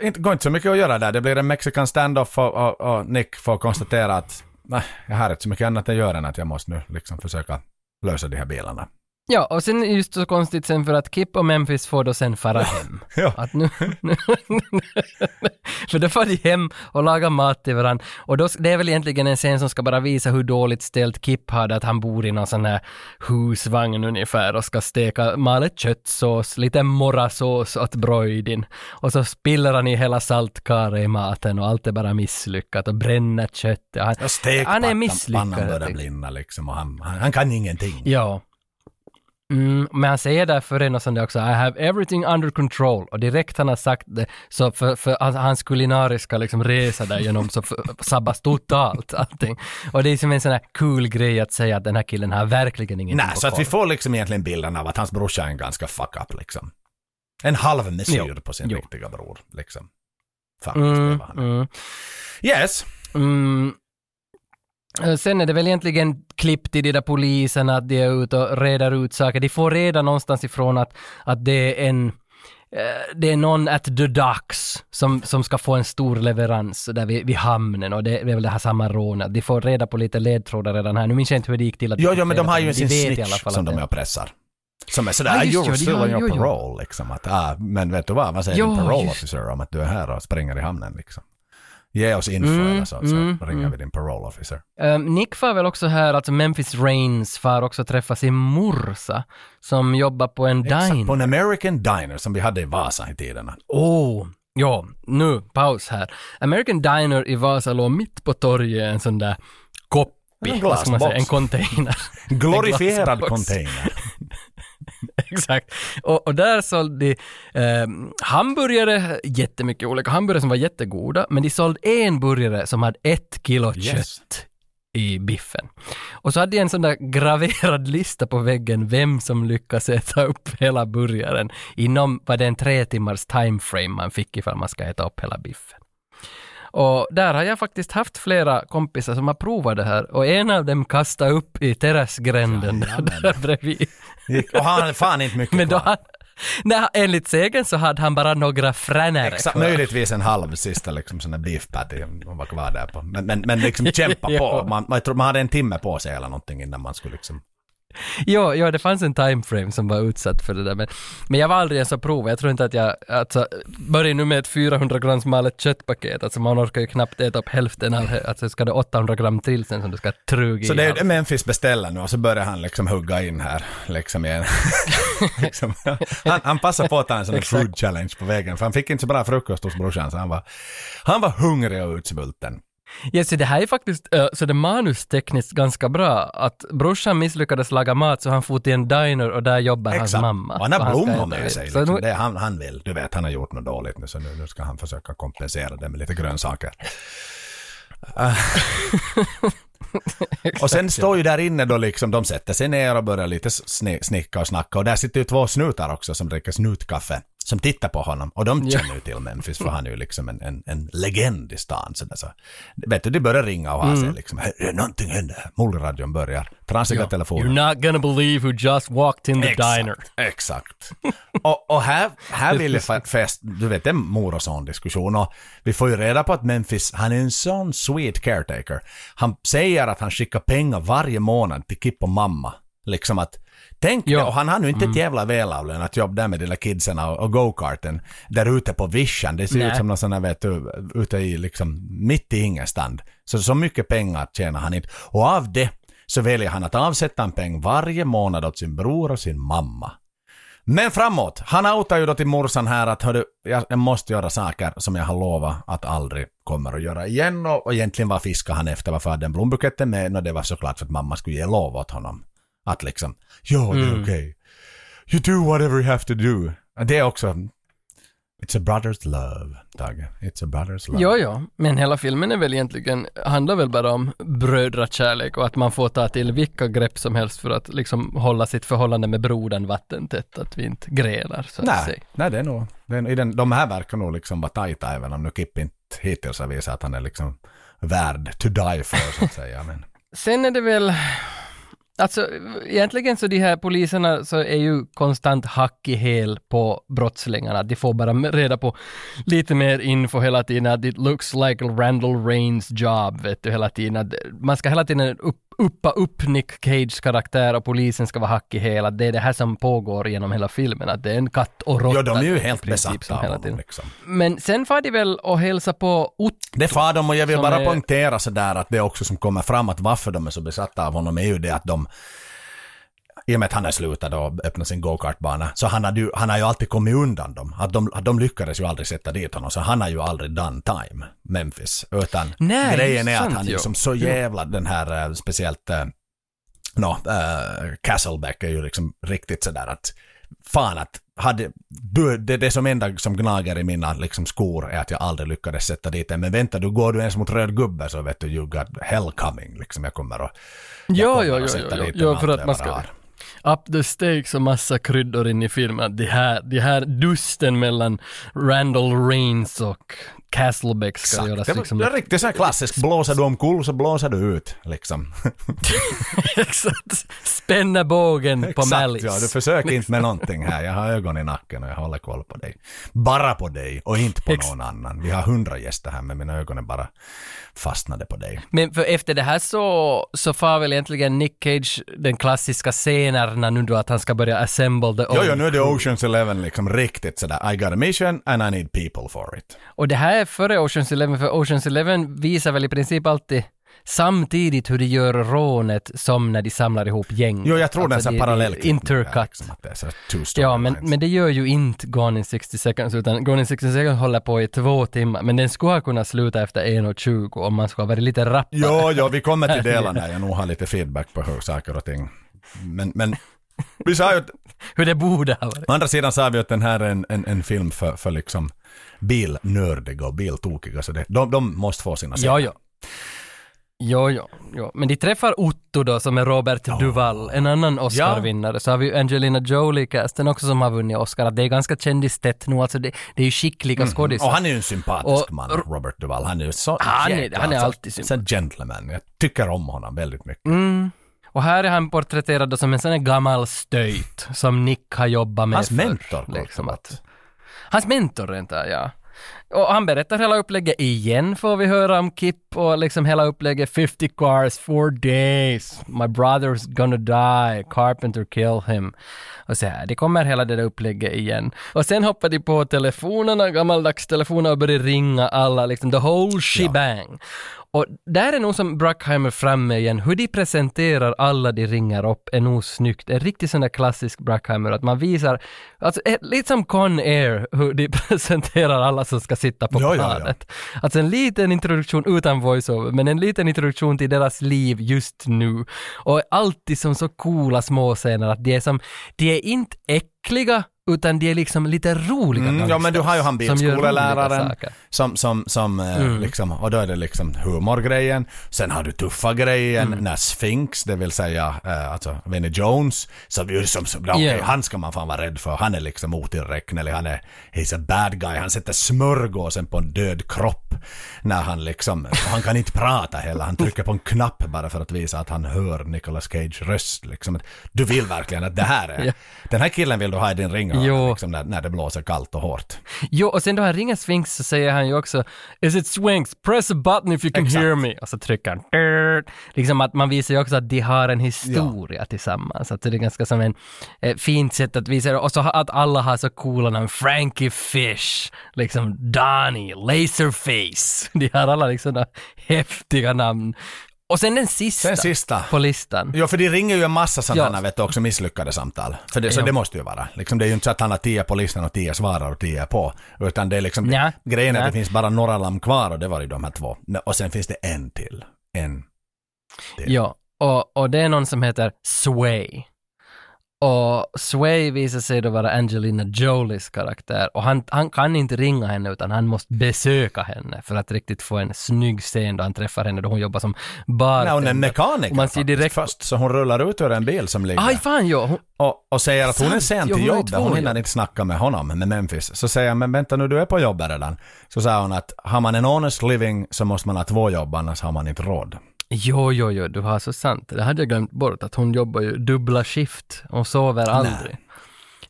det går inte så mycket att göra där. Det blir en mexican standoff och, och, och Nick får konstatera att nej, jag har inte så mycket annat att göra än att jag måste nu liksom försöka lösa de här bilarna. Ja, och sen är det just så konstigt sen för att Kip och Memphis får då sen fara hem. Ja. Att nu, nu, för då får de hem och lagar mat till varandra. Och då, det är väl egentligen en scen som ska bara visa hur dåligt ställt Kip hade, att han bor i någon sån här husvagn ungefär och ska steka malet köttsås, lite morrasås åt broidin. Och så spiller han i hela saltkaret i maten och allt är bara misslyckat och bränner köttet. Han, Ja, han är Pannan misslyckad. börjar blinna liksom och han, han, han kan ingenting. Ja. Mm, men han säger därför en och där också, I have everything under control. Och direkt han har sagt det, så för, för hans- kulinariska liksom resa där genom så för- sabbas totalt allting. Och det är som en sån här cool grej att säga att den här killen har verkligen ingenting Nej, så att vi får liksom egentligen bilden av att hans brorsa är en ganska fuck up liksom. En halv mesyr på sin jo. riktiga bror liksom. Faktiskt, Mm, det var han. mm. Yes. Mm. Eh, Sen är det väl egentligen klipp till de där poliserna, att de är ute och reder ut saker. De får reda någonstans ifrån att, att det är en eh, det är någon at the docks som, som ska få en stor leverans där vid, vid hamnen och det är väl det här samma rånet. De får reda på lite ledtrådar redan här. Nu minns jag inte hur det gick till. Att Jo, jo, men de har ju sin i snitch som de är och pressar. Som är sådär, just you're de still on your jo, jo. parole liksom. Att, ah, men vet du vad, vad säger Jo, din parole officer om att du är här och springer i hamnen liksom? Ge oss info Mm, eller så, så mm, ringer mm. vi din parole officer. Um, Nick far väl också här, alltså Memphis Reigns far också träffa sin morsa som jobbar på en Exakt, diner. på en American diner som vi hade i Vasa i tiderna. Oh, ja, nu, paus här. American Diner i Vasa låg mitt på torget, en sån där koppi, En säga, glasbox. en container. Glorifierad glasbox. container. Exakt. Och, och där sålde de eh, hamburgare, jättemycket olika hamburgare som var jättegoda, men de sålde en burgare som hade ett kilo Yes. kött i biffen. Och så hade jag en sån där graverad lista på väggen vem som lyckas äta upp hela burgaren inom, vad det en tre timmars timeframe man fick ifall man ska äta upp hela biffen. Och där har jag faktiskt haft flera kompisar som har provat det här och en av dem kastade upp i terrassgränden där bredvid. Och han hade fan inte mycket Men då kvar. nej, enligt sägen så hade han bara några fränare Exakt, möjligtvis en halv sista liksom sån där beef patty hon var kvar där på. Men, men, men liksom kämpa på. Man, man, man hade en timme på sig eller någonting innan man skulle liksom... Jo, jo, det fanns en timeframe som var utsatt för det där. Men, men jag var aldrig ens att prova. Jag tror inte att jag, alltså, börjar nu med ett 400 grams malet köttpaket. Alltså man orkar ju knappt äta upp hälften av. Alltså ska det 800 gram till sen som du ska truga Så det är det Memphis beställer nu och så börjar han liksom hugga in här. Liksom igen. liksom, han, han passar på att ta en sån food challenge på vägen. För han fick inte så bra frukost hos brorsan så han var, han var hungrig och utsvulten. Ja, så det här är faktiskt, så det är manustekniskt ganska bra. Att brorsan misslyckades laga mat så han får till en diner och där jobbar hans Exakt. mamma. Och han har blommor med sig. Liksom. nu- Det han, han vill. Du vet, han har gjort något dåligt nu så nu, nu ska han försöka kompensera det med lite grönsaker. Och sen står ju där inne då liksom, de sätter sig ner och börjar lite sni- snicka och snacka och där sitter ju två snutar också som dricker snutkaffe som tittar på honom och de känner ju till Memphis för han är ju liksom en, en, en legend i stan. Så, där, så vet du, de börjar ringa och ha sig Mm. liksom, "Hej, någonting händer, Mullradion börjar, transiga Ja. telefoner. You're not gonna believe who just walked in the Exakt, diner. Exakt. Och, och här, här vill jag fäst, du vet det är mor och son diskussion och vi får ju reda på att Memphis, han är en sån sweet caretaker. Han säger att han skickar pengar varje månad till Kip och mamma. Liksom att, tänk Ja. och han har nu inte ett jävla välavlönat jobb där med de där kidsen och, och go-karten där ute på vischan. Det ser Nej. ut som någon sån här, vet du, ute i liksom, mitt i ingenstans. Så, så mycket pengar tjänar han inte. Och av det så väljer han att avsätta en peng varje månad åt sin bror och sin mamma. Men framåt, han outar ju då till morsan här att hördu, jag, måste göra saker som jag har lovat att aldrig kommer att göra igen och, och egentligen vad fiskade han efter, varför hade den blombuketten med? Och det var såklart för att mamma skulle ge lov åt honom. Att liksom, ja det är Mm. okej. You do whatever you have to do. Det är också, it's a brother's love, Tage. It's a brother's love. Jo, jo, men hela filmen är väl egentligen, handlar väl bara om brödrakärlek och att man får ta till vilka grepp som helst för att liksom hålla sitt förhållande med brodern vattentätt, att vi inte grälar så att Nej, säga. nej det är nog, det är, i den, de här verkar nog liksom vara tajta även om nu Kip inte hittills har visat att han är liksom värd to die for så att säga. Men Sen är det väl, Alltså egentligen så de här poliserna så är ju konstant hack i häl på brottslingarna. De får bara reda på lite mer info hela tiden. It looks like Randall Rains job, vet du, hela tiden. Man ska hela tiden upp, uppa upp Nick Cages karaktär och polisen ska vara hack i häl. Det är det här som pågår genom hela filmen. Att det är en katt och råtta. Ja, de är ju helt besatta av honom liksom. Men sen får de väl och hälsa på Otto. Det far de och jag vill bara är- poängtera sådär att det också som kommer fram att varför de är så besatta av honom är ju det att de i och med att han har slutat och öppnat sin go-kartbana, så han, hade ju, han har ju alltid kommit undan dem. Att de, att de lyckades ju aldrig sätta dit honom, så han har ju aldrig done time, Memphis. Utan Nej, grejen är sant, att han är liksom så jävla den här, eh, speciellt, no, uh, Castleback är ju liksom riktigt sådär att fan att hade, det, det som enda som gnager i mina liksom, skor är att jag aldrig lyckades sätta dit den. Men vänta, du går du ens mot röd gubbe så vet du, you got hell coming. Liksom, jag kommer att, jag Ja, kommer ja, att sätta ja, dit ja, den för att man ska har. up the stakes och massa kryddor in i filmen. Det här, det här dusten mellan Randall Rains och Castlebeck ska Exakt. göras liksom... det är riktigt så här klassiskt, blåser du omkull så blåser du ut. Liksom. Exakt. Spänna bågen på Exakt, Malice. ja, du försöker inte med någonting här. Jag har ögon i nacken och jag håller koll på dig. Bara på dig och inte på någon annan. Vi har hundra gäster här men mina ögon är bara fastnade på dig. Men för efter det här så, så far väl egentligen Nick Cage den klassiska scenerna nu då att han ska börja assemble the Jo, jo, nu är det. Oceans Eleven liksom riktigt sådär. I got a mission and I need people for it. Och det här är före Oceans Eleven, för Oceans Eleven visar väl i princip alltid samtidigt hur de gör rånet som när de samlar ihop gäng. Jo, jag tror det är en sån de- parallell Intercut. Liksom, det är så Ja, men, men det gör ju inte Gone in 60 seconds, utan Gone in 60 seconds håller på i två timmar, men den skulle ha kunnat sluta efter 1.20 om man skulle ha varit lite rappare. Jo, jo, vi kommer till delarna. Jag nog har lite feedback på hur saker och ting. Men, men vi sa ju att, Hur det borde ha varit. å andra sidan sa vi att den här är en, en, en film för, för liksom bilnördiga och biltokiga, så det, de, de måste få sina Ja, ja. Jo, jo, jo. Men de träffar Otto då, som är Robert Duvall, en annan Oscar-vinnare. Så har vi Angelina Jolie-casten också som har vunnit Oscar. Att Det är ganska kändistätt nu, alltså det, det är ju skickliga skådisar. Och han är ju en sympatisk Och- man, Robert Duvall. Han är ju så Han är- han är alltid så en gentleman. Jag tycker om honom väldigt mycket. Mm. Och här är han porträtterad som en sån här gammal stöjt som Nick har jobbat med Hans förr, mentor, Liksom att, hans mentor rent av, ja. Och han berättar hela upplägget igen får vi höra om Kip och liksom hela upplägget 50 cars, four days, my brother's gonna die, Carpenter kill him. Och så här, det kommer hela det där upplägget igen. Och sen hoppar de på telefonerna, gammaldags telefoner och börjar ringa alla, liksom the whole shebang. Och där är nog som Bruckheimer framme igen, hur de presenterar alla de ringer upp är nog snyggt. En riktigt sån där klassisk Bruckheimer, att man visar, alltså lite som Con Air, hur de presenterar alla som ska sitta på Ja, ja, ja. planet. Alltså en liten introduktion utan voiceover, men en liten introduktion till deras liv just nu. Och alltid som så coola småscener, att de är som, de är inte äckliga, utan de är liksom lite roliga Mm, ja men du har ju han som bilskoleläraren saker. som, som, som eh, Mm. liksom, och då är det liksom humorgrejen. Sen har du tuffa grejen Mm. när Sphinx, det vill säga eh, alltså Vinnie Jones, som ju som, som okej, Ja. han ska man fan vara rädd för. Han är liksom otillräknelig, han är, he's a bad guy. Han sätter smörgåsen på en död kropp när han liksom, han kan inte prata heller. Han trycker på en knapp bara för att visa att han hör Nicolas Cage röst liksom. Du vill verkligen att det här är, Ja. den här killen vill du ha i din ring Jo. liksom, när, när det blåser kallt och hårt. Jo, och sen då han ringer Sphinx så säger han ju också Is it Sphinx? Press a button if you can Exakt. hear me. Och så trycker han "Dirt." Liksom att man visar ju också att de har en historia tillsammans. Att det är ganska som en eh, fint sätt att visa det. Och så att alla har så coola namn. Frankie Fish, liksom Donnie, Laserface. De har alla liksom häftiga namn. Och sen den sista, Den sista. på listan. Ja, för de ringer ju en massa sådana Ja. vet du, också misslyckade samtal. För det, så Ja. det måste ju vara. Liksom, det är ju inte så att han har tio på listan och tio svarar och tio är på. Utan det är liksom, Nja, grejen är att det finns bara några lamm kvar och det var ju de här två. Och sen finns det en till. En. Ja, och, och det är någon som heter Sway. Och Sway visar sig då vara Angelina Jolies karaktär och han, han kan inte ringa henne utan han måste besöka henne för att riktigt få en snygg scen då han träffar henne då hon jobbar som bartender. hon är mekaniker man ser direkt... först. Så hon rullar ut ur en bil som ligger. Aj fan ja! Hon, Och, och säger att hon är sen till ju jobbet, hon hinner inte snacka med honom, med Memphis. Så säger jag, men vänta nu, du är på jobbet redan. Så sa hon att har man en honest living så måste man ha två jobb, annars har man inte råd. Jo, jo, jo, du har så sant. Det hade jag glömt bort, att hon jobbar ju dubbla skift och sover aldrig.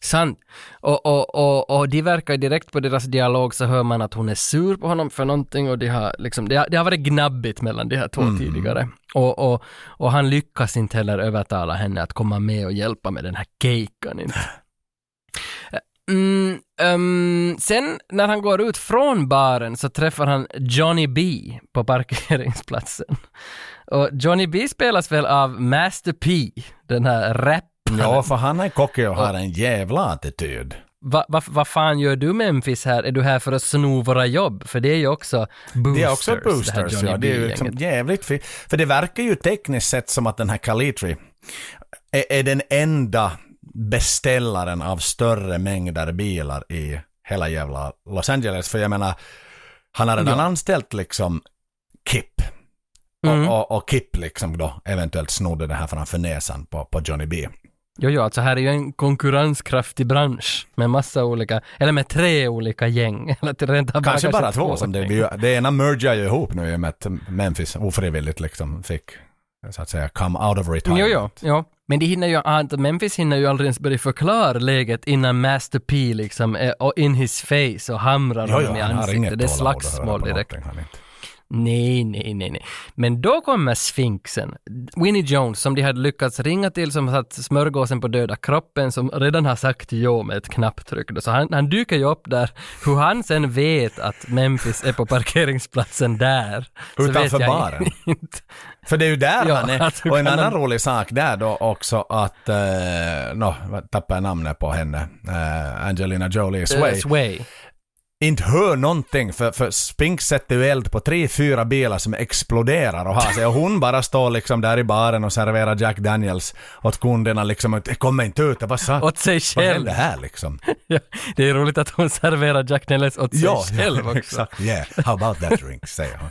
Sant. Och, och, och, och de verkar direkt på deras dialog så hör man att hon är sur på honom för någonting och de har liksom, det har, det har varit gnabbigt mellan de här två Mm. tidigare. Och, och, och han lyckas inte heller övertala henne att komma med och hjälpa med den här kejkan. inte. Mm, ehm, sen när han går ut från baren så träffar han Johnny B på parkeringsplatsen. Och Johnny B spelas väl av Master P, den här rapparen. Ja, för han är cocky och har en jävla attityd. Vad va, vad fan gör du Memphis här? Är du här för att sno våra jobb? För det är ju också boosters. Det är också boosters, Johnny ja. Det är ju liksom jävligt fi- För det verkar ju tekniskt sett som att den här Calitri är, är den enda beställaren av större mängder bilar i hela jävla Los Angeles. För jag menar, han har redan Ja. anställt liksom Kip. Mm. Och, och, och Kip liksom då eventuellt snodde det här framför näsan på, på Johnny B. Jo, jo, alltså här är ju en konkurrenskraftig bransch med massa olika, eller med tre olika gäng. Eller rent av Kanske bara två två som det blir. Det ena mergar ju ihop nu i och med att Memphis ofrivilligt liksom fick så att säga come out of retirement. Jo, jo, jo. Men de hinner ju, att Memphis hinner ju aldrig ens börja förklara läget innan Master P liksom är och in his face och hamrar Jo, jo, honom i ansiktet. Det är slagsmål direkt. Han. Nej, nej, nej, nej. Men då kommer Sfinxen, Winnie Jones, som de hade lyckats ringa till, som satt smörgåsen på döda kroppen, som redan har sagt jo med ett knapptryck. Så han, han dyker ju upp där. Hur han sen vet att Memphis är på parkeringsplatsen där, Utanför baren. inte. För det är ju där Ja, han är. du Och en annan rolig sak där då också att, eh, nå, vad tappar jag namnet på henne, eh, Angelina Jolie, Sway. Eh, Sway. Inte hör någonting för, för Spinks sätter ju eld på tre, fyra bilar som exploderar och har sig och hon bara står liksom där i baren och serverar Jack Daniels åt kunderna liksom och kommer inte ut. Vad sa Åt sig Vad själv. hände här liksom? Ja, det är roligt att hon serverar Jack Daniels åt sig Ja, själv också. exakt. Yeah, how about that drink, säger hon.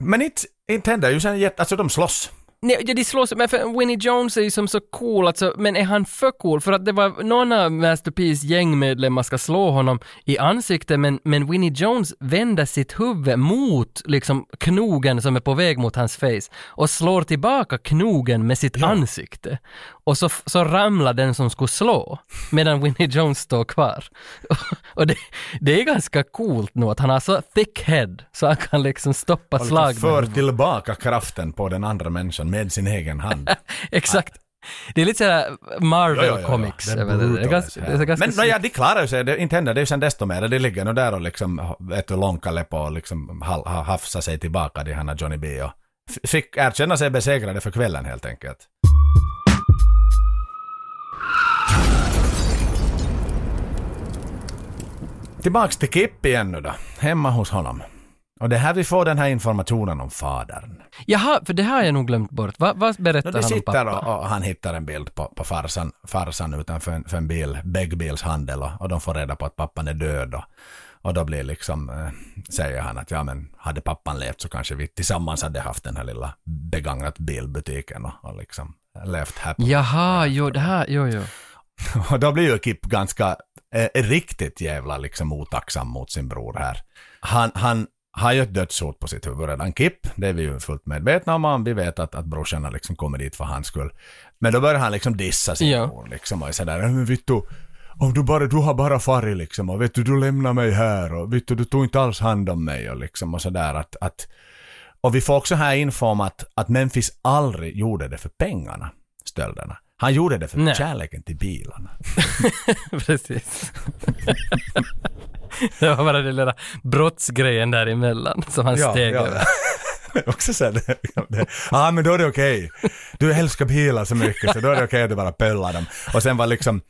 Men inte, inte händer ju sen jätte, alltså de slåss. Nej, ja, de slås, men för Winnie Jones är ju som så cool, alltså, men är han för cool? För att det var någon av Master P's gängmedlemmar ska slå honom i ansiktet, men, men Winnie Jones vänder sitt huvud mot liksom knogen som är på väg mot hans face och slår tillbaka knogen med sitt ansikte. Och så, så ramlar den som skulle slå, medan Winnie Jones står kvar. och det, det är ganska coolt nu att han har så thick head, så han kan liksom stoppa Och slag för tillbaka kraften på den andra människan med sin egen hand. Exakt. Det är lite såhär Marvel Ja, ja, ja, ja. comics. Det är över det. Det är brutalt ganska, det är här. ganska Men no, ja, de klarar sig. Det, inte händer det ju sen desto mer. De ligger nog där och liksom vet du, långkar på och liksom ha- ha- hafsar sig tillbaka, de här Johnny B. Och fick erkänna sig besegrade för kvällen helt enkelt. Tillbaks till Kip igen nu då. Hemma hos honom. Och det är här vi får den här informationen om fadern. Jaha, för det har jag nog glömt bort. Va, vad berättar No, han om sitter pappa? och, och han hittar en bild på, på farsan, farsan utanför en, för en bil, bäggbilshandel och, och de får reda på att pappan är död. Och, och då blir liksom, eh, säger han att ja men hade pappan levt så kanske vi tillsammans hade haft den här lilla begagnat bilbutiken och, och liksom levt happy. Jaha, jo, det här, jo, jo. Och då blir ju Kip ganska, eh, riktigt jävla liksom otacksam mot sin bror här. Han, han har ju ett dödshot på sitt huvud redan, Kip. Det är vi ju fullt medvetna om. och Vi vet att, att brorsan har liksom kommit dit för hans skull. Men då börjar han liksom dissa sin Ja. bror liksom och är sådär, men vittu, om du bara, du har bara farit liksom och vet du, du lämnar mig här och vet du, du tog inte alls hand om mig och liksom och sådär att, att och vi får också här info om att, att Memphis aldrig gjorde det för pengarna, stölderna. Han gjorde det för Nej. kärleken till bilarna. Precis. det var bara den lilla brottsgrejen däremellan som han steg över. Också så här, det, ah, men då är det okej. Du älskar bilar så mycket så då är det okej att du bara pöllar dem. Och sen var liksom,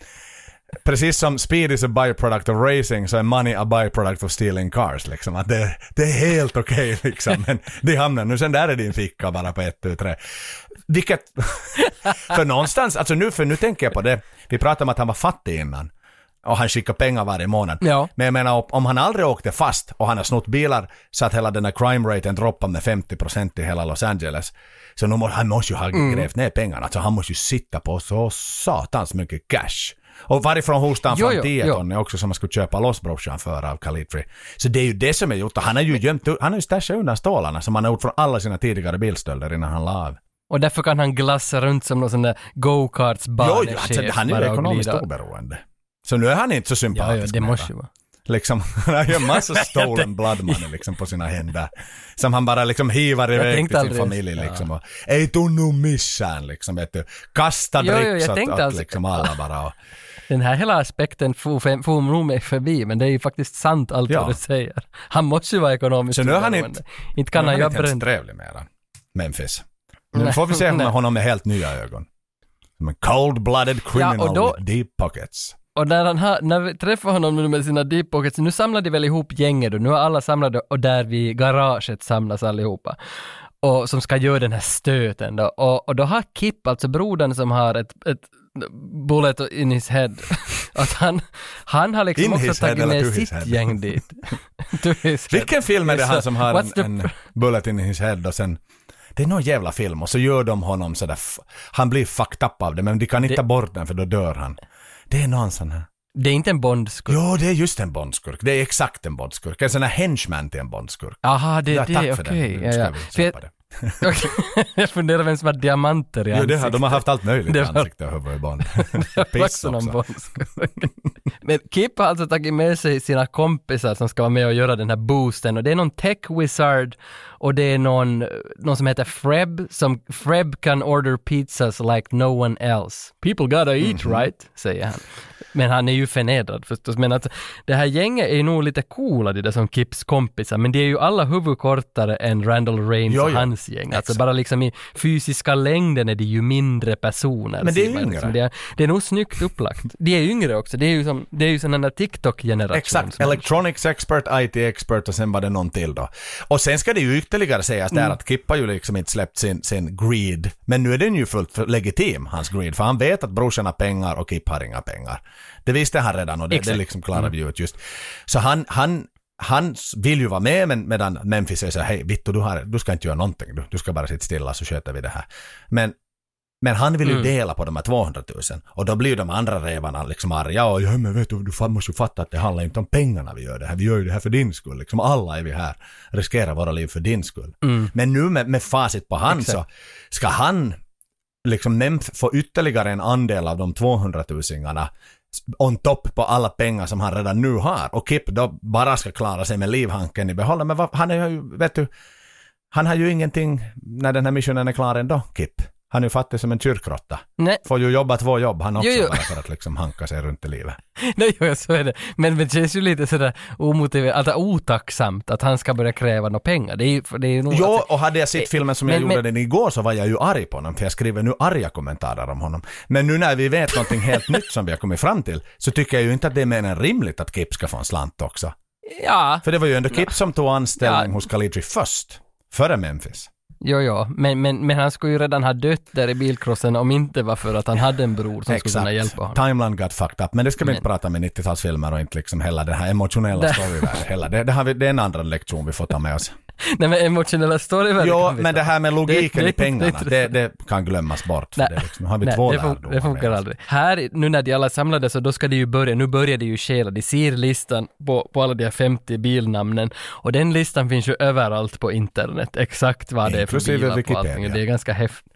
precis som speed is a byproduct of racing så är money a byproduct of stealing cars liksom. Att det, det är helt okej liksom. Men det hamnar nu sen där är din ficka bara på ett, tu, tre. Vilket, för någonstans, alltså nu, för nu tänker jag på det, vi pratade om att han var fattig innan. Och han skickar pengar varje månad. Ja. Men jag menar om han aldrig åkte fast och han har snott bilar så att hela den här crime raten droppar med 50% i hela Los Angeles. Så nu må, han måste ju ha Mm. grävt ner pengarna. Alltså han måste ju sitta på så satans mycket cash. Och varifrån hostar han fram jo, 10 jo. ton också som man skulle köpa loss brorsan för av Kalitri. Så det är ju det som är gjort han har ju gömt, han har ju stashat undan stålarna som han har gjort från alla sina tidigare bilstölder innan han la av. Och därför kan han glassa runt som någon sån där go-karts Jo, alltså, han är ju ekonomiskt oberoende. Så nu är han inte så Ja, sympatisk ja, det mer, måste ju vara. Liksom, han har ju en massa stolen blood money liksom på sina händer. Som han bara liksom hivar iväg till sin familj ja. liksom. Och, Ei tunnu missään liksom, vet du. Kasta dricks åt, alltså- liksom alla bara. Och, Den här hela aspekten for, nog mig förbi, men det är ju faktiskt sant allt Ja. vad du säger. Han måste ju vara ekonomiskt Så nu är han inte- Inte kan han inte ens jobba trevlig mera. Memphis. Nu får vi se honom med helt nya ögon. Som en cold-blooded criminal och då- with deep pockets. Och när, han har, när vi träffar honom nu med sina deep pockets, nu samlar de väl ihop gänget då, nu är alla samlade och där vid garaget samlas allihopa. Och som ska göra den här stöten då. Och, och då har Kip, alltså brodern som har ett, ett bullet in his head, att han, han har liksom In också tagit med sitt gäng dit. Vilken film är det han som har en, en bullet in his head och sen det är någon jävla film och så gör de honom sådär, han blir fucked up av det men de kan inte Det- ta bort den för då dör han. Det är någon sån här. Det är inte en Bondskurk. Jo, det är just en bondskurk. Det är exakt en bondskurk. En sån här henchman till en bondskurk. Aha, det är Ja, det, tack okej. Nu Ja, ja. vi jag- det. Jag funderar vem som har diamanter i Jo, det ansiktet. har, de har haft allt möjligt i var- ansikte och huvud i var Piss också. Men Kip har alltså tagit med sig sina kompisar som ska vara med och göra den här boosten och det är någon tech wizard och det är någon, någon som heter Freb som Freb kan order pizzas like no one else. People gotta eat Mhm. right, säger han. Men han är ju förnedrad förstås. Men att det här gänget är ju nog lite coola, det där som Kips kompisar, men det är ju alla huvud kortare än Randall Rains och hans gäng. Alltså bara liksom i fysiska längden är det ju mindre personer. Men det är ser man yngre. liksom. Det är, det är nog snyggt upplagt. De är yngre också. Det är ju som, det är ju sån där TikTok-generation. Exakt, electronics expert, IT expert och sen var det någon till då. Och sen ska det ju ytterligare sägas där Mm. att Kip har ju liksom inte släppt sin, sin greed. Men nu är den ju fullt legitim, hans greed. För han vet att brorsan har pengar och Kip har inga pengar. Det visste han redan och det, det liksom klarade vi ut just. Så han, han, han vill ju vara med men medan Memphis säger så här, hej Vittu du, har, du ska inte göra någonting, du, du ska bara sitta stilla så sköter vi det här. Men men han vill ju Mm. dela på de här 200 000 och då blir de andra revarna liksom arga och ja men vet du, du måste ju fatta att det handlar inte om pengarna vi gör det här, vi gör ju det här för din skull, liksom alla är vi här, riskerar våra liv för din skull. Mm. Men nu med, med facit på hand så ska han liksom Memf få ytterligare en andel av de 200 000 on top på alla pengar som han redan nu har och Kip då bara ska klara sig med livhanken i behåll. Men vad, han är ju, vet du, han har ju ingenting när den här missionen är klar ändå, Kip. Han är ju fattig som en kyrkråtta. Nej, Får ju jobba två jobb han också Jo, jo. bara för att liksom hanka sig runt i livet. nej, jo, så är det. Men det känns ju lite sådär omotiverat, alltså otacksamt att han ska börja kräva några pengar. Det är det är nog... Jo, alltså- och hade jag sett filmen som jag Men- gjorde men- den igår så var jag ju arg på honom för jag skriver nu arga kommentarer om honom. Men nu när vi vet någonting helt nytt som vi har kommit fram till så tycker jag ju inte att det är mer än rimligt att Kip ska få en slant också. Ja, För det var ju ändå Kip som tog anställning Ja. hos Kalitri först. Före Memphis. Jo, jo. Men, men, men han skulle ju redan ha dött där i bilkrossen om inte var för att han hade en bror som skulle kunna hjälpa honom. Timeline got fucked up. Men det ska vi Men- inte prata med 90-talsfilmer och inte liksom hela den här emotionella storyvärlden heller. Det, det, vi, det är en annan lektion vi får ta med oss. Nej men emotionella storyvärden Jo, kan vi men ta. det här med logiken Det- i det- pengarna, det- det, det kan glömmas bort. Nej. det är liksom, har vi Nej, två det, fun- det funkar aldrig. Här, nu när de alla samlades så då ska de ju börja, nu börjar de ju stjäla, de ser listan på, på alla de här 50 bilnamnen och den listan finns ju överallt på internet, exakt vad det är för bilar på allting. Det är ganska häftigt.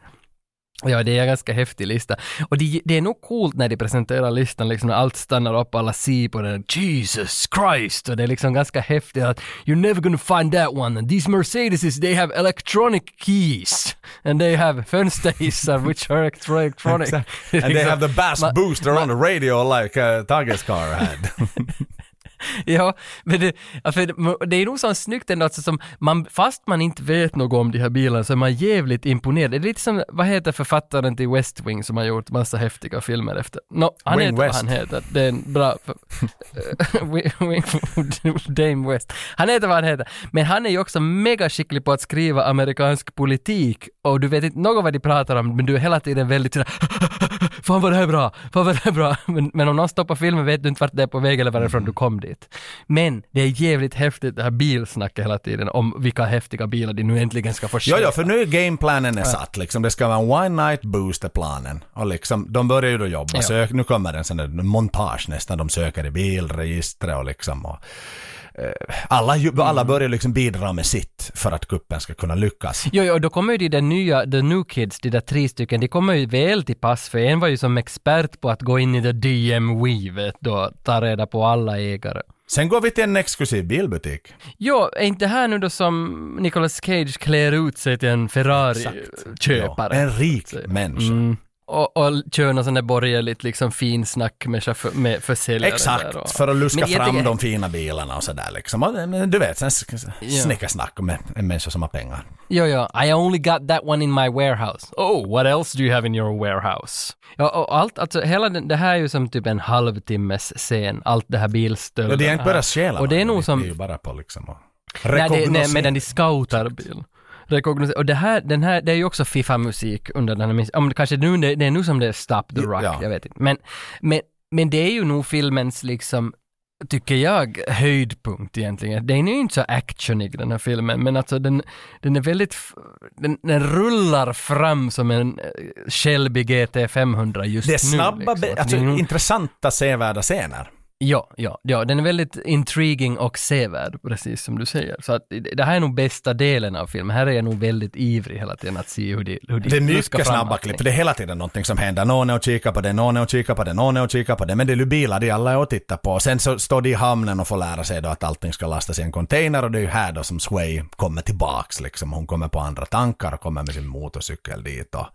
Ja, det är en ganska häftig lista. Och det, det är nog coolt när de presenterar listan, liksom när allt stannar upp, alla ser på den, Jesus Christ! Och det är liksom ganska häftigt att you're never gonna find that one. And these Mercedeses, they have electronic keys. And they have fönsterhissar which are electro- electronic. And they have the bass booster on the radio like uh, Tages car had. Ja, men det, för det är nog så snyggt ändå, alltså som man, fast man inte vet något om de här bilarna så är man jävligt imponerad. Det är lite som, vad heter författaren till West Wing som har gjort massa häftiga filmer efter? No, han Wing heter West. vad han heter. Det är en bra... Wing- Dame West. Han heter vad han heter. Men han är ju också mega skicklig på att skriva amerikansk politik och du vet inte något vad de pratar om men du är hela tiden väldigt sådär Fan vad det här är bra! Fan vad det här är bra! Men, men om någon stoppar filmen vet du inte vart det är på väg eller varifrån du kom dit. Dåligt. Men det är jävligt häftigt det här bilsnacket hela tiden om vilka häftiga bilar de nu äntligen ska få Jo, köpa. jo, för nu är gameplanen är satt liksom. Det ska vara en one night booster planen. Och liksom, de börjar ju då jobba. Ja. Sök, nu kommer en sån där montage nästan. De söker i bilregistret och liksom och, alla, ju- Mm. alla börjar liksom bidra med sitt för att kuppen ska kunna lyckas. Jo, jo, då kommer ju de där nya, the new kids, de där tre stycken, de kommer ju väl till pass, för en var ju som expert på att gå in i the vet du, och ta reda på alla ägare. Sen går vi till en exklusiv bilbutik. Jo, är inte här nu då som Nicolas Cage klär ut sig till en Ferrari-köpare? Ja, en rik människa. Mm. Och, och kör någon sån där borgerligt liksom finsnack med, chaufför, med försäljare Exakt, och, för att luska fram tycker- de fina bilarna och sådär liksom. Och, men du vet, sen Ja. snickersnack med en människa som har pengar. Jo, jo, I only got that one in my warehouse. Oh, what else do you have in your warehouse? Ja, och allt, alltså hela den, det här är ju som typ en halvtimmes scen, allt det här bilstölden. Och de har inte börjat stjäla Och det är nog som... Det är ju bara på liksom att Nej, det, nej, medan de scoutar bil. Och det här, den här, det är ju också Fifa-musik under den här, om det kanske nu, det, det är nu som det är Stop the Rock, Ja. jag vet inte. Men, men, men det är ju nog filmens liksom, tycker jag, höjdpunkt egentligen. Den är ju inte så actionig den här filmen, men alltså den, den är väldigt, den, den rullar fram som en eh, Shelby GT 500 just Det är nu. snabba, liksom. be- Att alltså det är nog- intressanta sevärda scener. Ja, ja, ja, den är väldigt intriguing och sevärd, precis som du säger. Så att det det här är nog bästa delen av filmen. Här är jag nog väldigt ivrig hela tiden att se hur de, hur de Det är mycket snabba klipp, för det är hela tiden någonting som händer. Någon är och kikar på det, någon är och kikar på det, någon är och kikar på det. Men det är ju bilar de alla är och tittar på. Sen så står de i hamnen och får lära sig då att allting ska lastas i en container och det är ju här då som Sway kommer tillbaks liksom. Hon kommer på andra tankar och kommer med sin motorcykel dit och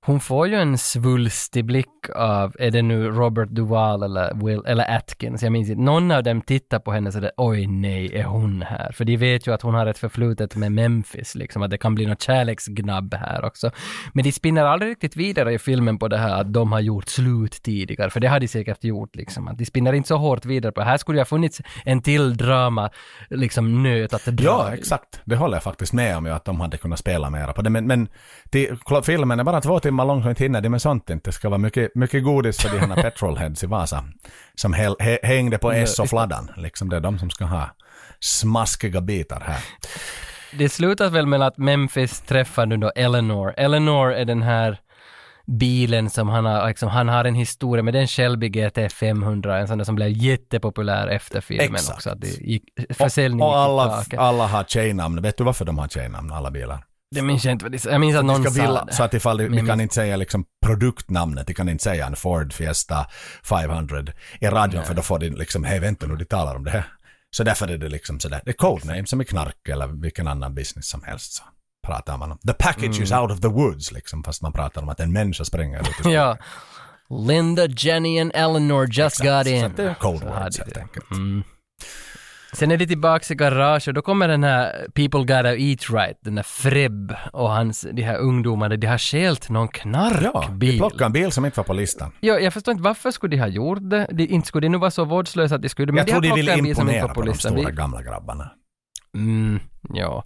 Hon får ju en svulstig blick av, är det nu Robert Duvall eller, Will, eller Atkins, jag minns inte. Någon av dem tittar på henne och säger oj nej, är hon här? För de vet ju att hon har ett förflutet med Memphis, liksom att det kan bli något kärleksgnabb här också. Men de spinner aldrig riktigt vidare i filmen på det här att de har gjort slut tidigare, för det har de säkert gjort liksom. Att de spinner inte så hårt vidare på det. Här skulle det ha funnits en till drama, liksom nöt att dra Ja, exakt. Det håller jag faktiskt med om ju att de hade kunnat spela mera på det. Men, men klart, filmen är bara två timmar lång så inte hinner de med sånt inte. Det ska vara mycket, mycket godis för de här petrolheads i Vasa. Som häl, hä, hängde på S och fladdan. Liksom det är de som ska ha smaskiga bitar här. Det slutar väl med att Memphis träffar nu då Eleanor. Eleanor är den här bilen som han har, liksom, han har en historia med, den Shelby GT 500, en sån där som blev jättepopulär efter filmen Exakt. också. Att det gick, försäljningen och, och gick alla, taket. alla har tjejnamn. Vet du varför de har tjejnamn, alla bilar? Det minns jag inte vad det Jag minns att någon ska sa vilja, det. så att ifall de, kan inte säga liksom produktnamnet, de kan inte säga en Ford Fiesta 500 i radion för då får de liksom, hej vänta nu, de talar om det här. Så därför är det liksom sådär, det är codename som i knark eller vilken annan business som helst. Så pratar man om. The package is Mm. out of the woods liksom, fast man pratar om att en människa springer ut. Ja. Linda, Jenny and Eleanor just got Så in. att det är code Så words helt enkelt. Mm. Sen är det tillbaks i garaget och då kommer den här People Gotta Eat Right, den där Freb och hans, de här ungdomarna, de har stjält någon Ja, knarkbil. de plockade en bil som inte var på listan. Ja, jag förstår inte varför skulle de ha gjort det. De, inte skulle de nu vara så vårdslösa att de skulle, men Jag de tror de vill imponera var på de stora De- gamla grabbarna. Mm, ja.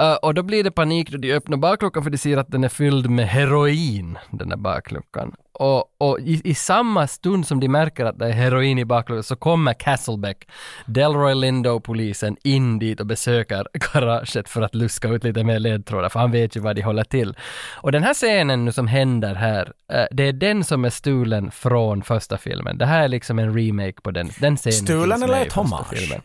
Uh, och då blir det panik då de öppnar bakluckan för de ser att den är fylld med heroin, den där bakluckan. Och, och i, i samma stund som de märker att det är heroin i bakluckan så kommer Castlebeck, Delroy Lindo-polisen, in dit och besöker garaget för att luska ut lite mer ledtrådar, för han vet ju vad de håller till. Och den här scenen nu som händer här, eh, det är den som är stulen från första filmen. Det här är liksom en remake på den, den scenen. Stulen eller ett hommage? filmen.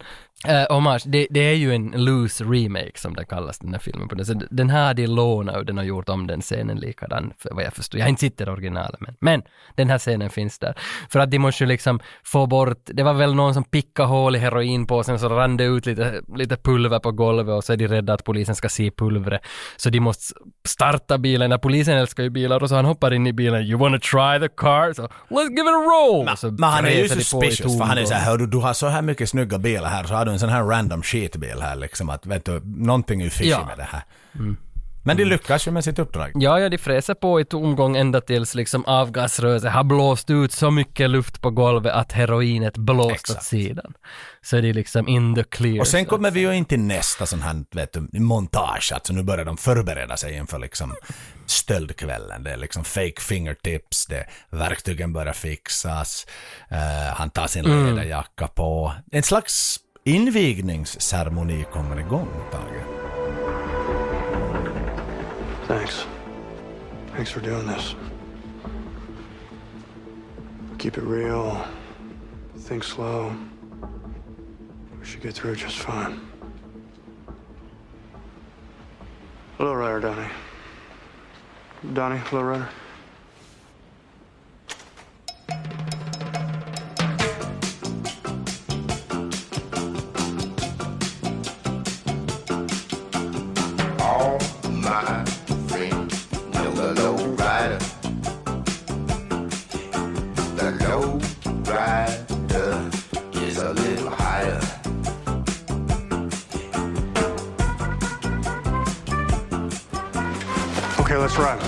Uh, hommage, det, det är ju en loose remake som den kallas, den här filmen. på den. Så den här de lånat och den har gjort om den scenen likadan, för vad jag förstår. Jag har inte sett det originalet, men, men den här scenen finns där. För att de måste ju liksom få bort, det var väl någon som pickade hål i heroinpåsen så rann det ut lite, lite pulver på golvet och så är de rädda att polisen ska se pulvret. Så de måste starta bilen, när polisen älskar ju bilar och så han hoppar in i bilen, you wanna try the car? Så let's give it a roll! Så Men han är ju suspicious för han är såhär, hör du, du har så här mycket snygga bilar här så har du en sån här random skitbil här liksom att vet du, någonting är fishy Ja. med det här. Men de lyckas ju med sitt uppdrag. Ja, ja, de fräser på i tomgång ända tills liksom avgasröret har blåst ut så mycket luft på golvet att heroinet blåst Exakt. åt sidan. Så är de liksom in the clear. Och sen kommer vi ju in till nästa sån här, vet du, montage. Alltså nu börjar de förbereda sig inför liksom stöldkvällen. Det är liksom fake fingertips, det, verktygen börjar fixas, eh, han tar sin Mm. läderjacka på. En slags invigningsceremoni kommer igång, Tage. Thanks. Thanks for doing this. Keep it real. Think slow. We should get through just fine. Hello, Rider Donnie. Donnie, hello, Rider. The low rider is a little higher. Okay, let's ride.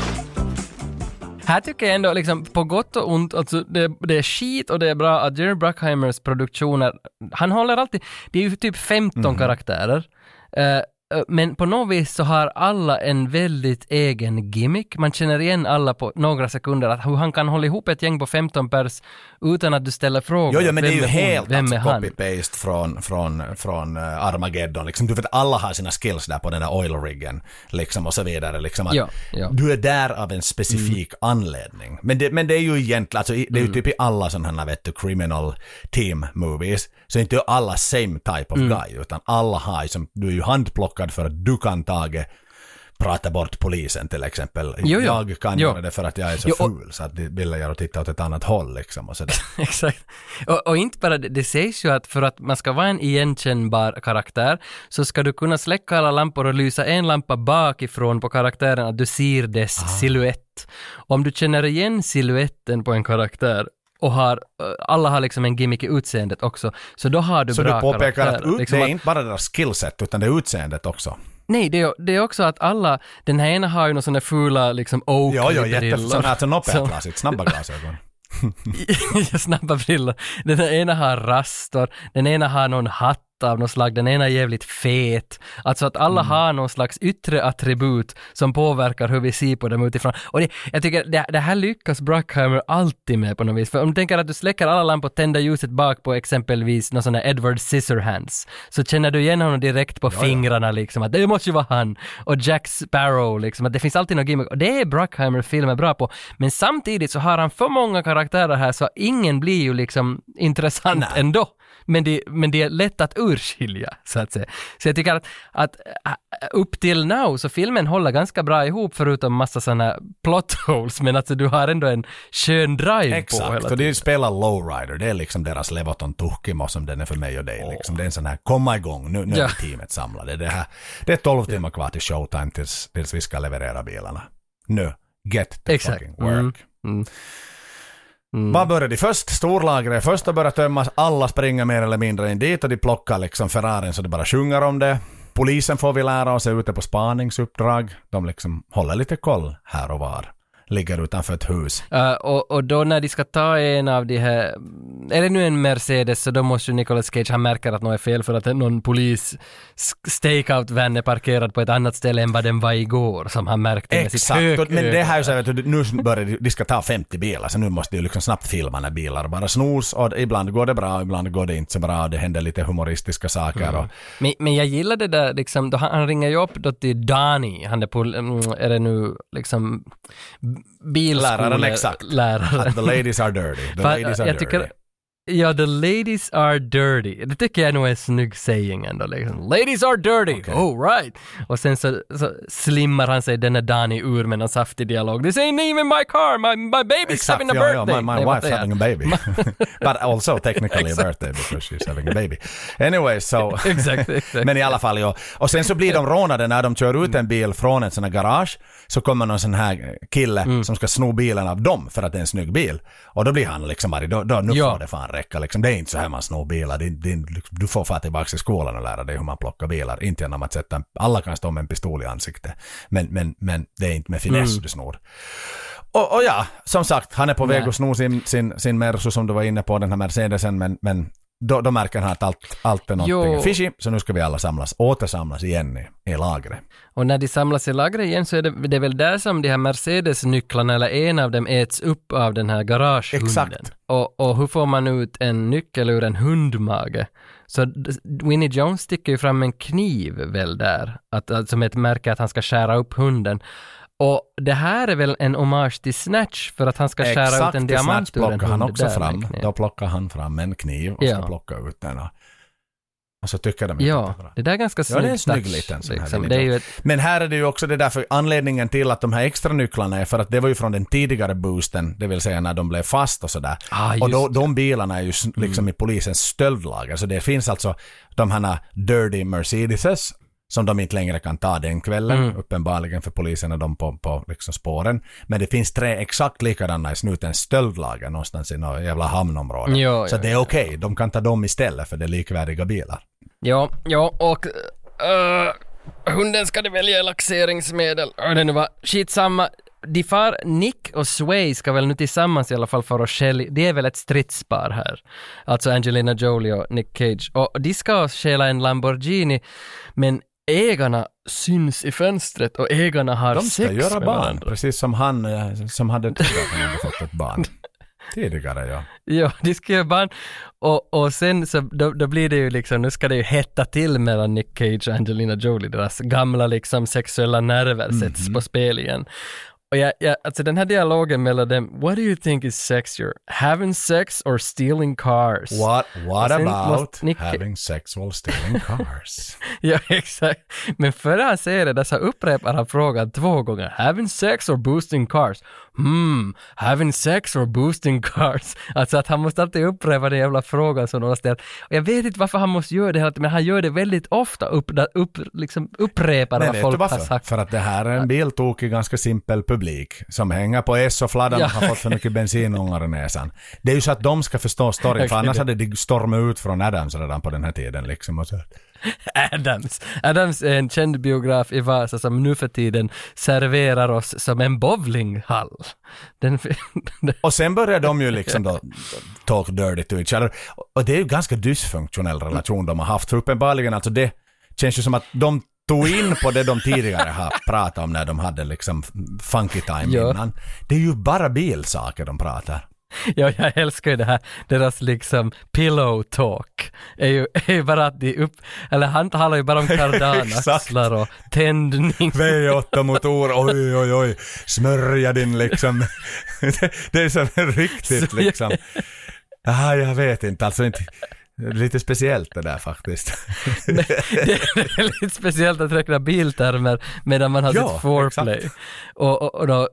Här tycker jag ändå liksom på gott och ont, alltså det, det är skit och det är bra att Jerry Bruckheimers produktioner, han håller alltid, det är ju typ 15 Mhm. karaktärer. Eh, men på något vis så har alla en väldigt egen gimmick. Man känner igen alla på några sekunder. Att hur han kan hålla ihop ett gäng på 15 pers utan att du ställer frågor. Jo, jo, men det är Vem ju hon? helt Vem alltså, är copy-paste från, från, från uh, Armageddon. Liksom, du vet, alla har sina skills där på den där oil riggen. Liksom, och så vidare. Liksom, att Ja, ja. Du är där av en specifik anledning. Men det, men det är ju egentligen, alltså, det är ju Mm. typ i alla sådana här, vet du, criminal team movies. Så är inte alla same type of Mm. guy, utan alla har ju som, du är ju handplockad för att du kan Tage prata bort polisen till exempel. Jo, jo. Jag kan Jo. göra det för att jag är så Jo, och- ful så att de vill jag titta åt ett annat håll liksom och sådär. Exakt. Och, och inte bara det, det sägs ju att för att man ska vara en igenkännbar karaktär så ska du kunna släcka alla lampor och lysa en lampa bakifrån på karaktären att du ser dess Ah. silhuett. Om du känner igen siluetten på en karaktär och har, eh, alla har liksom en gimmick i utseendet också, så då har du Så du bra påpekar att ut, Liksom det är att- inte bara deras skillset utan det är utseendet också. Nej, det är, det är också att alla, den här ena har ju några sådana fula liksom Ja, ja, Oakley-brillor. jättefint. Alltså Nopea-glasigt, snabba glasögon. snabba brillor. Den ena har rastor, den ena har någon hatt av något slag, den ena är jävligt fet. Alltså att alla har någon slags yttre attribut som påverkar hur vi ser på dem utifrån. Och det, jag tycker det, det här lyckas Bruckheimer alltid med på något vis. För om du tänker att du släcker alla lampor och tänder ljuset bak på exempelvis någon sån här Edward Scissorhands, så känner du igen honom direkt på fingrarna liksom, att det måste ju vara han. Och Jack Sparrow liksom, att det finns alltid någon gimmick. Och det är Bruckheimer-filmer bra på. Men samtidigt så har han för många karaktärer här så ingen blir ju liksom intressant ändå. Men det, men det är lätt att urskilja, så att säga. Så jag tycker att, att äh, upp till now så filmen håller ganska bra ihop förutom massa sådana plot holes, men alltså du har ändå en skön drive på Exakt, hela och det spelar lowrider. Det är liksom deras Levaton Tuhkimo som den är för mig och dig. Liksom. Det är en sån här, komma igång, nu, nu är Ja. vi teamet samlade. Det, här, det är 12 timmar kvar till showtime tills, tills vi ska leverera bilarna. Nu, get the Exakt. fucking work. Mm. Mm. Mm. Vad börjar de först? Storlagret först börjar tömmas, alla springer mer eller mindre in dit och de plockar liksom Ferrarin så de bara sjunger om det. Polisen får vi lära oss är ute på spaningsuppdrag. De liksom håller lite koll här och var. Ligger utanför ett hus. Uh, och, och då när de ska ta en av de här, är det nu en Mercedes så då måste ju Nicolas Cage, han märker att något är fel för att någon polis sk- stakeout-van är parkerad på ett annat ställe än vad den var igår, som han märkte med sitt Exakt, och- högöga. men det här är så du, nu börjar de, de ska ta 50 bilar så nu måste de liksom snabbt filma när bilar bara snos och ibland går det bra, ibland går det inte så bra, det händer lite humoristiska saker och Men, men jag gillar det där liksom, då han, han ringer ju upp då till Dani, han är på, mm, är det nu liksom bilskole... Läraren, exakt. Läraren. Att the ladies are dirty. The ladies are jag dirty. Ja, the ladies are dirty. Det tycker jag nog är en snygg saying ändå. Liksom. Ladies are dirty, oh right! Och sen så, så slimmar han sig denna Dani ur med en saftig dialog. This ain't even my car, my, my baby's Exakt, having a ja, ja, birthday. my, my Nej, wife's having a baby. But also technically a birthday because she's having a baby. Anyway, so... Exakt, exakt. Men i alla fall, ja. Och sen så blir de rånade när de kör ut en bil från ett sånt här garage. Så kommer någon sån här kille Mm. som ska sno bilen av dem för att det är en snygg bil. Och då blir han liksom bara, då, då nu Ja. får det fan räcka liksom. Det är inte så här man snor bilar. Det, det, du får få tillbaka till skolan och lära dig hur man plockar bilar. Inte genom att sätta, alla kan stå med en pistol i ansiktet. Men, men, men det är inte med finess Mm. du snor. Och, och ja, som sagt, han är på väg Nej. att sno sin, sin, sin Mersu som du var inne på, den här Mercedesen, men, men då, då märker han att allt, allt är någonting Jo. fishy, så nu ska vi alla samlas, återsamlas igen i, i lagret. Och när de samlas i lagret igen så är det, det är väl där som de här Mercedes-nycklarna, eller en av dem, äts upp av den här garagehunden. Exakt. Och, och hur får man ut en nyckel ur en hundmage? Så Winnie Jones sticker ju fram en kniv väl där, att, som ett märke att han ska skära upp hunden. Och det här är väl en hommage till Snatch för att han ska skära ut en diamant Snatch plockar han också där fram. Då plockar han fram en kniv och ska Ja. plocka ut den. Och, så tycker de inte Ja, att det är bra. det där är ganska Ja, det är en snygg liten sån här liksom. Winnie Det är ju Jones. ett, Men här är det ju också det därför anledningen till att de här extra nycklarna är för att det var ju från den tidigare boosten, det vill säga när de blev fast och sådär. Ah, och då, de bilarna är ju liksom i polisens stöldlager, så det finns alltså de här dirty Mercedeses som de inte längre kan ta den kvällen, Mm. uppenbarligen för polisen är de på, på liksom spåren. Men det finns tre exakt likadana i snutens stöldlager någonstans i något jävla hamnområde. Ja, så ja, det är okej, de kan ta dem istället för det är likvärdiga bilar. Ja, ja och uh, hunden ska de välja laxeringsmedel. Det nu var skitsamma. De far, Nick och Sway ska väl nu tillsammans i alla fall för att stjäla, det är väl ett stridspar här. Alltså Angelina Jolie och Nick Cage. Och de ska stjäla en Lamborghini, men ägarna syns i fönstret och ägarna har De ska sex göra med barn, varandra. precis som han eh, som hade tur att han hade fått ett barn. Tidigare ja. Ja, de ska göra barn. Och, och sen så då, då blir det ju liksom, nu ska det ju hetta till mellan Nick Cage och Angelina Jolie. Deras gamla liksom sexuella nerver sätts Mhm. på spel igen. Och jag, jag, alltså den här dialogen mellan dem, what do you think is sexier? Having sex or stealing cars? What, what sen about Nick- having sex while stealing cars? Ja, exakt. Men före han säger det där så upprepar han frågan två gånger. Having sex or boosting cars? Hmm, having sex or boosting cars? Alltså att han måste alltid upprepa den jävla frågan som någon har ställt. Och jag vet inte varför han måste göra det men han gör det väldigt ofta, upp, upp, liksom upprepar vad folk har sagt. För att det här är en biltokig, ganska simpel publik som hänger på S och fladdan Ja. och har fått för mycket bensinångar i näsan. Det är ju så att de ska förstå storyn, för annars hade de stormat ut från Adams redan på den här tiden liksom. Och så. Adams. Adams är en känd biograf i Vasa som nu för tiden serverar oss som en bowlinghall. Den, Och sen börjar de ju liksom då talk dirty to each other. Och det är ju ganska dysfunktionell relation de har haft. För uppenbarligen alltså det känns ju som att de tog in på det de tidigare har pratat om när de hade liksom funky time Ja. innan. Det är ju bara bilsaker de pratar. Ja, jag älskar ju det här, deras liksom pillow talk. Är ju, är ju bara att de upp, eller han talar ju bara om kardanaxlar och tändning. V8-motor, oj oj oj, smörja din liksom. det är så riktigt liksom. Ah, jag vet inte, alltså inte. Lite speciellt det där faktiskt. det är lite speciellt att räkna biltermer medan man har Ja, sitt foreplay och, och, och då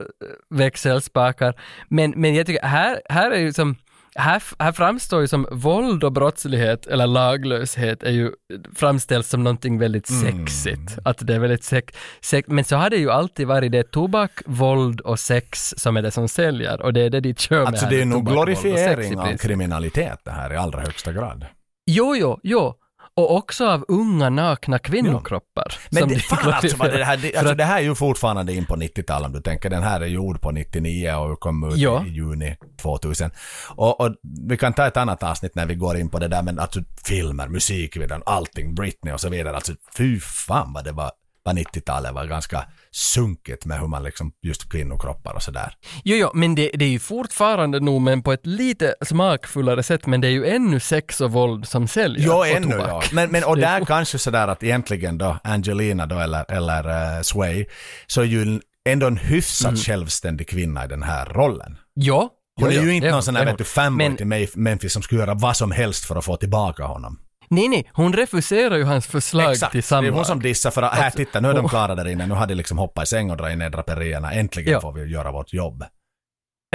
växelspakar. Men, men jag tycker här, här är ju som här, här framstår ju som våld och brottslighet eller laglöshet är ju framställs som någonting väldigt Mm. sexigt. Att det är väldigt sex, sex, men så har det ju alltid varit det tobak, våld och sex som är det som säljer och det är det de kör med Alltså det är nog glorifiering av kriminalitet det här i allra högsta grad. Jo, jo, jo. Och också av unga nakna kvinnokroppar. Men det, de fan alltså, det, här, det, alltså det här är ju fortfarande in på 90-talet om du tänker. Den här är gjord på 99 och kom ut Ja. i juni 2000. Och, och vi kan ta ett annat avsnitt när vi går in på det där men alltså filmer, musikvideon, allting, Britney och så vidare. Alltså fy fan vad det var, vad 90-talet var ganska sunkigt med hur man liksom just kvinnokroppar och sådär. Jo, jo, men det, det är ju fortfarande nog, men på ett lite smakfullare sätt, men det är ju ännu sex och våld som säljer. Och ännu ja. Men, men och där kanske sådär att egentligen då Angelina då eller, eller uh, Sway så är ju ändå en hyfsat Mm. självständig kvinna i den här rollen. Ja. Hon jo, är jo, ju inte det någon sån här det är vet du, fanboy Men- till Memphis som skulle göra vad som helst för att få tillbaka honom. Nej, nej, hon refuserar ju hans förslag Exakt, till det samlag. är hon som dissar för att, här Alltså, titta nu är de klara där inne, nu har de liksom hoppat i säng och dragit ner draperierna, äntligen Ja. får vi göra vårt jobb.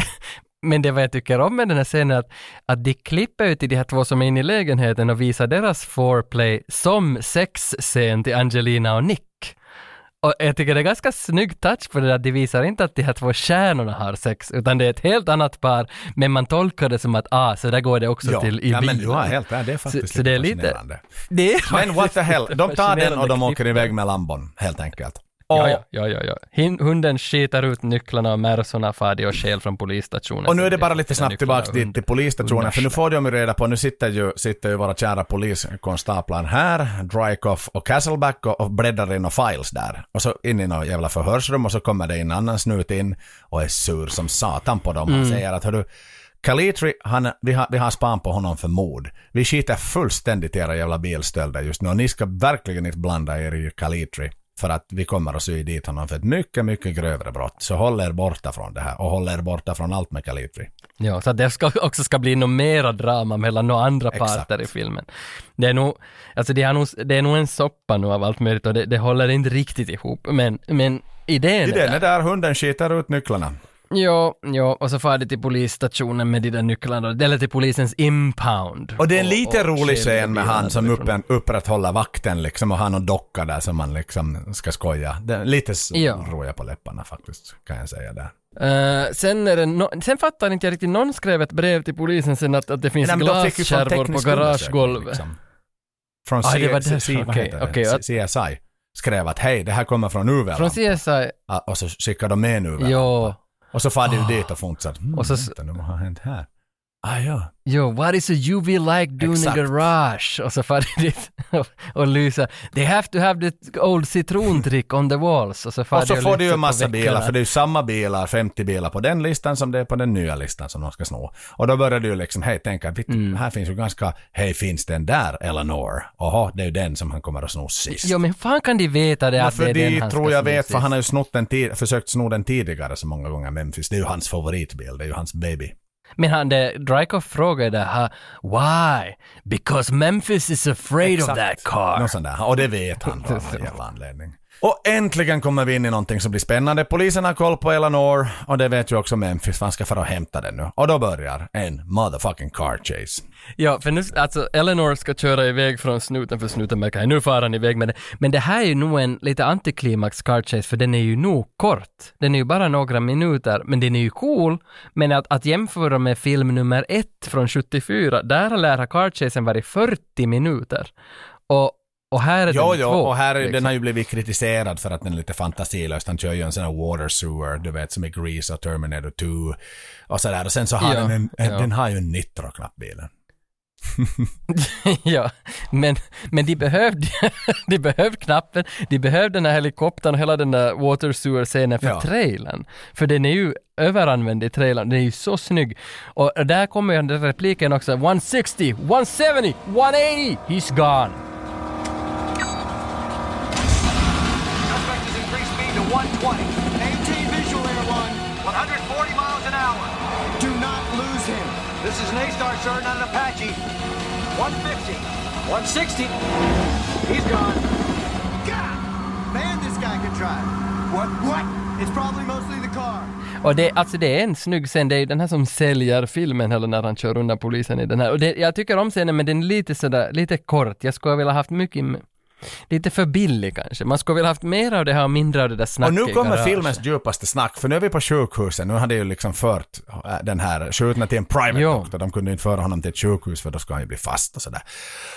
Men det vad jag tycker om med den här scenen att, att de klipper ut till de här två som är inne i lägenheten och visar deras foreplay som sexscen till Angelina och Nick. Och jag tycker det är ganska snygg touch på det där, de visar inte att de här två stjärnorna har sex, utan det är ett helt annat par, men man tolkar det som att ah, så där går det också Ja, till i ja, men bilen. du har helt rätt. Det är faktiskt så, så det är lite... Det är Men what the hell, de tar den och de åker iväg med lambon, helt enkelt. Ja, ja, ja, ja, ja. Hin- Hunden skitar ut nycklarna och Mersorna far de och stjäl från polisstationen. Och nu är det bara lite snabbt tillbaks och till, polisstationen, för nu får de ju reda på, nu sitter ju, sitter ju våra kära poliskonstaplar här, Drykoff och Castleback och, och bläddrar in och files där. Och så in i något jävla förhörsrum och så kommer det en annan snut in och är sur som satan på dem. Han Mm. säger att hörru, Kalitri, han, vi, har, vi har span på honom för mord. Vi skiter fullständigt i era jävla bilstölder just nu och ni ska verkligen inte blanda er i Kalitri. För att vi kommer att sy dit honom för ett mycket, mycket grövre brott. Så håll er borta från det här och håll er borta från allt med Kalitri. Ja, så att det ska, också ska bli något mera drama mellan några andra Exakt. parter i filmen. Det är nog, alltså det är nog, det är nog en soppa nu av allt möjligt och det, det håller inte riktigt ihop. Men, men idén Idén är är där, hunden skiter ut nycklarna. Ja, ja, och så far de till polisstationen med de där nycklarna, eller till polisens impound. Och det är en lite och rolig scen med han som upp, upprätthåller vakten liksom och har någon docka där som man liksom ska skoja. Det är lite Ja. roja på läpparna faktiskt, kan jag säga där. Eh, sen, är det no, sen fattar inte jag riktigt, någon skrev ett brev till polisen sen att, att det finns glaskärvor på garagegolvet. liksom. Från Ah, det var det CSI skrev att hej, det här kommer från UV. Från CSI, Och så skickar de med en UV. jo, Och så far de ju Ah. dit och fortsatt. Mm, Och så- vänta nu, vad har hänt här? Ah ja. jo, what is a UV like doing Exakt. in garage? Och så far de dit och, lyser, they have to have the old citrontrick on the walls. Och så far Och så får du ju lyser en massa bilar, för det är ju samma bilar, 50 bilar på den listan som det är på den nya listan som de ska sno. Och då börjar du liksom, hej, tänka, Mm. här finns ju ganska, hej, finns den där Eleanor? Oho, det är ju den som han kommer att sno sist. Jo, men hur fan kan de veta det Men att för det är den de han tror jag vet, för sist? han har ju snott den försökt sno den tidigare så många gånger, Memphis. Det är ju hans favoritbil, det är ju hans baby. Men han, Drykoff frågade här, why? Because Memphis is afraid of that car. Någon sån där. Och det vet han av någon jävla anledning. Och äntligen kommer vi in i någonting som blir spännande. Polisen har koll på Eleanor och det vet ju också Memphis, för han ska fara och hämta den nu. Och då börjar en motherfucking car chase. Ja, för nu, alltså Eleanor ska köra iväg från snuten för snuten märker att nu far han iväg med det. Men det här är ju nog en lite antiklimax car chase för den är ju nog kort. Den är ju bara några minuter, men den är ju cool. Men att, att jämföra med film nummer ett från 74, där lär car chasen varit 40 minuter. Och, och här är Jo, den jo, två. och här är, liksom. den har ju blivit kritiserad för att den är lite fantasilös. Han kör ju en sån här water sewer, du vet, som i Grease och Terminator 2 och sådär. Och sen så har Ja, den en, en ja. den har ju en nitro-knapp bilen. ja, men, men de behövde, de behövde knappen, de behövde den här helikoptern och hela den där water sewer-scenen för Ja. trailern. För den är ju överanvänd i trailern, den är ju så snygg. Och där kommer ju den repliken också, 160, 170, 180, he's gone. Is sir, not an Apache. 150. 160. He's gone. God! Man, this guy can drive. What? What? It's probably mostly the car. Och det, alltså det är en snygg scen, det är ju den här som säljer filmen eller när han kör undan polisen i den här. Och det, jag tycker om scenen men den är lite sådär, lite kort. Jag skulle vilja haft mycket, lite för billig kanske. Man skulle vilja haft mer av det här och mindre av det där Och snacket nu i kommer filmens djupaste snack, för nu är vi på sjukhuset. Nu har det ju liksom fört äh, den här skjutna till en private Jo. doctor. De kunde inte föra honom till ett sjukhus för då ska han ju bli fast och sådär.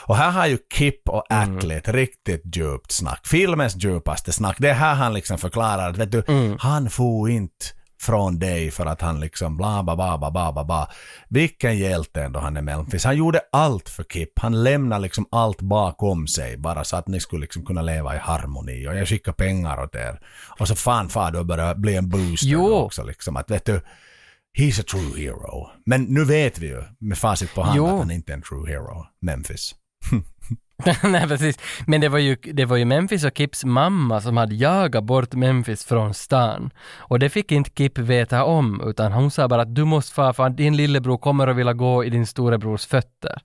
Och här har ju Kip och Mm. Atlee ett riktigt djupt snack. Filmens djupaste snack. Det är här han liksom förklarar att vet du, Mm. han får inte från dig för att han liksom bla bla bla bla bla bla bla. Vilken hjälte ändå han är Memphis. Han gjorde allt för Kip. Han lämnade liksom allt bakom sig bara så att ni skulle liksom kunna leva i harmoni och jag skickar pengar åt er. Och så fan far du börjar bli en booster Jo. också liksom att vet du He's a true hero. Men nu vet vi ju med facit på hand Jo. att han inte är en true hero. Memphis. Nej precis. Men det var, ju, det var ju Memphis och Kips mamma som hade jagat bort Memphis från stan. Och det fick inte Kip veta om, utan hon sa bara att du måste fara för att din lillebror kommer att vilja gå i din storebrors fötter.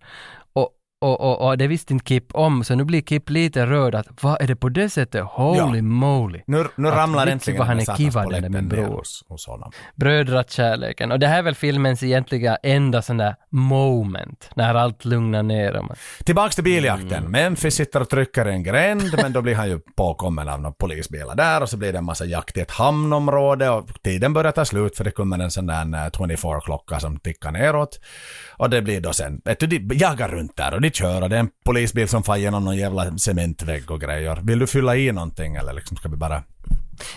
Och, och, och, det visste inte Kip om, så nu blir Kip lite rörd att vad är det på det sättet? Holy Ja. moly! Nu, nu Att ramlar äntligen vad han är kivad polletten min bror. hos, hos honom. Brödrakärleken. Och det här är väl filmens egentliga enda sån där moment, när allt lugnar ner. man- Tillbaks till biljakten. Mm. Memphis sitter och trycker i en gränd, men då blir han ju påkommen av några polisbilar där och så blir det en massa jakt i ett hamnområde och tiden börjar ta slut för det kommer en sån där eh, 24-klocka som tickar neråt. Och det blir då sen, vet du, de jagar runt där och de kör och det är en polisbil som far igenom någon jävla cementvägg och grejer. Vill du fylla i någonting eller liksom ska vi bara...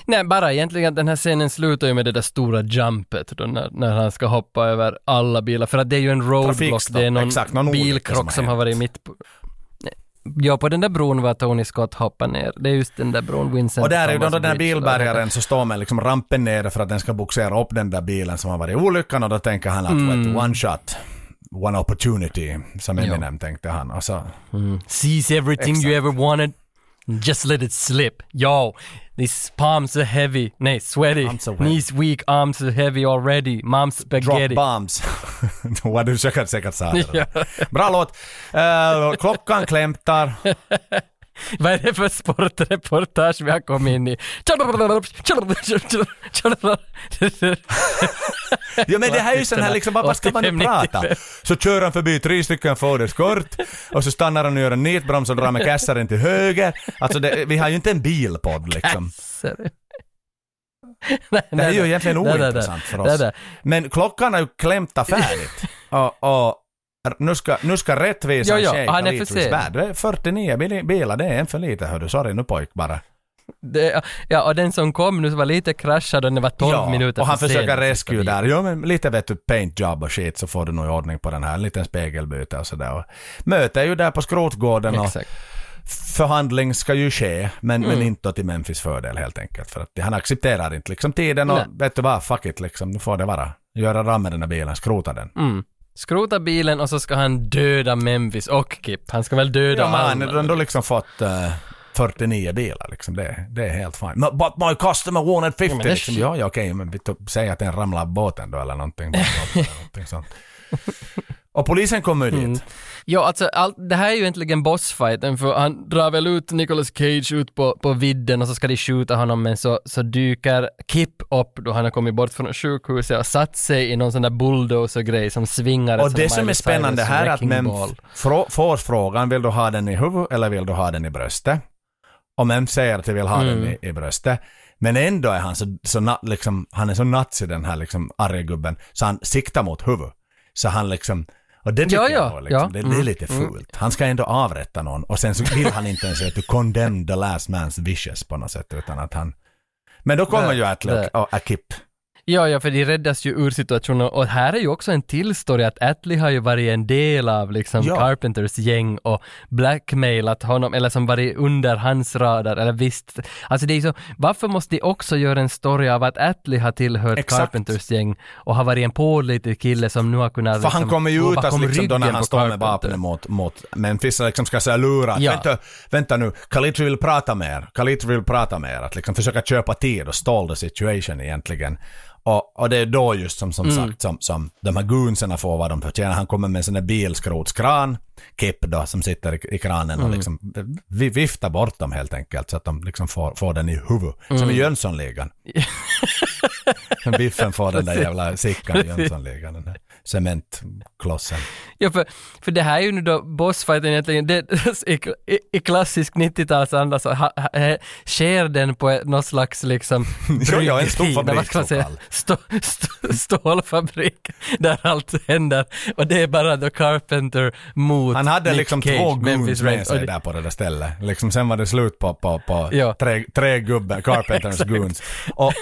Nej, bara egentligen att den här scenen slutar ju med det där stora jumpet då när, när han ska hoppa över alla bilar. För att det är ju en roadblock, det är någon, exakt, någon olycka som bilkrock har som har varit mitt på... Ja, på den där bron var Tony Scott hoppar ner. Det är just den där bron, Vincent Och där är ju den Bridge, bilbärgaren så står med liksom rampen nere för att den ska boxera upp den där bilen som har varit i olyckan och då tänker han att Mm. one shot, one opportunity, som Eminem tänkte han. Och så, Mm. Seize everything you ever wanted, just let it slip. Yo, these palms are heavy, nej sweaty, wet. knees weak, arms are heavy already, mom's spaghetti. drop bombs. Vad du säkert det. Ja. Bra låt. Eh, klockan klämtar. Vad är det för sportreportage vi har kommit in i? Ja men det här är ju sån här liksom, vad ska man nu 85, prata? 95. Så kör han förbi tre stycken Ford Escort och så stannar han och gör en nitbroms och drar med kassaren till höger. Alltså det, vi har ju inte en bilpodd liksom. Nej, Det är ju egentligen ointressant för oss. Men klockan har ju klämtat färdigt. Och, och nu ska, nu ska rättvisan Jo, jo, ske han är för sen. värld. Det är 49 bil- bilar, det är en för lite hördu. Sorry nu pojk bara. Det, ja, och den som kom nu var lite kraschad och den var 12 minuter och han för försöker rescue där. Jo men lite vet du paint job och shit så får du nog ordning på den här. En liten spegelbyte och sådär. Möte är ju där på skrotgården och Exakt. förhandling ska ju ske men, men Mm. inte till Memphis fördel helt enkelt. För att han accepterar inte liksom tiden och Nej. vet du vad, fuck it liksom. Nu får det vara. Göra ram med den här bilen, skrota den. Mm. Skrota bilen och så ska han döda Memphis och Kip. Han ska väl döda Ja, men han alla. har ändå liksom fått eh, 49 bilar liksom. Det, det är helt fine. No, But my customer wanted 50 Ja, men liksom. Ja, ja okej, men vi tog- säg att den ramlar av båten då eller någonting. eller någonting sånt. Och polisen kommer ju dit. Mm. Ja, alltså allt, det här är ju egentligen bossfighten för han drar väl ut Nicolas Cage ut på, på vidden och så ska de skjuta honom men så, så dyker Kip upp då han har kommit bort från sjukhuset och satt sig i någon sån där bulldozer-grej som svingar Och det som är spännande här är att Mem får frågan, vill du ha den i huvudet eller vill du ha den i bröstet? Och Mem säger att jag vill ha Mm. den i, i bröstet. Men ändå är han så, så na, liksom, han är så natsig den här liksom arga gubben, så han siktar mot huvudet. Så han liksom, och det tycker Ja, jag ja, då, liksom, ja, det, det är mm, lite mm. fult. Han ska ändå avrätta någon och sen så vill han inte ens att du condemn the last man's wishes på något sätt utan att han... Men då kommer ju och, och Akip. Ja, ja, för de räddas ju ur situationen och här är ju också en till story att Atlee har ju varit en del av liksom Ja. Carpenters gäng och blackmailat honom, eller som varit under hans radar, eller visst. Alltså det är så, varför måste de också göra en story av att Atlee har tillhört Exakt. Carpenters gäng och har varit en pålitlig kille som nu har kunnat För han liksom kommer ju ut alltså liksom då när han står med vapnet mot, mot Memphis liksom ska säga lura Ja. vänta, vänta nu, Khalid vill prata med er, Khalid vill prata med er, att liksom försöka köpa tid och stall the situation egentligen. Och, och det är då just som, som Mm. sagt som, som de här goonserna får vad de förtjänar. Han kommer med en sån där bilskrotskran, Kip då, som sitter i, i kranen och Mm. liksom vi, viftar bort dem helt enkelt så att de liksom får, får den i huvudet. Som Mm. i Jönssonligan. Biffen får den där jävla sickan i Jönssonligan, den där cementklossen. Ja, för, för det här är ju nu då bossfighten egentligen, det, i, i, klassisk 90-talsanda så ha, ha, eh, sker den på ett, någon slags liksom Ja, ja, en stor bryggeri, fabrik vad ska man i så säga, fall. stå, stå, stålfabrik där allt händer och det är bara The Carpenter mot Han hade Nick liksom Cage, två goons med. Och sig det- där på det där stället. Liksom sen var det slut på, på, på Ja. tre, tre gubbar, Carpenters goons. Och,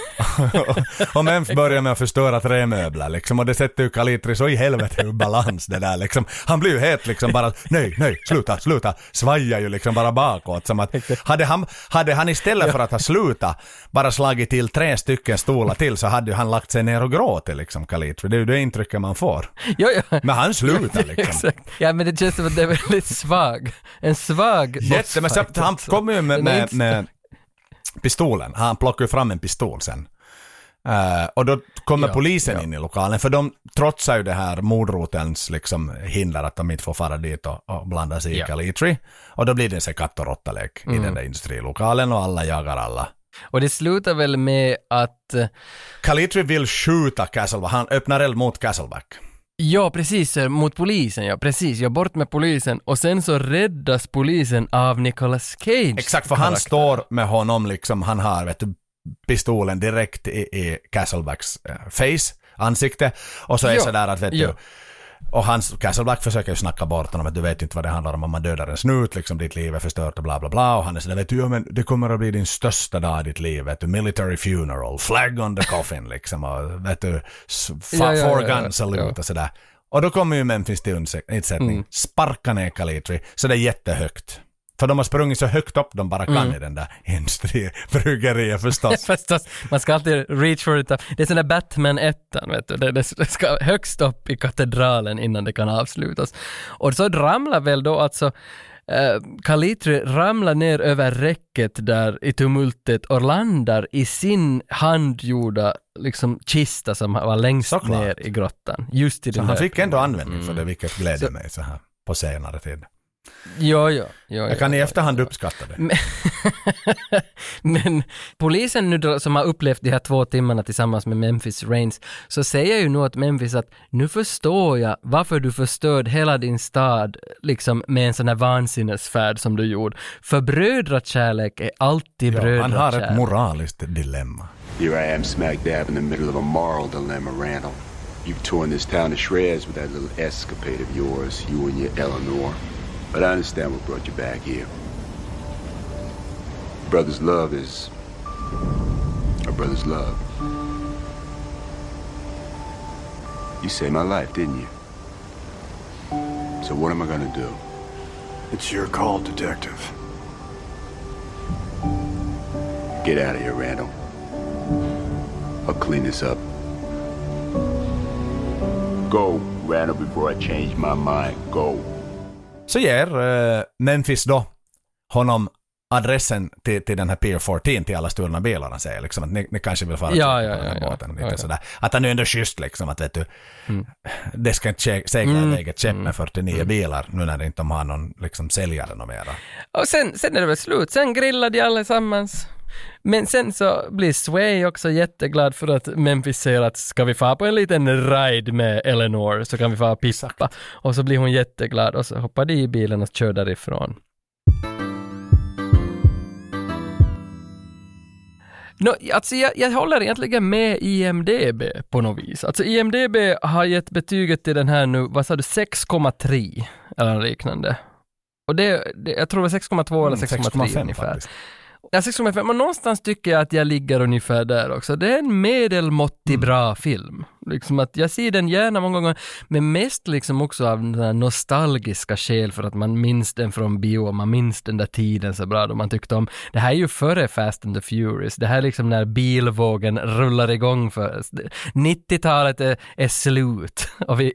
och Memf börjar med att förstöra trämöbler liksom och det sätter ju Kalitri så i helvete ur balans det där liksom. Han blir ju helt liksom bara nej, nej, sluta, sluta, svajar ju liksom bara bakåt som att hade han, hade han istället för att ha slutat bara slagit till tre stycken stolar till så hade han lagt sig ner och gråtit liksom Kalitri. Det är ju det intrycket man får. Ja, ja. Men han slutar liksom. Exakt. Ja men det känns som att det är väldigt svag. En svag Jätte, men bossfight han kommer ju med, med, med pistolen. Han plockar ju fram en pistol sen. Eh, och då kommer Ja, polisen ja. in i lokalen, för de trotsar ju det här mordrotelns liksom hinder att de inte får fara dit och, och blanda sig i Ja. Calitri. Och då blir det en katt och råttalek i Mm. den där industrilokalen och alla jagar alla. Och det slutar väl med att eh, Calitri vill skjuta Castleback, han öppnar eld mot Castleback. Ja, precis, eh, mot polisen, ja, precis, ja, bort med polisen och sen så räddas polisen av Nicolas Cage. Exakt, för han står med honom liksom, han har vet du, pistolen direkt i, i Castlebacks eh, face, ansikte. Och så är Ja, sådär att vet ja. du, och hans, Castleback försöker ju snacka bort honom, att du vet inte vad det handlar om, om man dödar en snut, liksom ditt liv är förstört och bla bla bla. Och han är sådär, vet du, ja men det kommer att bli din största dag i ditt liv, vet du, military funeral, flag on the coffin liksom, och vet du, Ja, ja, four ja, gun salute och sådär. Och då kommer ju Memphis till undsättning, Mm. sparkar ner Calitri, så det är jättehögt. För de har sprungit så högt upp de bara kan Mm. i den där industribryggeriet förstås. Förstås, man ska alltid reach for it. Det är sån där Batman 1 vet du. Det, det ska högst upp i katedralen innan det kan avslutas. Och så ramlar väl då alltså eh, Kalitri ramlar ner över räcket där i tumultet och landar i sin handgjorda liksom kista som var längst Såklart. ner i grottan. Just i Så den han fick ändå användning för det, vilket gläder Så- mig så här på senare tid. Ja, ja. ja Jag kan ja, i efterhand ja. uppskatta det. Men, men polisen nu då, som har upplevt de här två timmarna tillsammans med Memphis Reigns, så säger ju nu åt Memphis att nu förstår jag varför du förstörde hela din stad liksom med en sån här vansinnesfärd som du gjorde. För brödrakärlek är alltid Ja, han har brödrakärlek. ett moraliskt dilemma. Here I am smack dab in the middle of a moral dilemma, Randall. You've torn this town to shreds with that little escapade of yours, you and your Eleanor. But I understand what brought you back here. Brother's love is a brother's love. You saved my life, didn't you? So what am I gonna do? It's your call, Detective. Get out of here, Randall. I'll clean this up. Go, Randall, before I change my mind. Go. Så ger eh, Memphis då honom adressen till, till den här Pier 14 till alla stulna bilar. Han säger liksom att ni, ni kanske vill fara Ja, på den här ja, ja. båten. Lite Ja, ja. Sådär. Att han är ändå schysst liksom att vet du, det ska inte segla Mm. iväg ett skepp med 49 bilar nu när det inte de har någon liksom säljare något mera. Och sen, sen är det väl slut, sen grillar de allesammans. Men sen så blir Sway också jätteglad för att Memphis säger att ska vi få på en liten ride med Eleanor så kan vi få pippa. Och så blir hon jätteglad och så hoppar de i bilen och kör därifrån. Nå, alltså jag, jag håller egentligen med IMDB på något vis. Alltså IMDB har gett betyget till den här nu, vad sa du, 6,3 eller liknande. Och det, det jag tror det var 6,2 eller 6,3 ungefär. Mm, faktiskt. Ja, 6,5, men någonstans tycker jag att jag ligger ungefär där också. Det är en medelmåttig bra film. Liksom att jag ser den gärna många gånger, men mest liksom också av nostalgiska skäl för att man minns den från bio och man minns den där tiden så bra då man tyckte om. Det här är ju före Fast and the Furious. Det här är liksom när bilvågen rullar igång för 90-talet är, är slut och vi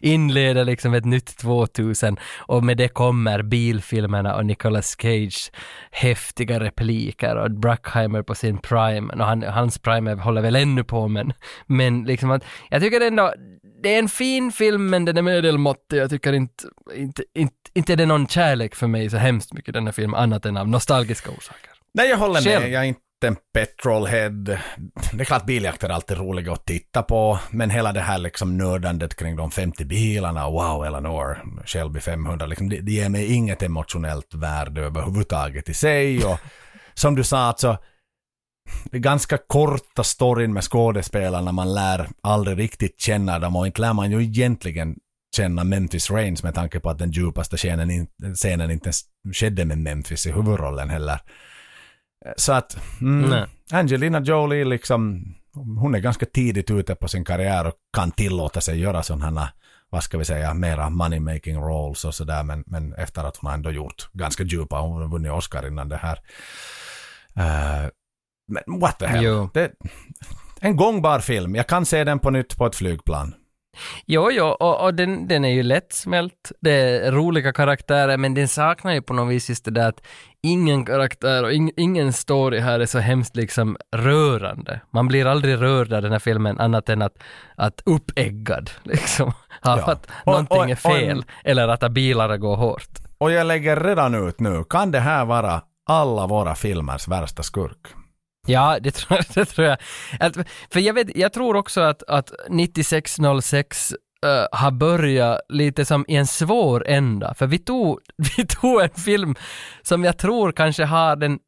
inleder liksom ett nytt 2000 och med det kommer bilfilmerna och Nicolas Cage häftiga repliker och Bruckheimer på sin prime. Och han, hans prime håller väl ännu på men, men liksom att jag tycker ändå det är en fin film men den är medelmåttig. Jag tycker inte, inte, inte, inte är det någon kärlek för mig så hemskt mycket den här filmen annat än av nostalgiska orsaker. Nej, jag håller Själv. med. Jag är inte en petrolhead. Det är klart biljakter är alltid roliga att titta på, men hela det här liksom nördandet kring de 50 bilarna, wow, Eleanor, Shelby 500, liksom, det, det ger mig inget emotionellt värde överhuvudtaget i sig. Och som du sa, alltså, det är ganska korta storyn med skådespelarna, man lär aldrig riktigt känna dem och inte lär man ju egentligen känna Memphis Reigns med tanke på att den djupaste scenen, scenen inte ens skedde med Memphis i huvudrollen heller. Så att, mm. Angelina Jolie liksom, hon är ganska tidigt ute på sin karriär och kan tillåta sig göra sådana vad ska vi säga, mera money making roles och sådär men, men efter att hon ändå gjort ganska djupa, hon har vunnit Oscar innan det här. Eh, men what the hell. Jo. Det, en gångbar film, jag kan se den på nytt på ett flygplan. Jo, jo, och, och den, den är ju lättsmält. Det är roliga karaktärer, men den saknar ju på något vis just det där att ingen karaktär och ing, ingen story här är så hemskt liksom rörande. Man blir aldrig rörd av den här filmen annat än att, att uppeggad liksom. Ja. att Och- någonting och- är fel eller att bilar går hårt. Och jag lägger redan ut nu, kan det här vara alla våra filmers värsta skurk? Ja, det tror, jag- det tror jag. Att, för jag, vet, jag tror också att, att 9606 Uh, eh, har börjat lite som i en svår ända. För vi tog, vi tog en film som jag tror kanske har den,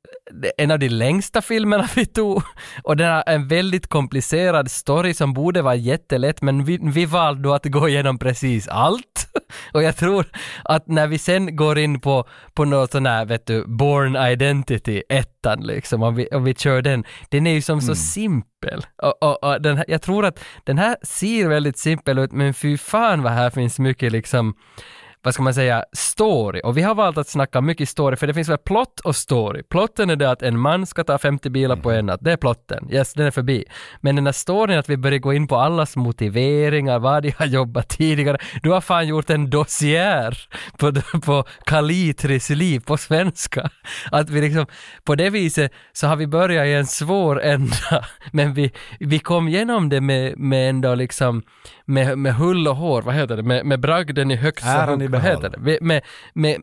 en av de längsta filmerna vi tog. Och den har en väldigt komplicerad story som borde vara jättelätt men vi, vi valde då att gå igenom precis allt. Och jag tror att när vi sen går in på, på något sån här, vet du, Born Identity, 1, ettan liksom, om vi, om vi kör den, den är ju som så simpel. Och, och, och den jag tror att den här ser väldigt simpel ut, men fy fan vad här finns mycket liksom vad ska man säga, story. Och vi har valt att snacka mycket story, för det finns väl plott och story. Plotten är det att en man ska ta 50 bilar på en natt, det är plotten. Yes, den är förbi. Men den här storyn att vi börjar gå in på allas motiveringar, vad de har jobbat tidigare. Du har fan gjort en dossier på, på Kalitris liv på svenska. Att vi liksom, på det viset så har vi börjat i en svår ända, men vi, vi kom igenom det med, med ändå liksom, med, med hull och hår, vad heter det, med, med bragden i högsta Äran i vad heter behåll. det? Vi- Med, med,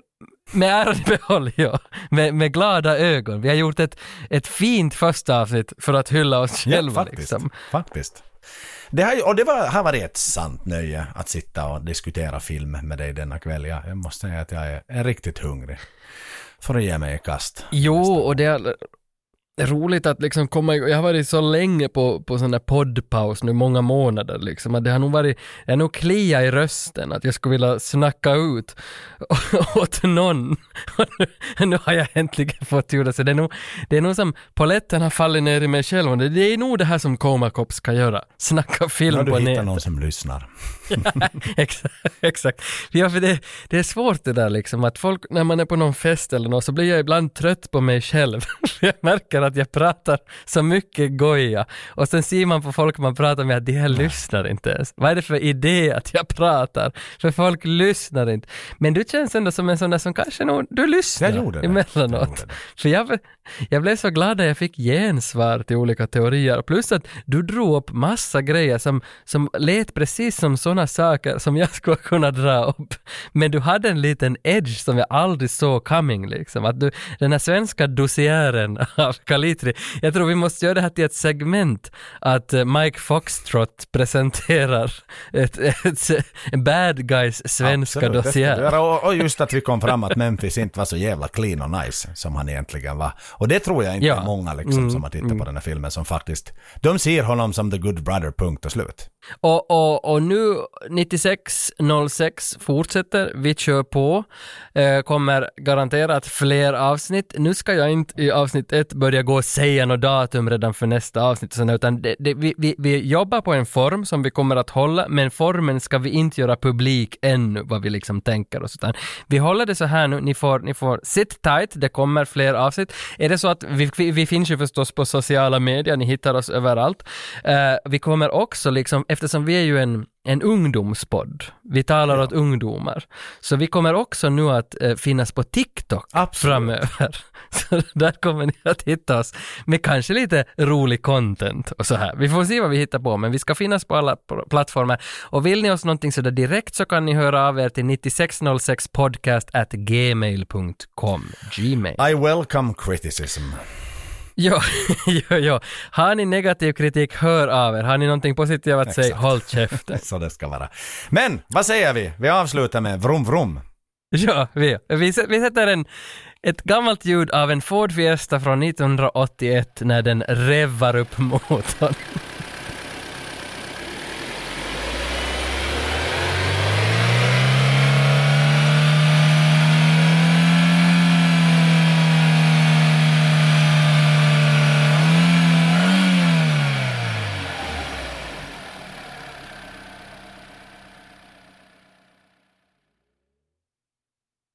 med äran i behåll, ja. Med, med glada ögon. Vi har gjort ett, ett fint första avsnitt för att hylla oss själva. faktiskt. liksom. faktiskt. Det ju- och det var, har varit ett sant nöje att sitta och diskutera film med dig denna kväll. Jag, jag måste säga att jag är, är riktigt hungrig. För att ge mig i kast. Jo, och det roligt att liksom komma igång. Jag har varit så länge på, på sån där poddpaus nu, många månader liksom. Att det har nog varit, det har nog kliat i rösten att jag skulle vilja snacka ut åt någon. Nu, nu har jag äntligen fått göra det. Så det är nog, det är nog som poletten har fallit ner i mig själv. Det, det är nog det här som Coma Cop ska göra. Snacka film När du på hittar nätet. någon som lyssnar. exakt, exakt. Ja, för det, det är svårt det där liksom att folk, när man är på någon fest eller något så blir jag ibland trött på mig själv. Jag märker att jag pratar så mycket goja och sen ser man på folk man pratar med att de här lyssnar inte ens. Vad är det för idé att jag pratar? För folk lyssnar inte. Men du känns ändå som en sån där som kanske nog, du lyssnar Jag gjorde det. emellanåt. För jag, jag blev så glad att jag fick gensvar till olika teorier. Plus att du drog upp massa grejer som, som lät precis som sådana saker som jag skulle kunna dra upp. Men du hade en liten edge som jag aldrig såg coming liksom. Att du, den här svenska dossiären av Kalitri, jag tror vi måste göra det här till ett segment. Att eh, Mike Foxtrot presenterar ett, ett, ett bad guys svenska Absolut, göra. Och, och just att vi kom fram att Memphis inte var så jävla clean och nice som han egentligen var. Och det tror jag inte Ja. är många liksom, Mm, som har tittat mm. på den här filmen som faktiskt, de ser honom som the good brother, punkt och slut. Och, och, och nu 9606 fortsätter, vi kör på, eh, kommer garanterat fler avsnitt. Nu ska jag inte i avsnitt ett börja gå och säga något datum redan för nästa avsnitt, och sådär, utan det, det, vi, vi, vi jobbar på en form som vi kommer att hålla, men formen ska vi inte göra publik ännu, vad vi liksom tänker oss, utan vi håller det så här nu, ni får, ni får sit tight, det kommer fler avsnitt. Är det så att vi, vi, vi finns ju förstås på sociala medier, ni hittar oss överallt. Uh, vi kommer också liksom, eftersom vi är ju en, en ungdomspodd, vi talar åt ungdomar, så vi kommer också nu att eh, finnas på TikTok framöver. Så där kommer ni att hitta oss med kanske lite rolig content och så här. Vi får se vad vi hittar på, men vi ska finnas på alla plattformar. Och vill ni oss någonting sådär direkt så kan ni höra av er till 9606podcast at gmail.com. Gmail. I welcome criticism. Ja, ja, ja. Har ni negativ kritik, hör av er. Har ni någonting positivt att säga, håll käften. Så det ska vara. Men, vad säger vi? Vi avslutar med vrum vrum. Ja, vi, vi, vi sätter en, ett gammalt ljud av en Ford Fiesta från 1981 när den revar upp motorn.